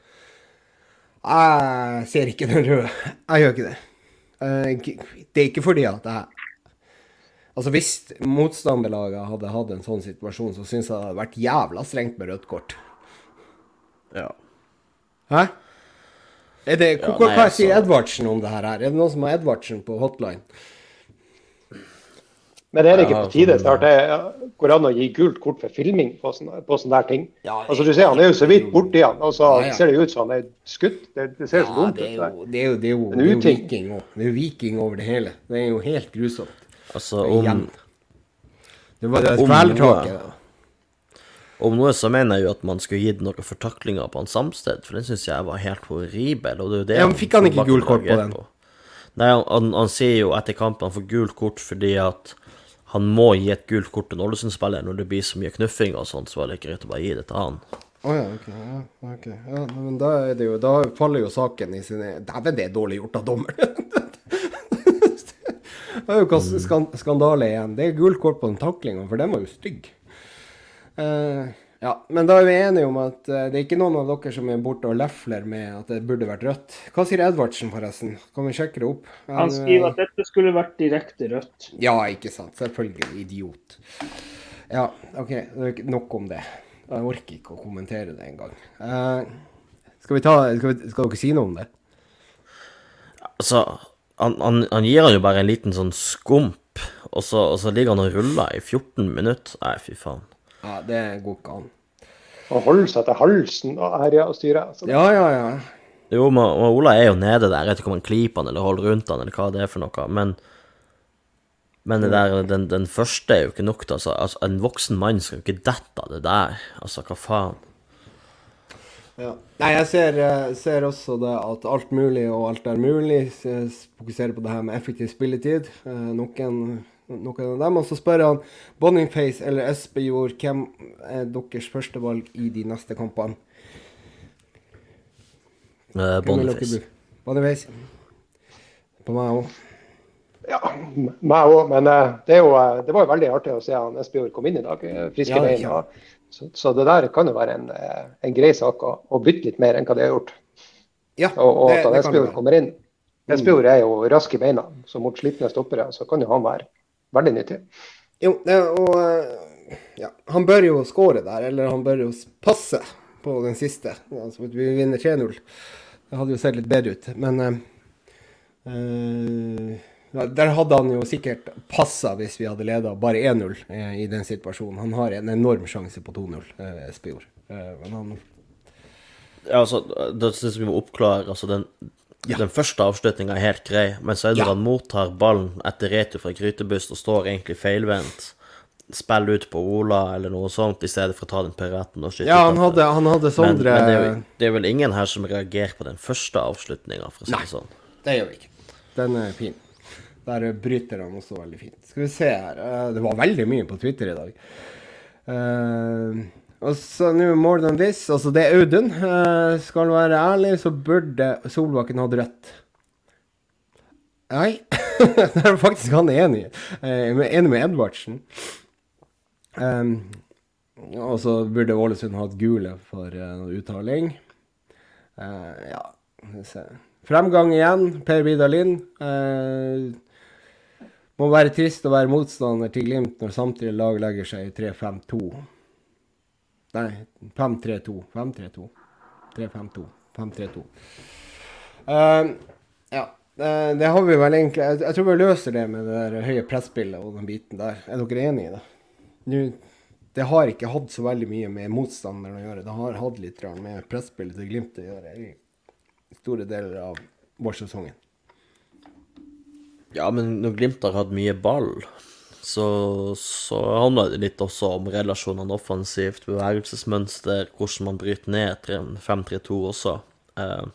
Jeg ser ikke den røde. Jeg gjør ikke det. Eh, det er ikke fordi at jeg Altså Hvis motstanderlaget hadde hatt en sånn situasjon, så syns jeg det hadde vært jævla strengt med rødt kort. Ja. Hæ? Er det, ja, hva, hva sier altså- Edvardsen om det her? Er det noen som har Edvardsen på hotline? Men er det ikke Ja, på tide sånn- snart det går an å gi gult kort for filming på sånne, på sånne der ting? Ja, Altså du ser Han er jo så vidt borti han, og så Ja, ja. ser det jo ut som han er skutt. Det, det ser så Ja, dumt det ut. er det. jo, det er jo, det er jo, det er jo. Det er jo viking over det hele. Det er jo helt grusomt. Altså, Igjen. om, Det var det noe. om noe så mener jeg jo at man skulle gitt noe for taklinga på han Samsted, for den syns jeg var helt horribel. Og det er jo det Ja, men fikk han ikke Solbakken gult kort på den? den? Nei, han, han, han sier jo etter kampen han får gult kort fordi at han må gi et gult kort til en Ålesund-spiller når det blir så mye knuffing og sånt, så var det ikke greit å bare gi det til han. Å ja, ok. Ja, okay. Ja, men da, det jo, da faller jo saken i sine Dæven, det er dårlig gjort av dommeren! det er jo skand skan skandale igjen. Det er gult kort på den taklinga, for den var jo stygg. Uh, ja, men da er vi enige om at uh, det er ikke noen av dere som er borte og lefler med at det burde vært rødt. Hva sier Edvardsen, forresten? Kan vi sjekke det opp? Han skriver at dette skulle vært direkte rødt. Ja, ikke sant. Selvfølgelig. Idiot. Ja, OK. Nok om det. Jeg orker ikke å kommentere det engang. Uh, skal, vi ta, skal, vi, skal dere si noe om det? Altså, han, han, han gir han jo bare en liten sånn skump, og så, og så ligger han og ruller i 14 minutter. Nei, fy faen. Ja, det går ikke an. Han holder seg til halsen og herjer og styrer. Så Ja, ja, ja. Jo, men men Ola er jo nede der. Jeg vet ikke om han klyper han eller holder rundt han, eller hva det er for noe. Men, men det der, den, den første er jo ikke nok. Altså, altså, en voksen mann skal jo ikke dette av det der. Altså, hva faen? Ja. Nei, jeg ser, eh, ser også det at alt mulig og alt er mulig. Fokuserer på det her med effektiv spilletid. Eh, noen, noen av dem. Og så spør han Bonningface eller Espejord hvem er deres førstevalg i de neste kampene. Uh, vil Boniface. På meg òg. ja, meg òg. Men eh, det, er jo, eh, det var jo veldig artig å se han Espejord komme inn i dag. eh, Friske Ja, ja. Så, så det der kan jo være en, eh, en grei sak å, å bytte litt mer enn hva de har gjort. Ja, Og, og det, at Espejord kommer inn. Espejord er jo rask i beina, så mot slitne stoppere så kan jo han være veldig nyttig. Jo, og eh, ja, han bør jo skåre der, eller han bør jo passe på den siste. Altså, vi vinner 3-0. Det hadde jo sett litt bedre ut. Men ja, der hadde han jo sikkert passa hvis vi hadde leda bare 1-0 eh, i den situasjonen. Han har en enorm sjanse på 2-0, eh, Espejord. Eh, men han Ja, altså, det syns vi må oppklare altså den, den første avslutninga er helt grei, men så er det Ja. han mottar ballen etter retur fra grytebust og står egentlig feilvendt, spiller ut på Ola eller noe sånt, i stedet for å ta den piraten og skyte Ja, han hadde, han hadde men, Sondre men det, er jo, det er vel ingen her som reagerer på den første avslutninga, for å si Nei. det sånn. Det gjør vi ikke. Den er fin. Der bryter han også veldig fint. Skal vi se her. eh, Det var veldig mye på Twitter i dag. Uh, og så nå more than this. Altså, det er Audun. Uh, skal være ærlig, så burde Solbakken hatt rødt. Nei. det er faktisk han enig. i. Er enig med Edvardsen. Um, og så burde Ålesund hatt gule for uh, uttaling. Uh, ja, skal vi se. Fremgang igjen. Per Vidar Lind. Eh, må være trist å være motstander til Glimt når samtlige lag legger seg i 3-5-2. Nei, 5-3-2. 5-3-2. 3-5-2. 5-3-2. Uh, ja. eh, det har vi vel egentlig Jeg, tror vi løser det med det der høye presspillet og den biten der. Er dere enig i det? Nå, det har ikke hatt så veldig mye med motstanderen å gjøre. Det har hatt litt med presspillet til Glimt å gjøre i store deler av vårsesongen. Ja, men når Glimt har hatt mye ball, så, så handler det litt også om relasjonene offensivt, bevegelsesmønster, hvordan man bryter ned 5-3-2 også. Eh,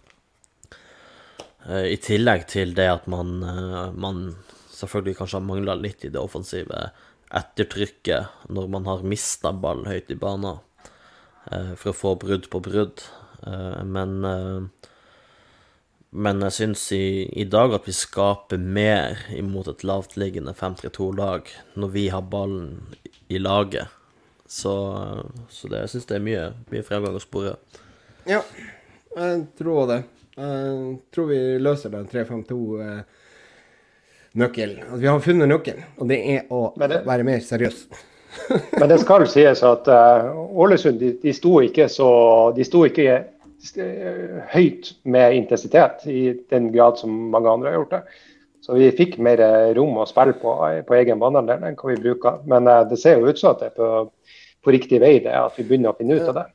eh, I tillegg til det at man, eh, man selvfølgelig kanskje har mangla litt i det offensive ettertrykket når man har mista ball høyt i banen, eh, for å få brudd på brudd. Eh, men eh, men jeg syns i, i dag at vi skaper mer imot et lavtliggende 5-3-2-lag når vi har ballen i laget. Så, så det, jeg syns det er mye, mye fremgang å spore. Ja, jeg tror det. Jeg tror vi løser den 3-5-2-nøkkelen. At vi har funnet nøkkelen, og det er å det- være mer seriøs. Men det skal sies at uh, Ålesund de, de sto ikke så De sto ikke eh, høyt med intensitet i den grad som mange andre har gjort det. Så vi fikk mer rom å spille på på egen banehalvdel enn hva vi bruker. Men det ser jo ut som at det er på, på riktig vei, det at vi begynner å finne ut av det.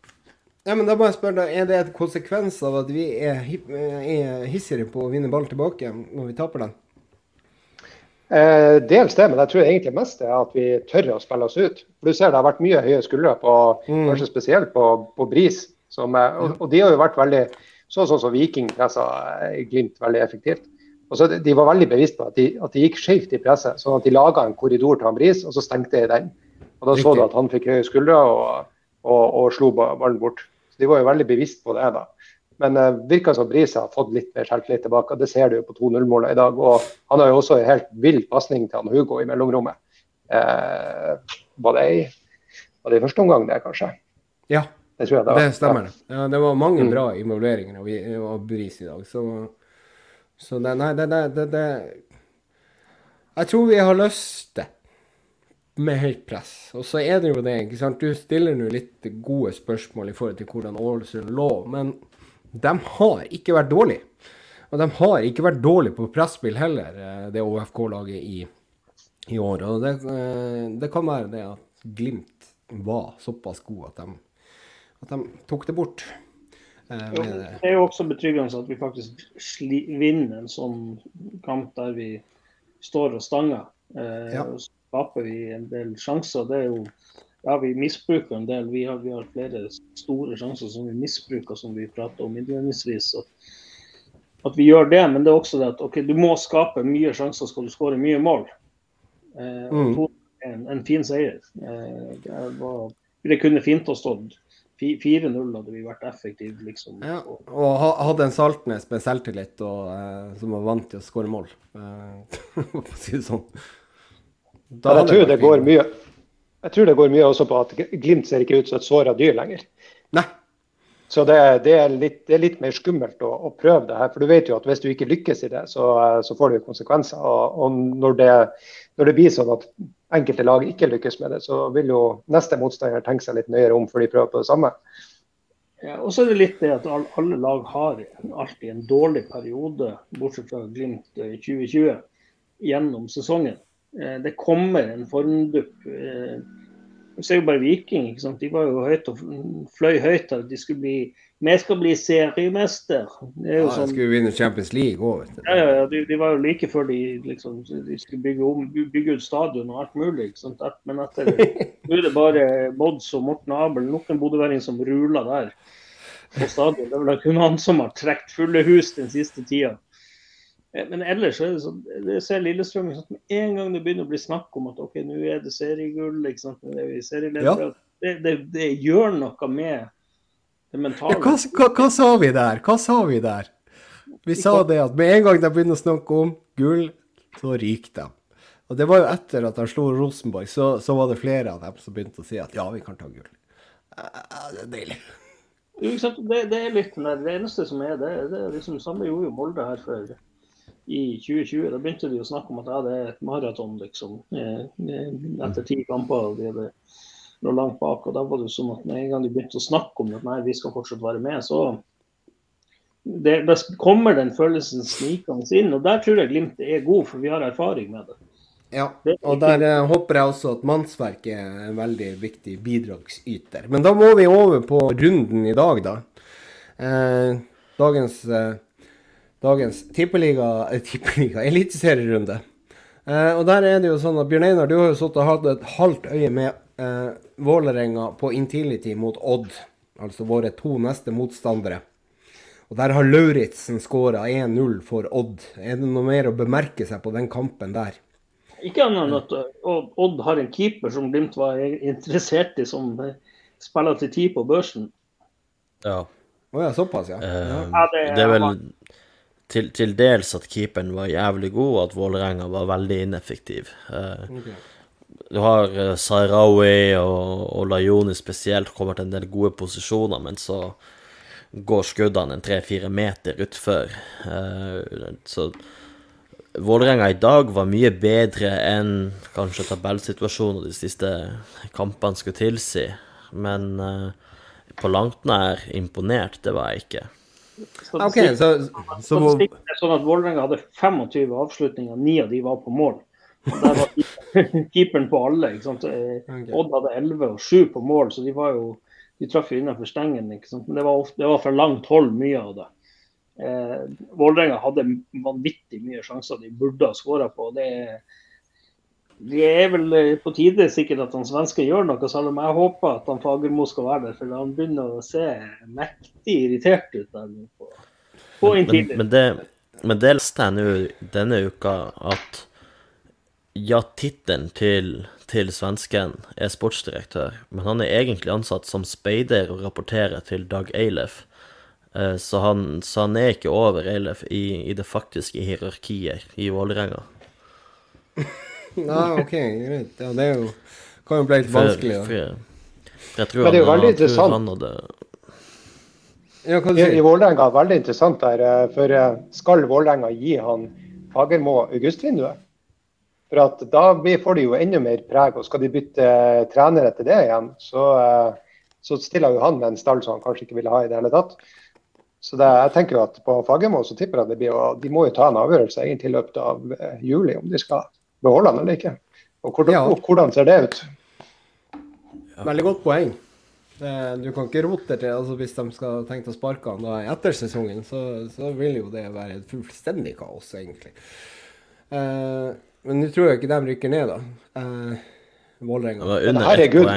Ja, men da må jeg spørre deg, Er det en konsekvens av at vi er, er hissigere på å vinne ball tilbake når vi taper den? Eh, dels det, men jeg tror egentlig mest det er at vi tør å spille oss ut. For Du ser det har vært mye høye skuldre, på, mm. kanskje spesielt på, på Bris. Som, og, og, de har jo vært veldig sånn som så, så Viking pressa eh, Glimt veldig effektivt. Og så De var veldig bevisst på at de, at de gikk skjevt i presset, sånn at de laga en korridor til han Bris, og så stengte de den. Og Da så du at han fikk høye skuldre og, og, og slo ballen bort. Så De var jo veldig bevisst på det. da. Men uh, virker som Brise har fått litt mer selvtillit tilbake. Det ser du jo på 2-0-målet i dag. og Han har jo også en helt vill pasning til han Hugo i mellomrommet. Uh, var, det i, var det i første omgang, det, kanskje? Ja, det, det, det stemmer. Ja. ja. det var mange mm. bra involveringer av, av Bris i dag. Så, så det, nei, det, det, det, Jeg tror vi har løst det med høyt press. Og så er det jo det, ikke sant. Du stiller nå litt gode spørsmål i forhold til hvordan Ålesund lå. men de har ikke vært dårlige. Og de har ikke vært dårlige på presspill heller, eh, det OFK-laget i, i, år. Og det, eh, det, kan være det at Glimt var såpass gode at de, at de tok det bort. Eh, det. det er jo også betryggende at vi faktisk vinner en sånn kamp der vi står og stanger. Eh, ja. Og skaper vi en del sjanser. Det er jo ja, vi misbruker en del. Vi har, vi har, flere store sjanser som vi misbruker, som vi prater om innledningsvis. At, at, vi gjør det, men det er også det at okay, du må skape mye sjanser skal du skåre mye mål. Eh, mm. en, en, fin seier. Eh, det, var, det, kunne fint ha stått 4-0 hadde vi vært effektive, liksom. Ja, og hadde en Saltnes med selvtillit og, eh, som var vant til å skåre mål, eh, for å si det sånn. Da jeg tror det går mye jeg tror det går mye også på at Glimt ser ikke ut som et såra dyr lenger. Nei. Så det, det, er litt, det, er litt, mer skummelt å, å, prøve det her. For du vet jo at hvis du ikke lykkes i det, så, så får det konsekvenser. Og, og når, det, når, det, blir sånn at enkelte lag ikke lykkes med det, så vil jo neste motstander tenke seg litt nøyere om før de prøver på det samme. Ja, og så er det litt det at alle lag har alltid en dårlig periode, bortsett fra Glimt 2020, eh, gjennom sesongen. Eh, det kommer en formdupp. Du ser jo bare Viking. ikke sant? De var jo høyt og fløy høyt At De skulle bli Vi skal bli seriemester. Det ja, sånn, skulle vinne Champions League òg, Ja, ja, ja. De, de, var jo like før de liksom de skulle bygge, om, bygge ut stadion og alt mulig. ikke sant? Men etter nå er det bare Mods og Morten Abel, nok en bodøværing som ruler der på stadion. Det er vel kun han som har trukket fulle hus den siste tida. Eh, men ellers så er det sånn, jeg ser Lillestrøm sånn, en gang det begynner å bli snakk om at ok, nå er det seriegull, sant? Nå er vi ja. det, det, det, gjør noe med det mentale. Ja, hva, hva, hva, sa vi der? Hva sa vi der? Vi sa det at med en gang de begynner å snakke om gull, så ryker de. Og det var jo etter at de slo Rosenborg, så, så, var det flere av dem som begynte å si at ja, vi kan ta gull. Det er deilig. Det, det, er litt det eneste som er det. Det er liksom samme gjorde jo Molde her før i 2020. Da begynte de å snakke om at ja, det er et maraton, liksom. Eh, eh, etter ti kamper. og de hadde lå langt bak. og da var det sånn at Med en gang de begynte å snakke om at nei, vi skal fortsatt være med, så det, det kommer den følelsen snikende inn. og Der tror jeg Glimt er god, for vi har erfaring med det. Ja, og der eh, håper jeg også at mannsverk er en veldig viktig bidragsyter. Men da må vi over på runden i dag, da. Eh, dagens eh, dagens tippeliga, eh, tippeliga eliteserierunde. Eh, og der er det jo sånn at Bjørn Einar, du har jo sittet og hatt et halvt øye med eh, Vålerenga på Intility mot Odd. Altså våre to neste motstandere. Og der har Lauritzen skåra 1-0 for Odd. Er det noe mer å bemerke seg på den kampen der? Ikke annet enn at eh, Odd har en keeper som Glimt var interessert i, som spiller til ti på børsen. Ja. Å oh ja, såpass, ja. Uh, ja det, det, er vel til, til, dels at keeperen var jævlig god, og at Vålerenga var veldig ineffektiv. Uh, okay. Du har Sahrawi og, og Lajoni spesielt kommer til en del gode posisjoner, men så går skuddene en tre-fire meter utfor. Uh, så Vålerenga i dag var mye bedre enn kanskje tabellsituasjonen og de siste kampene skulle tilsi, men uh, på langt nær imponert, det var jeg ikke. OK, så, så er sånn at Vålerenga hadde 25 avslutninger, ni av de var på mål. Og Der var keeperen på alle. ikke sant? Odd hadde 11 og 7 på mål, så de var jo de traff jo innenfor stengen. ikke sant? Men det var, ofte, det var fra langt hold, mye av det. Eh, Vålerenga hadde vanvittig mye sjanser de burde ha skåra på. Det, det er vel eh, på tide sikkert at han svenske gjør noe, selv om jeg håper at han Fagermo skal være der. For han begynner å se mektig irritert ut der nå på, på Men, men, men, det, men det leste jeg nå denne uka, at ja, tittelen til, til svensken er sportsdirektør, men han er egentlig ansatt som speider og rapporterer til Dag Eilef. Eh, Så han, så han er ikke over Eilef i, i det faktiske hierarkiet i Vålerenga. Ja, OK, greit. Ja, det er jo kan jo bli litt vanskelig. Da. for jeg tror Men det er jo han, veldig jeg tror interessant. han hadde Ja, hva du I, i sier Vålerenga, veldig interessant der. eh, For eh, skal Vålerenga gi han Fagermo augustvinduet? For at da blir, får de jo enda mer preg, og skal de bytte eh, etter til det igjen, så, eh, så stiller jo han med en stall som han kanskje ikke ville ha i det hele tatt. Så det, jeg tenker jo at på Fagermo så tipper jeg det blir å, De må jo ta en avgjørelse egentlig i løpet av eh, juli om de skal beholde han eller ikke. Og hvordan, Ja. og hvordan ser det ut? Veldig godt poeng. Du kan ikke rote til altså Hvis de skal tenke å sparke han da etter sesongen, så, så vil jo det være et fullstendig kaos, egentlig. Eh, men nå tror jeg ikke de rykker ned, da. Uh, Det Vålerenga. herregud,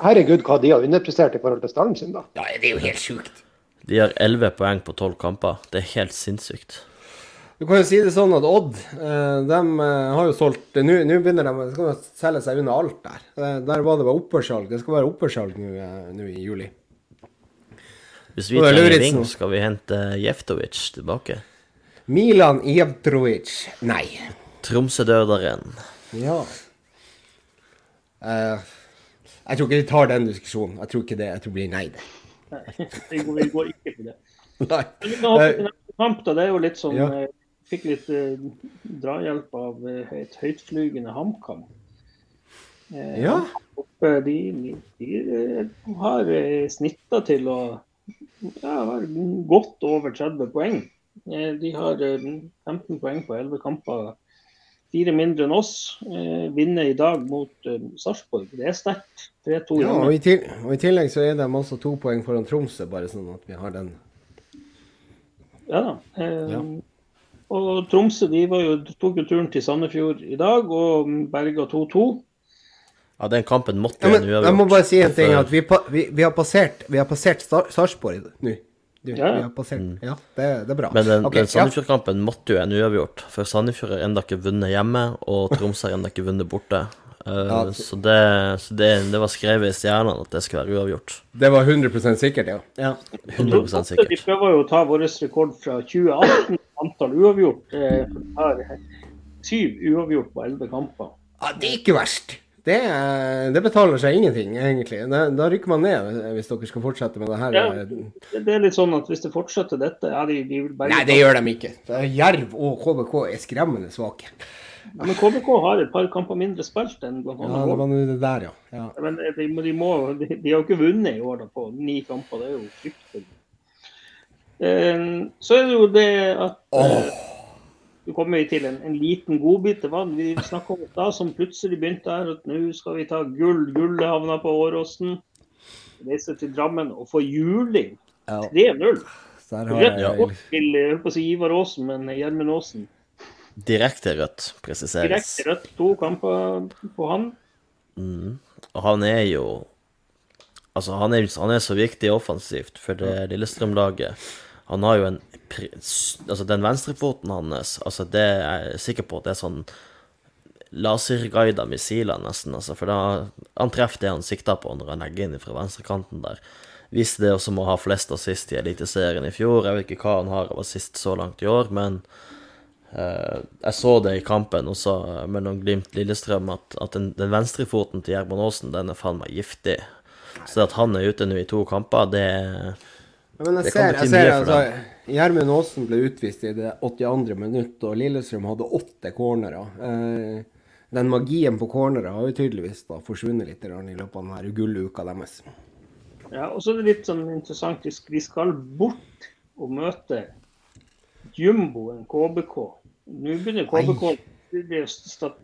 herregud, hva de har underprestert i forhold til stallen sin, da. Ja, det er jo helt sjukt. De har 11 poeng på 12 kamper. Det er helt sinnssykt. Du kan jo si det sånn at Odd eh, de eh, har jo solgt Nå nå begynner de å skal selge seg unna alt der. Eh, der var det bare opphørssalg. Det skal være opphørssalg nå eh, i juli. Hvis vi er trenger ving, skal vi hente Jeftovic tilbake. Milan Jevtrovic Nei. Tromsø-døderen. Ja. Eh, jeg tror ikke vi tar den diskusjonen. Jeg tror ikke det. Jeg tror det blir nei. det. Nei, går, vi går ikke på det. Nei. Men vi kan hoppe til neste kamp, da. Det er jo litt sånn Ja. Fikk litt eh, drahjelp av eh, et høytflygende HamKam. Eh, Ja. De, de, de eh, har eh, snitta til å ja, være godt over 30 poeng. Eh, De har eh, 15 poeng på 11 kamper. Fire mindre enn oss. Eh, Vinner i dag mot Sarpsborg. Det er sterkt. 3-2 Ja, og, i til, og i tillegg så er de altså to poeng foran Tromsø, bare sånn at vi har den. Ja da. Eh, Ja. Og Tromsø de var jo, tok jo turen til Sandefjord i dag og berga 2-2. Ja, den kampen måtte Ja, men en jeg må bare si en ting, at vi, vi, vi har passert, vi har passert Sarpsborg nå. Du, Ja. Vi har passert. Ja, det, det er bra. Men den, okay, den. Sandefjord-kampen måtte jo en uavgjort. For Sandefjord har ennå ikke vunnet hjemme, og Tromsø har ennå ikke vunnet borte. Eh, Ja. Så, det, så det, det var skrevet i stjernene at det skulle være uavgjort. Det var 100 sikkert, ja. ja. 100 De sikkert. prøver jo å ta vår rekord fra 2018, antall uavgjort. Eh, for syv uavgjort på elleve kamper. ja det er ikke verst. Det, det betaler seg ingenting, egentlig. Da, da rykker man ned eh, hvis dere skal fortsette med det her. Ja. Det det er litt sånn at hvis det fortsetter dette, ja, de, de vil bare Nei, det gjør de ikke. Jerv og KBK er skremmende svake. Ja, Men KBK har et par kamper mindre spilt enn blant Ja, det var det der, ja. ja. Men de, de, må, de, de har jo ikke vunnet i år da, på ni kamper. Det er jo fryktelig. Eh, så er det jo det at eh, Du kommer til en, en liten godbit. til vann. vi snakka om da, som plutselig begynte her. At nå skal vi ta gull. Gullet havna på Åråsen. Reise til Drammen og få juling. 3-0. Der har jeg jeg holdt på å si Ivar Aasen, men Gjermund Aasen. Direkte rødt, presiseres. Direkte rødt. To kamper på han. Mm. Og han er jo Altså, han er, han er så viktig offensivt for det Lillestrøm-laget. Han har jo en Altså, den venstrefoten hans, altså, det er jeg sikker på at det er sånn laserguida missiler, nesten. Altså, for da, han treffer det han sikter på når han legger inn fra venstrekanten der. Hvis det også må ha flest assist i Eliteserien i fjor. Jeg vet ikke hva han har av assist så langt i år, men jeg så det i kampen også eh, mellom Glimt Lillestrøm, at, at den, den venstrefoten til Gjermund Aasen, den er faen meg giftig. Så at han er ute nå i to kamper, det Ja, Men jeg Det kan ser, jeg ser altså, Gjermund Aasen ble utvist i det 82. minutt, og Lillestrøm hadde åtte cornerer. Eh, den magien på cornerer har jo tydeligvis da forsvunnet litt i løpet av denne gulluka deres. Ja, og så er det litt sånn interessant. Vi skal bort og møte jumboen KBK. Nå begynner KBK det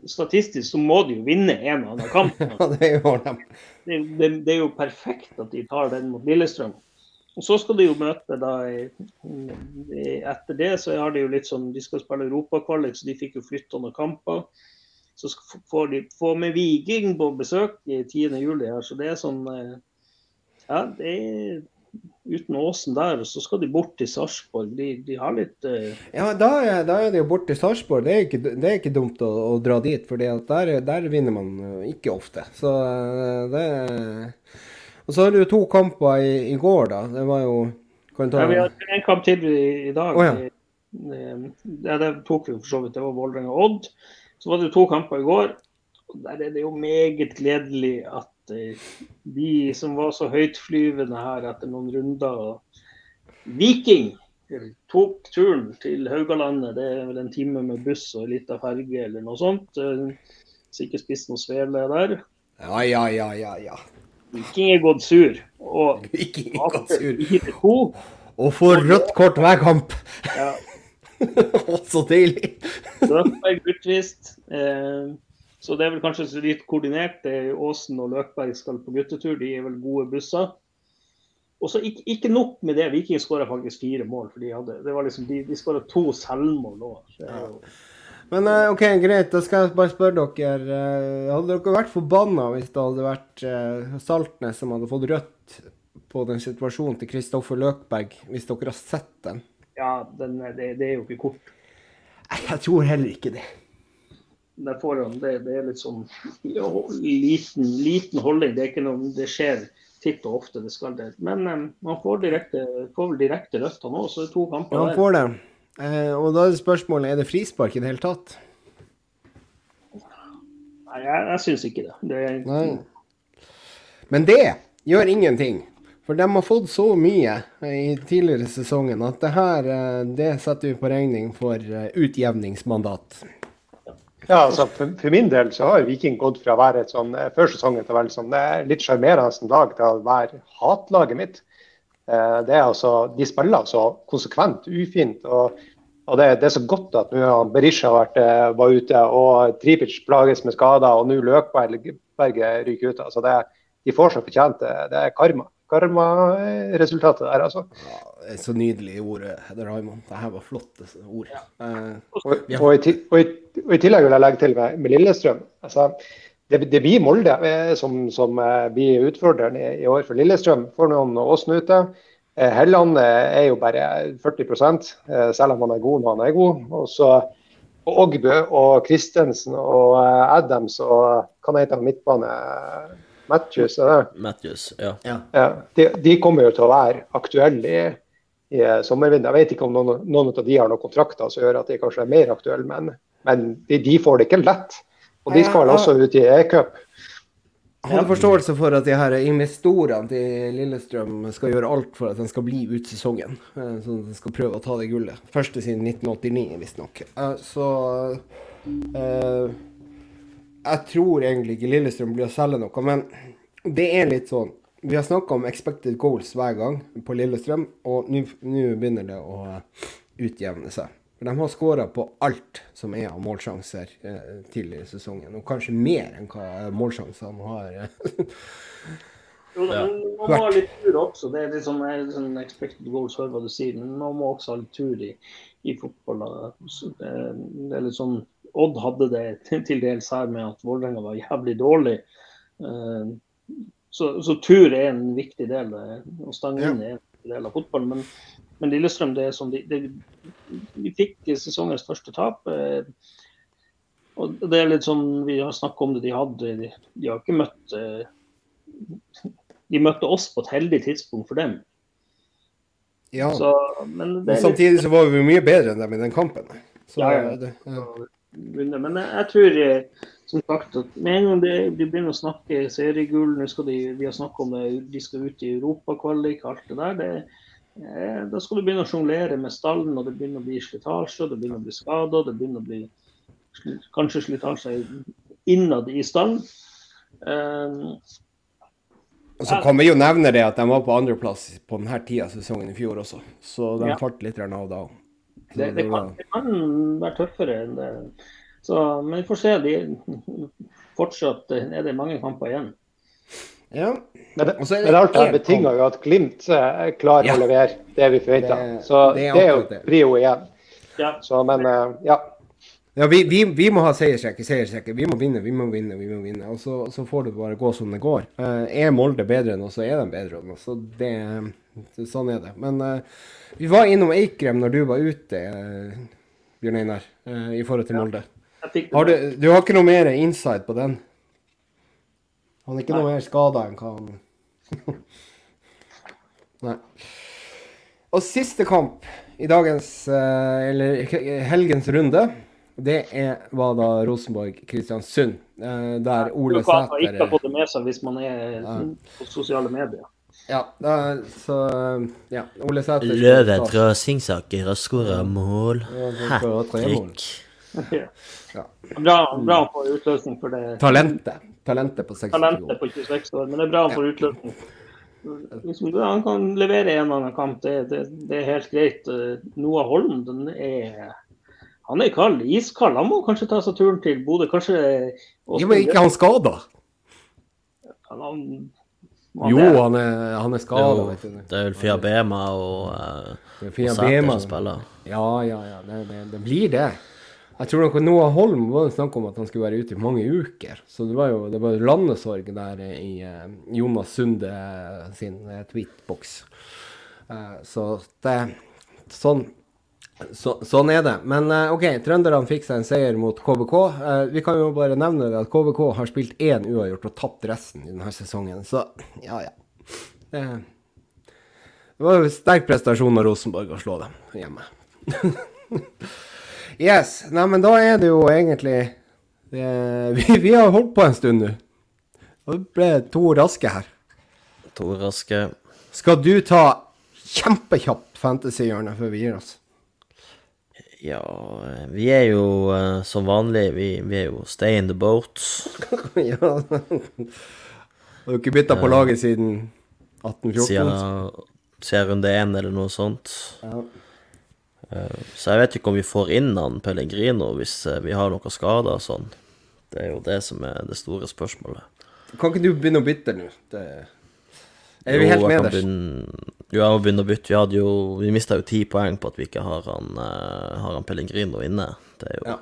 Statistisk så må de jo vinne en eller annen kamp. Ja, det. Det, det, det er jo perfekt at de tar den mot Lillestrøm. Og så skal de jo møte da Etter det så har de jo litt sånn De skal spille europakvalik, så de fikk jo flytta noen kamper. Så får de få med Viking på besøk i 10. juli her, så det er sånn Ja, det er uten Åsen der, og så skal de bort til Sarpsborg. De, de, har litt uh... Ja, da er, da er, det jo bort til Sarpsborg. Det, det, er ikke dumt å, å dra dit, for der, der, vinner man ikke ofte. Så det Og så har du to kamper i, i, går, da. Det var jo ta... ja, Vi har en kamp til i, i dag. Oh, ja. ja. det tok vi for så vidt. Det var Vålerenga-Odd. Så var det to kamper i går. og Der er det jo meget gledelig at de som var så høytflyvende her etter noen runder Viking tok turen til Haugalandet. Det er vel en time med buss og litt av ferge eller noe sånt. Så ikke spist noe svele der. Ja, ja, ja, ja, ja. Viking er gått sur. Og Viking er gått sur. Og får rødt kort hver kamp. Ja. så deilig. Løkberg utvist. Eh, så det er vel kanskje litt koordinert. det Åsen og Løkberg skal på guttetur, de er vel gode busser. Og så ikke, ikke, nok med det, Viking skåra faktisk fire mål. for De, hadde, det var liksom, de, de skåra to selvmål nå. Ja. Men eh, OK, greit. Da skal jeg bare spørre dere. Eh, hadde dere vært forbanna hvis det hadde vært uh, Saltnes som hadde fått rødt på den situasjonen til Kristoffer Løkberg, hvis dere har sett den? Ja, den, det, det er jo ikke kort. Jeg tror heller ikke det der foran, det, det, er litt sånn ja, liten, liten, holdning. Det, noe, det skjer titt og ofte, det skal det. Men um, man får, direkte, får vel direkte rødt nå, så det er to kamper ja, man får det. Eh, og da er spørsmålet er det frispark i det hele tatt? Nei, jeg, jeg syns ikke det. det er... Men det gjør ingenting. For de har fått så mye i tidligere sesongen at det her eh, det setter vi på regning for eh, utjevningsmandat. Ja, altså for, for, min del så har Viking gått fra å være et sånn, eh, før sesongen til å være sånn, er litt sjarmerende lag til å være hatlaget mitt. Eh, det er altså, De spiller altså konsekvent ufint. og, og det, det, er så godt at nå Berisha vært, eh, var ute, og Tripic plages med skader, og nå Løkberget ryker ut. altså det, De får så fortjent det. Det er karma karma-resultatet der, altså. Ja, det er så nydelig ord, Raymond. Det her var flotte ord. Ja. Eh, og, og, i, og, i, og, i, tillegg vil jeg legge til med, med Lillestrøm. Altså, det, det, blir Molde eh, som, som eh, blir utfordreren i, i, år for Lillestrøm. Får noen Åsen ute. Eh, Helland er jo bare 40 selv om han er god når han er god. Og så Ågbø og Christensen og Adams og hva heter midtbane Matthews, er det? Matthews, ja. ja. ja de, de, kommer jo til å være aktuelle i, i sommervinduet. Jeg vet ikke om noen, noen, av de har noen kontrakter som gjør at de kanskje er mer aktuelle, men, men de, de, får det ikke lett. Og de skal også ut i e-cup. Jeg har forståelse for at de her investorene til Lillestrøm skal gjøre alt for at den skal bli ut sesongen. Eh, så de skal prøve å ta det gullet. Første siden 1989, visstnok. Eh, så uh, jeg tror egentlig ikke Lillestrøm blir å selge noe, men det er litt sånn Vi har snakka om expected goals hver gang på Lillestrøm, og nå begynner det å utjevne seg. For de har skåra på alt som er av målsjanser eh, tidligere i sesongen, og kanskje mer enn hva målsjansene har. Jo, ja. Man må ha litt tur også. Det er litt sånn, sånn expected goals, hører hva du sier. Men man må også ha litt tur i, i fotball. Det, det er litt sånn Odd hadde det til dels her med at Vålerenga var jævlig dårlig. Eh, så, så, tur er en viktig del. Å stange inn er en del av fotballen. Men, men Lillestrøm, det er som de, de, de fikk sesongens første tap. Eh, og det er litt sånn, Vi har snakket om det. De hadde, de, de har ikke møtt eh, De møtte oss på et heldig tidspunkt for dem. Ja, så, men, men samtidig så var vi mye bedre enn dem i den kampen. Så, ja, ja. Det, ja vunnet. Men jeg, tror eh, som sagt at med en gang de, de begynner å snakke seriegull, nå skal de, de har snakket om det, de skal ut i europakvalik, alt det der. det eh, da skal du begynne å sjonglere med stallen, og det begynner å bli slitasje, det begynner å bli skader, det begynner å bli kanskje slitasje innad i stallen. Um, Og så kan vi jo nevne det at de var på andreplass på denne tida av sesongen i fjor også, så de Ja. falt litt av da. Så Det, det, kan, det kan være tøffere enn det. Så, men vi får se. De, fortsatt er det mange kamper igjen. Ja. Men, det, er det men alt er betinger jo at Glimt eh, klarer Ja. å levere det vi forventer. Så det det er er, jo prio igjen. Ja. Så, men eh, ja. Ja, vi, vi, vi må ha seiersrekke, seiersrekke. Vi må vinne, vi må vinne, vi må vinne. Og så, så får det bare gå som det går. Uh, er Molde bedre enn oss, så er de bedre enn oss. Det, det, sånn er det. Men uh, vi var innom Eikrem når du var ute, uh, Bjørn Einar, eh, i forhold til Molde. Har du, du har ikke noe mer inside på den? Han er ikke noe mer skada enn hva han Nei. Og siste kamp i dagens, eh, eller helgens runde, det er, var da Rosenborg-Kristiansund. eh, der Ole Lukaku ikke har Sæter fått det med seg hvis man er på sosiale medier. Ja, da, så Ja, Ole Sæter Løven fra Singsaker har skåra mål. Hat trick. Ja. Bra, bra han får utløsning for det Talentet. Talentet på 26 talentet år. på 26 år, men det er bra han får utløsning. Liksom, han kan levere en eller annen kamp, det, det, det er helt greit. Noah Holm den er han er kald, iskald. Han må kanskje ta seg turen til Bodø. Kanskje ja, men ikke han skada? han, han, Jo, han er, han er skada, du. det er vel Fia Bema og, uh, og Sæter som spiller. Ja, ja, ja. Det, det, det blir det. Jeg tror nok Noah Holm var det snakk om at han skulle være ute i mange uker. Så det var jo det var landesorg der i uh, Jonas Sunde sin uh, tweetboks. Uh, så det Sånn. Så, sånn er det. Men eh, OK, trønderne fikk seg en seier mot KBK. Eh, vi kan jo bare nevne det at KBK har spilt én uavgjort og tapt resten i denne sesongen. Så ja, ja. Det, det var jo sterk prestasjon av Rosenborg å slå dem hjemme. yes. Nei, men da er det jo egentlig det, vi, vi har holdt på en stund nå. Og det ble to raske her. To raske. Skal du ta kjempekjapt fantasy-hjørnet før vi gir oss? Ja, eh, vi er jo uh, som vanlig, vi, vi er jo stay in the boat. ja. Har du ikke bytta på laget siden 1814? Siden, siden runde én eller noe sånt. Ja. Eh, Så jeg vet ikke om vi får inn han Pellegrino hvis eh, vi har noen skader og sånn. Det er jo det som er det store spørsmålet. Kan ikke du begynne å bytte nå? Det... Er vi Jo, helt jeg kan nederst? begynne- Jo, jeg må begynne å bytte. Vi hadde jo Vi mista jo ti poeng på at vi ikke har han, uh, har han Pellegrino inne. Det er jo Ja.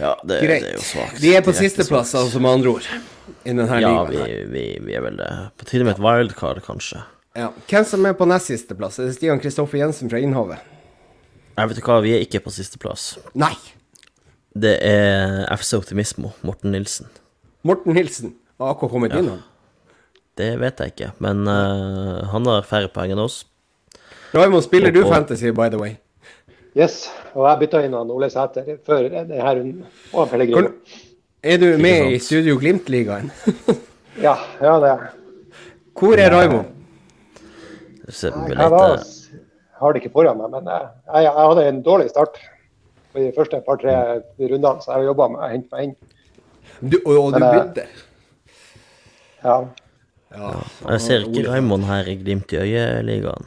Ja, det, Greit. det er jo svakt. Vi er på sisteplass, altså, med andre ord. I denne Ja, ligaen vi, vi, vi er vel det. På tide med et wildcard, kanskje. Ja. Hvem som er på nest siste plass? Er det Stian Kristoffer Jensen fra Innhavet? Jeg vet ikke hva, vi er ikke på sisteplass. Nei! Det er FC Optimismo, Morten Nilsen. Morten Nilsen har akkurat kommet inn. Det vet jeg ikke, men uh, han har færre poeng enn oss. Raymond, spiller du Og- Fantasy, by the way? Yes. Og jeg bytta inn han Ole Sæter før denne runden. Og Pellegrino. Er du med i Studio Glimt-ligaen? Ja, ja, det er Hvor er Raymond? Jeg jeg eh, jeg har det ikke foran meg, men jeg, jeg, jeg hadde en dårlig start på de første par-tre rundene, så jeg jobba med å hente meg inn. Du, og, og du Men, eh, bytter? Ja. Ja. Jeg ser ikke Raymond her i Glimt i øyet-ligaen.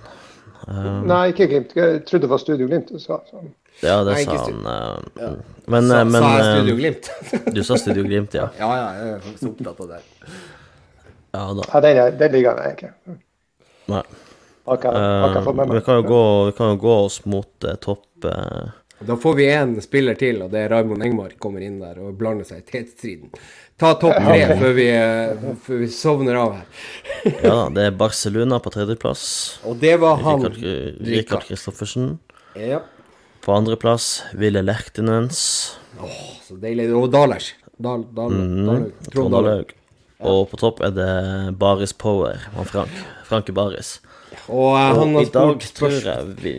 Nei, ikke Glimt. Jeg trodde det var Studio Glimt du sa. Så. Ja, det Nei, sa han. han. ja. Men, Sa, eh, men sa jeg eh, Studio Glimt? Du sa Studio Glimt, ja. ja, ja, jeg er faktisk opptatt av det. Ja da. Ja, den, er- den ligaen er jeg ikke. Nei. Fått med Eh, vi kan jo gå, vi kan jo gå oss mot uh, topp Da får vi én spiller til, og det er Raymond Engmark kommer inn der og blander seg i tetstriden. Ta topp tre før, vi, eh, før vi sovner av her. Ja da, det er Barcelona på tredjeplass. Og det var han Rikard Kristoffersen. Ja, På andreplass Ville Lertenens. så deilig. Og Dalers. Dal, Dal, mm, Dalhaug. Trond Trond Ja. Og på topp er det Baris Power, han Frank. Franke Baris. Og eh, han Og har i dag, vi,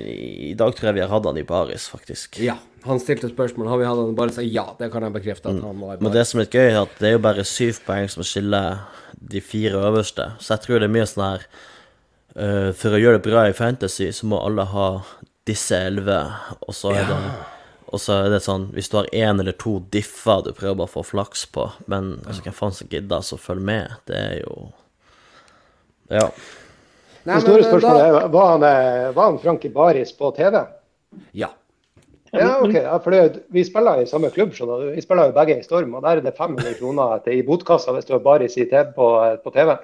I dag tror jeg vi har hatt han i Baris, faktisk. Ja, han stilte spørsmål. Har vi hatt han bare sagt ja? Det kan jeg bekrefte at han var. Men det som er gøy, er at det er jo bare syv poeng som skiller de fire øverste. Så jeg tror det er mye sånn her uh, For å gjøre det bra i Fantasy, så må alle ha disse elleve, og så er det og så er det sånn, hvis du har én eller to differ du prøver bare å få flaks på, men altså, hvem faen som gidder så følg med, det er jo Ja. Nei, Det store men, eh, spørsmålet da- er, var han, eh, var han Frankie Baris på TV? Ja. Ja, ok. Ja, for det, vi spiller i samme klubb, skjønner du. Vi spiller jo begge i Storm, og der er det 500 kroner til, i botkassa hvis du har Baris i TV på, på TV.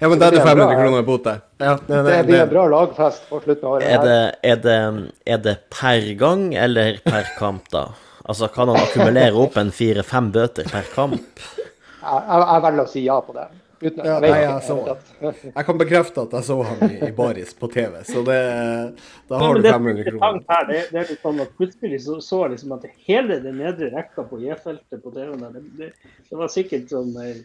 ja, men der er det det er 500 kroner i bot der. Ja, det, Det blir en bra lagfest på slutten av året. Er det, er, det, er det per gang eller per kamp, da? Altså, kan han akkumulere opp en fire-fem bøter per kamp? Jeg, jeg, jeg velger å si ja på det. Uten, Ja, nei, jeg så. Jeg kan bekrefte at jeg så han i, i baris på TV, så det, da har du 500 det, kroner. her, det, det er litt sånn at Plutselig så, så liksom at hele den nedre rekka på J-feltet på TV-en der, det, det, det var sikkert sånn eh,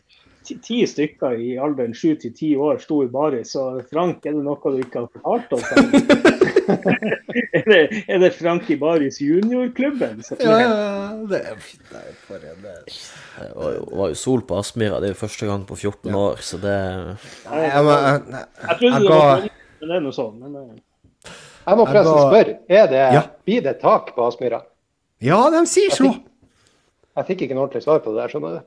ti, ti stykker i alderen sju til ti år sto i baris. Så Frank, er det noe du ikke har fortalt oss? er, det, er det Frank i baris juniorklubben? Ja, ja, ja, det er fint. Nei, for en det. Det var jo, var jo sol på Aspmyra. Det er jo første gang på 14 år, så det Nei, jeg, må- jeg, jeg, Jeg trodde jeg det var sånn, men det er noe sånn. Men, eh, Jeg må forresten ga- spørre, er det, Ja. blir det tak på Aspmyra? Ja, de sier så! Jeg fikk ikke noe ordentlig svar på det der, skjønner du.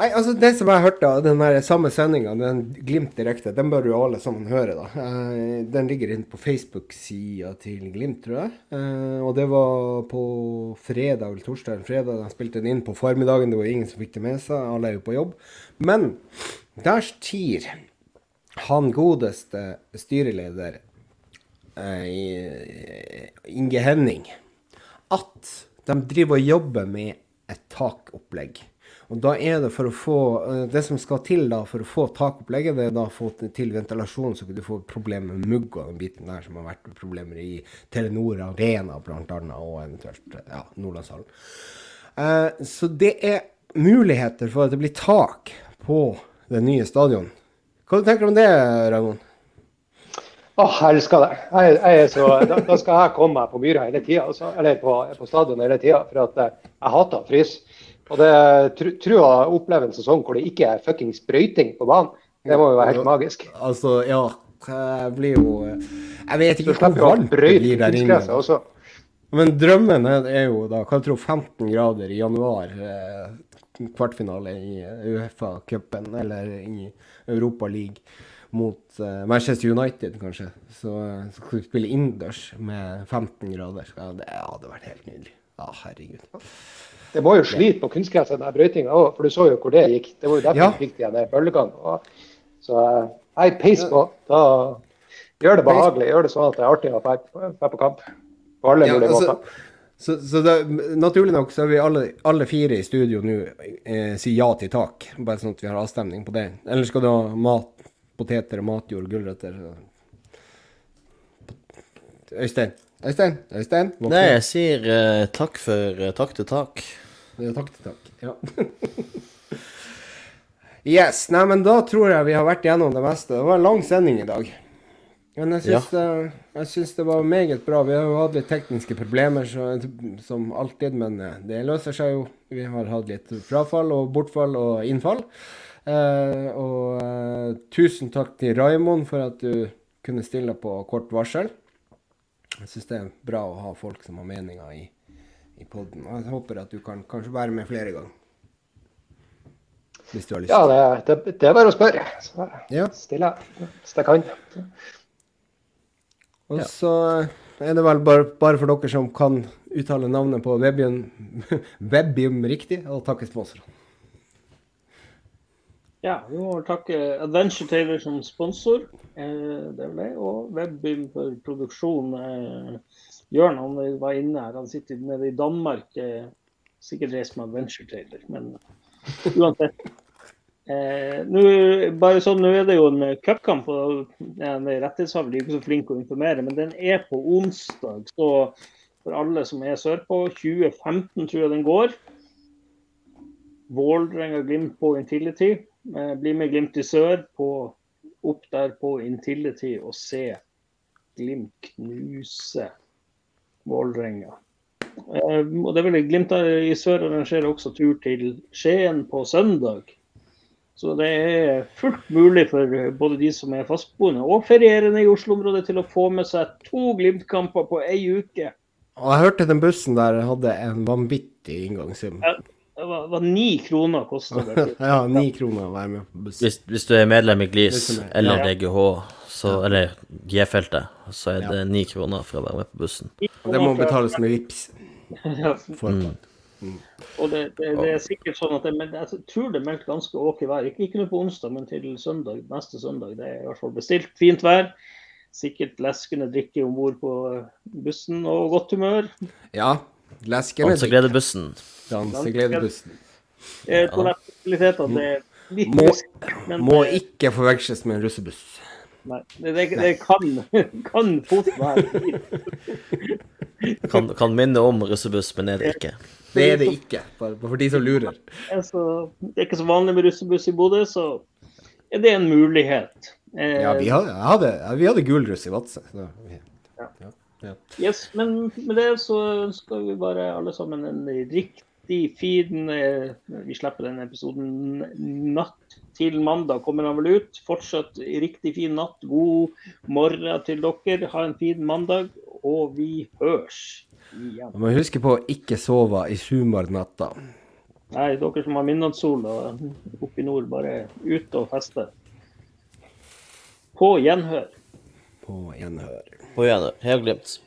Nei, altså Det som jeg hørte av den samme sendinga, den Glimt direkte, den bør jo alle sammen høre. da. Eh, Den ligger inne på Facebook-sida til Glimt, tror jeg. Eh, Og det var på fredag eller torsdag eller fredag. De spilte den inn på formiddagen. Det var ingen som fikk det med seg. Alle er jo på jobb. Men der tier han godeste styreleder eh, Inge Henning at de driver og jobber med et takopplegg. Og da er det for å få eh, Det som skal til da for å få takopplegget, det er da å få til ventilasjon, så kan du får problemer med mugg og den biten der som har vært problemer i Telenor Arena bl.a. og eventuelt ja, Nordlandshallen. Eh, så det er muligheter for at det blir tak på det nye stadion. Hva tenker du om det, Raymond? Å, jeg elsker det. Jeg, jeg så, da, da skal jeg komme meg på Myra hele tida, altså, eller på, på stadion hele tida. For at eh, jeg hater å fryse. Og det tr- tror jeg å oppleve en sesong hvor det ikke er fuckings brøyting på banen. Det må jo være helt magisk. Altså, ja Det blir jo Jeg vet ikke hvor varmt det blir der inne. også. Men drømmen er jo da hva jeg tror 15 grader i januar. Eh, kvartfinale i Uefa-cupen eller i Europa League mot eh, Manchester United, kanskje. Så, eh, skal vi spille innendørs med 15 grader. Ja, det hadde vært helt nydelig. Ja, herregud. Det må jo slite på kunstgresset, den brøytinga òg, for du så jo hvor det gikk. Det var jo derfor Ja. vi fikk de der bølgene. Så eh, jeg peis på. Da gjør det behagelig. Gjør det sånn at det er artig å dra på kamp. På alle Ja, mulige altså, måter. Så, så det, naturlig nok så er vi alle, alle fire i studio nå eh, si ja til tak. Bare sånn at vi har avstemning på det. Eller skal du ha mat, poteter matjord, gulrøtter? Øystein? Øystein? Øystein? Våkne. Nei, jeg sier uh, takk for uh, takk til tak. Ja, takk til takk. Ja. yes. Nei, men da tror jeg vi har vært gjennom det meste. Det var en lang sending i dag. Men jeg syns, det, jeg syns det var meget bra. Vi har jo hatt litt tekniske problemer så, som alltid, men eh, det løser seg jo. Vi har hatt litt frafall og bortfall og innfall. Eh, og tusen takk til Raimond for at du kunne stille på kort varsel. Jeg syns det er bra å ha folk som har meninger i, i poden. Og jeg håper at du kan kanskje være med flere ganger. Hvis du har lyst. Ja, det, det, det er bare å spørre. Så Ja. stiller jeg hvis jeg kan. Og så er det vel bare, bare for dere som kan uttale navnet på Webium, Webium riktig, og takke sponsorene. Ja, vi må takke Adventure Taylor som sponsor. Eh, det ble. Og Webbym for produksjon. Eh, Jørn han var inne her. Han sitter nede i Danmark. Eh, sikkert reist med Adventure Taylor, men uansett. Eh, nu, bare sånn, nå er det jo en cupkamp, og ja, er rettighetshaver er ikke så flinke å informere, men den er på onsdag. Så for alle som er sørpå, 2015 tror jeg den går. Vålerenga Glimt på Intility. Eh, bli med Glimt i sør, på, opp der på Intility og se Glimt knuse Vålerenga. Eh, og det vel Glimt i sør arrangerer også tur til Skien på søndag. Så det er fullt mulig for både de som er fastboende og ferierende i Oslo-området til å få med seg to Glimt-kamper på ei uke. Og jeg hørte den bussen der hadde en vanvittig inngangssum. Ja, Det var, var ni kroner kosta det. Ja, ni kroner å være med på bussen. Hvis, hvis du er medlem i GLIS er eller ja. DGH, så, eller G-feltet, så er det ni kroner for å være med på bussen. Det må betales med VIPs. mm. Mm. og det, det, det er sikkert sånn at det, men jeg tror det er meldt ganske OK vær. Ikke, ikke på onsdag, men til søndag, neste søndag. Det er i hvert fall bestilt. Fint vær. Sikkert leskende drikke om bord på bussen og godt humør. Ja. Dansegledebussen. Dansegledebussen. Eh, Toalettfasiliteter, det er litt Må, risk, men må ikke forveksles med en russebuss. Nei, det, det, det kan, kan fort være. Kan, kan minne om russebuss, men er det ikke. Det er det ikke, bare for de som lurer. Altså, det er ikke så vanlig med russebuss i Bodø, så er det en mulighet. Eh, Ja, vi hadde, hadde, vi hadde gul russ i Vadsø. så vi- Yes, men med det så ønsker vi bare alle sammen en riktig fin eh, Vi slipper den episoden natt til mandag, kommer den vel ut. Fortsatt riktig fin natt. God morgen til dere. Ha en fin mandag, og vi hørs igjen. Man må huske på å ikke sove i sumarnatta. Nei, dere som har midnattssol oppe i nord, bare ut og feste. På gjenhør. På gjenhør. På igjen, Heia Glimt.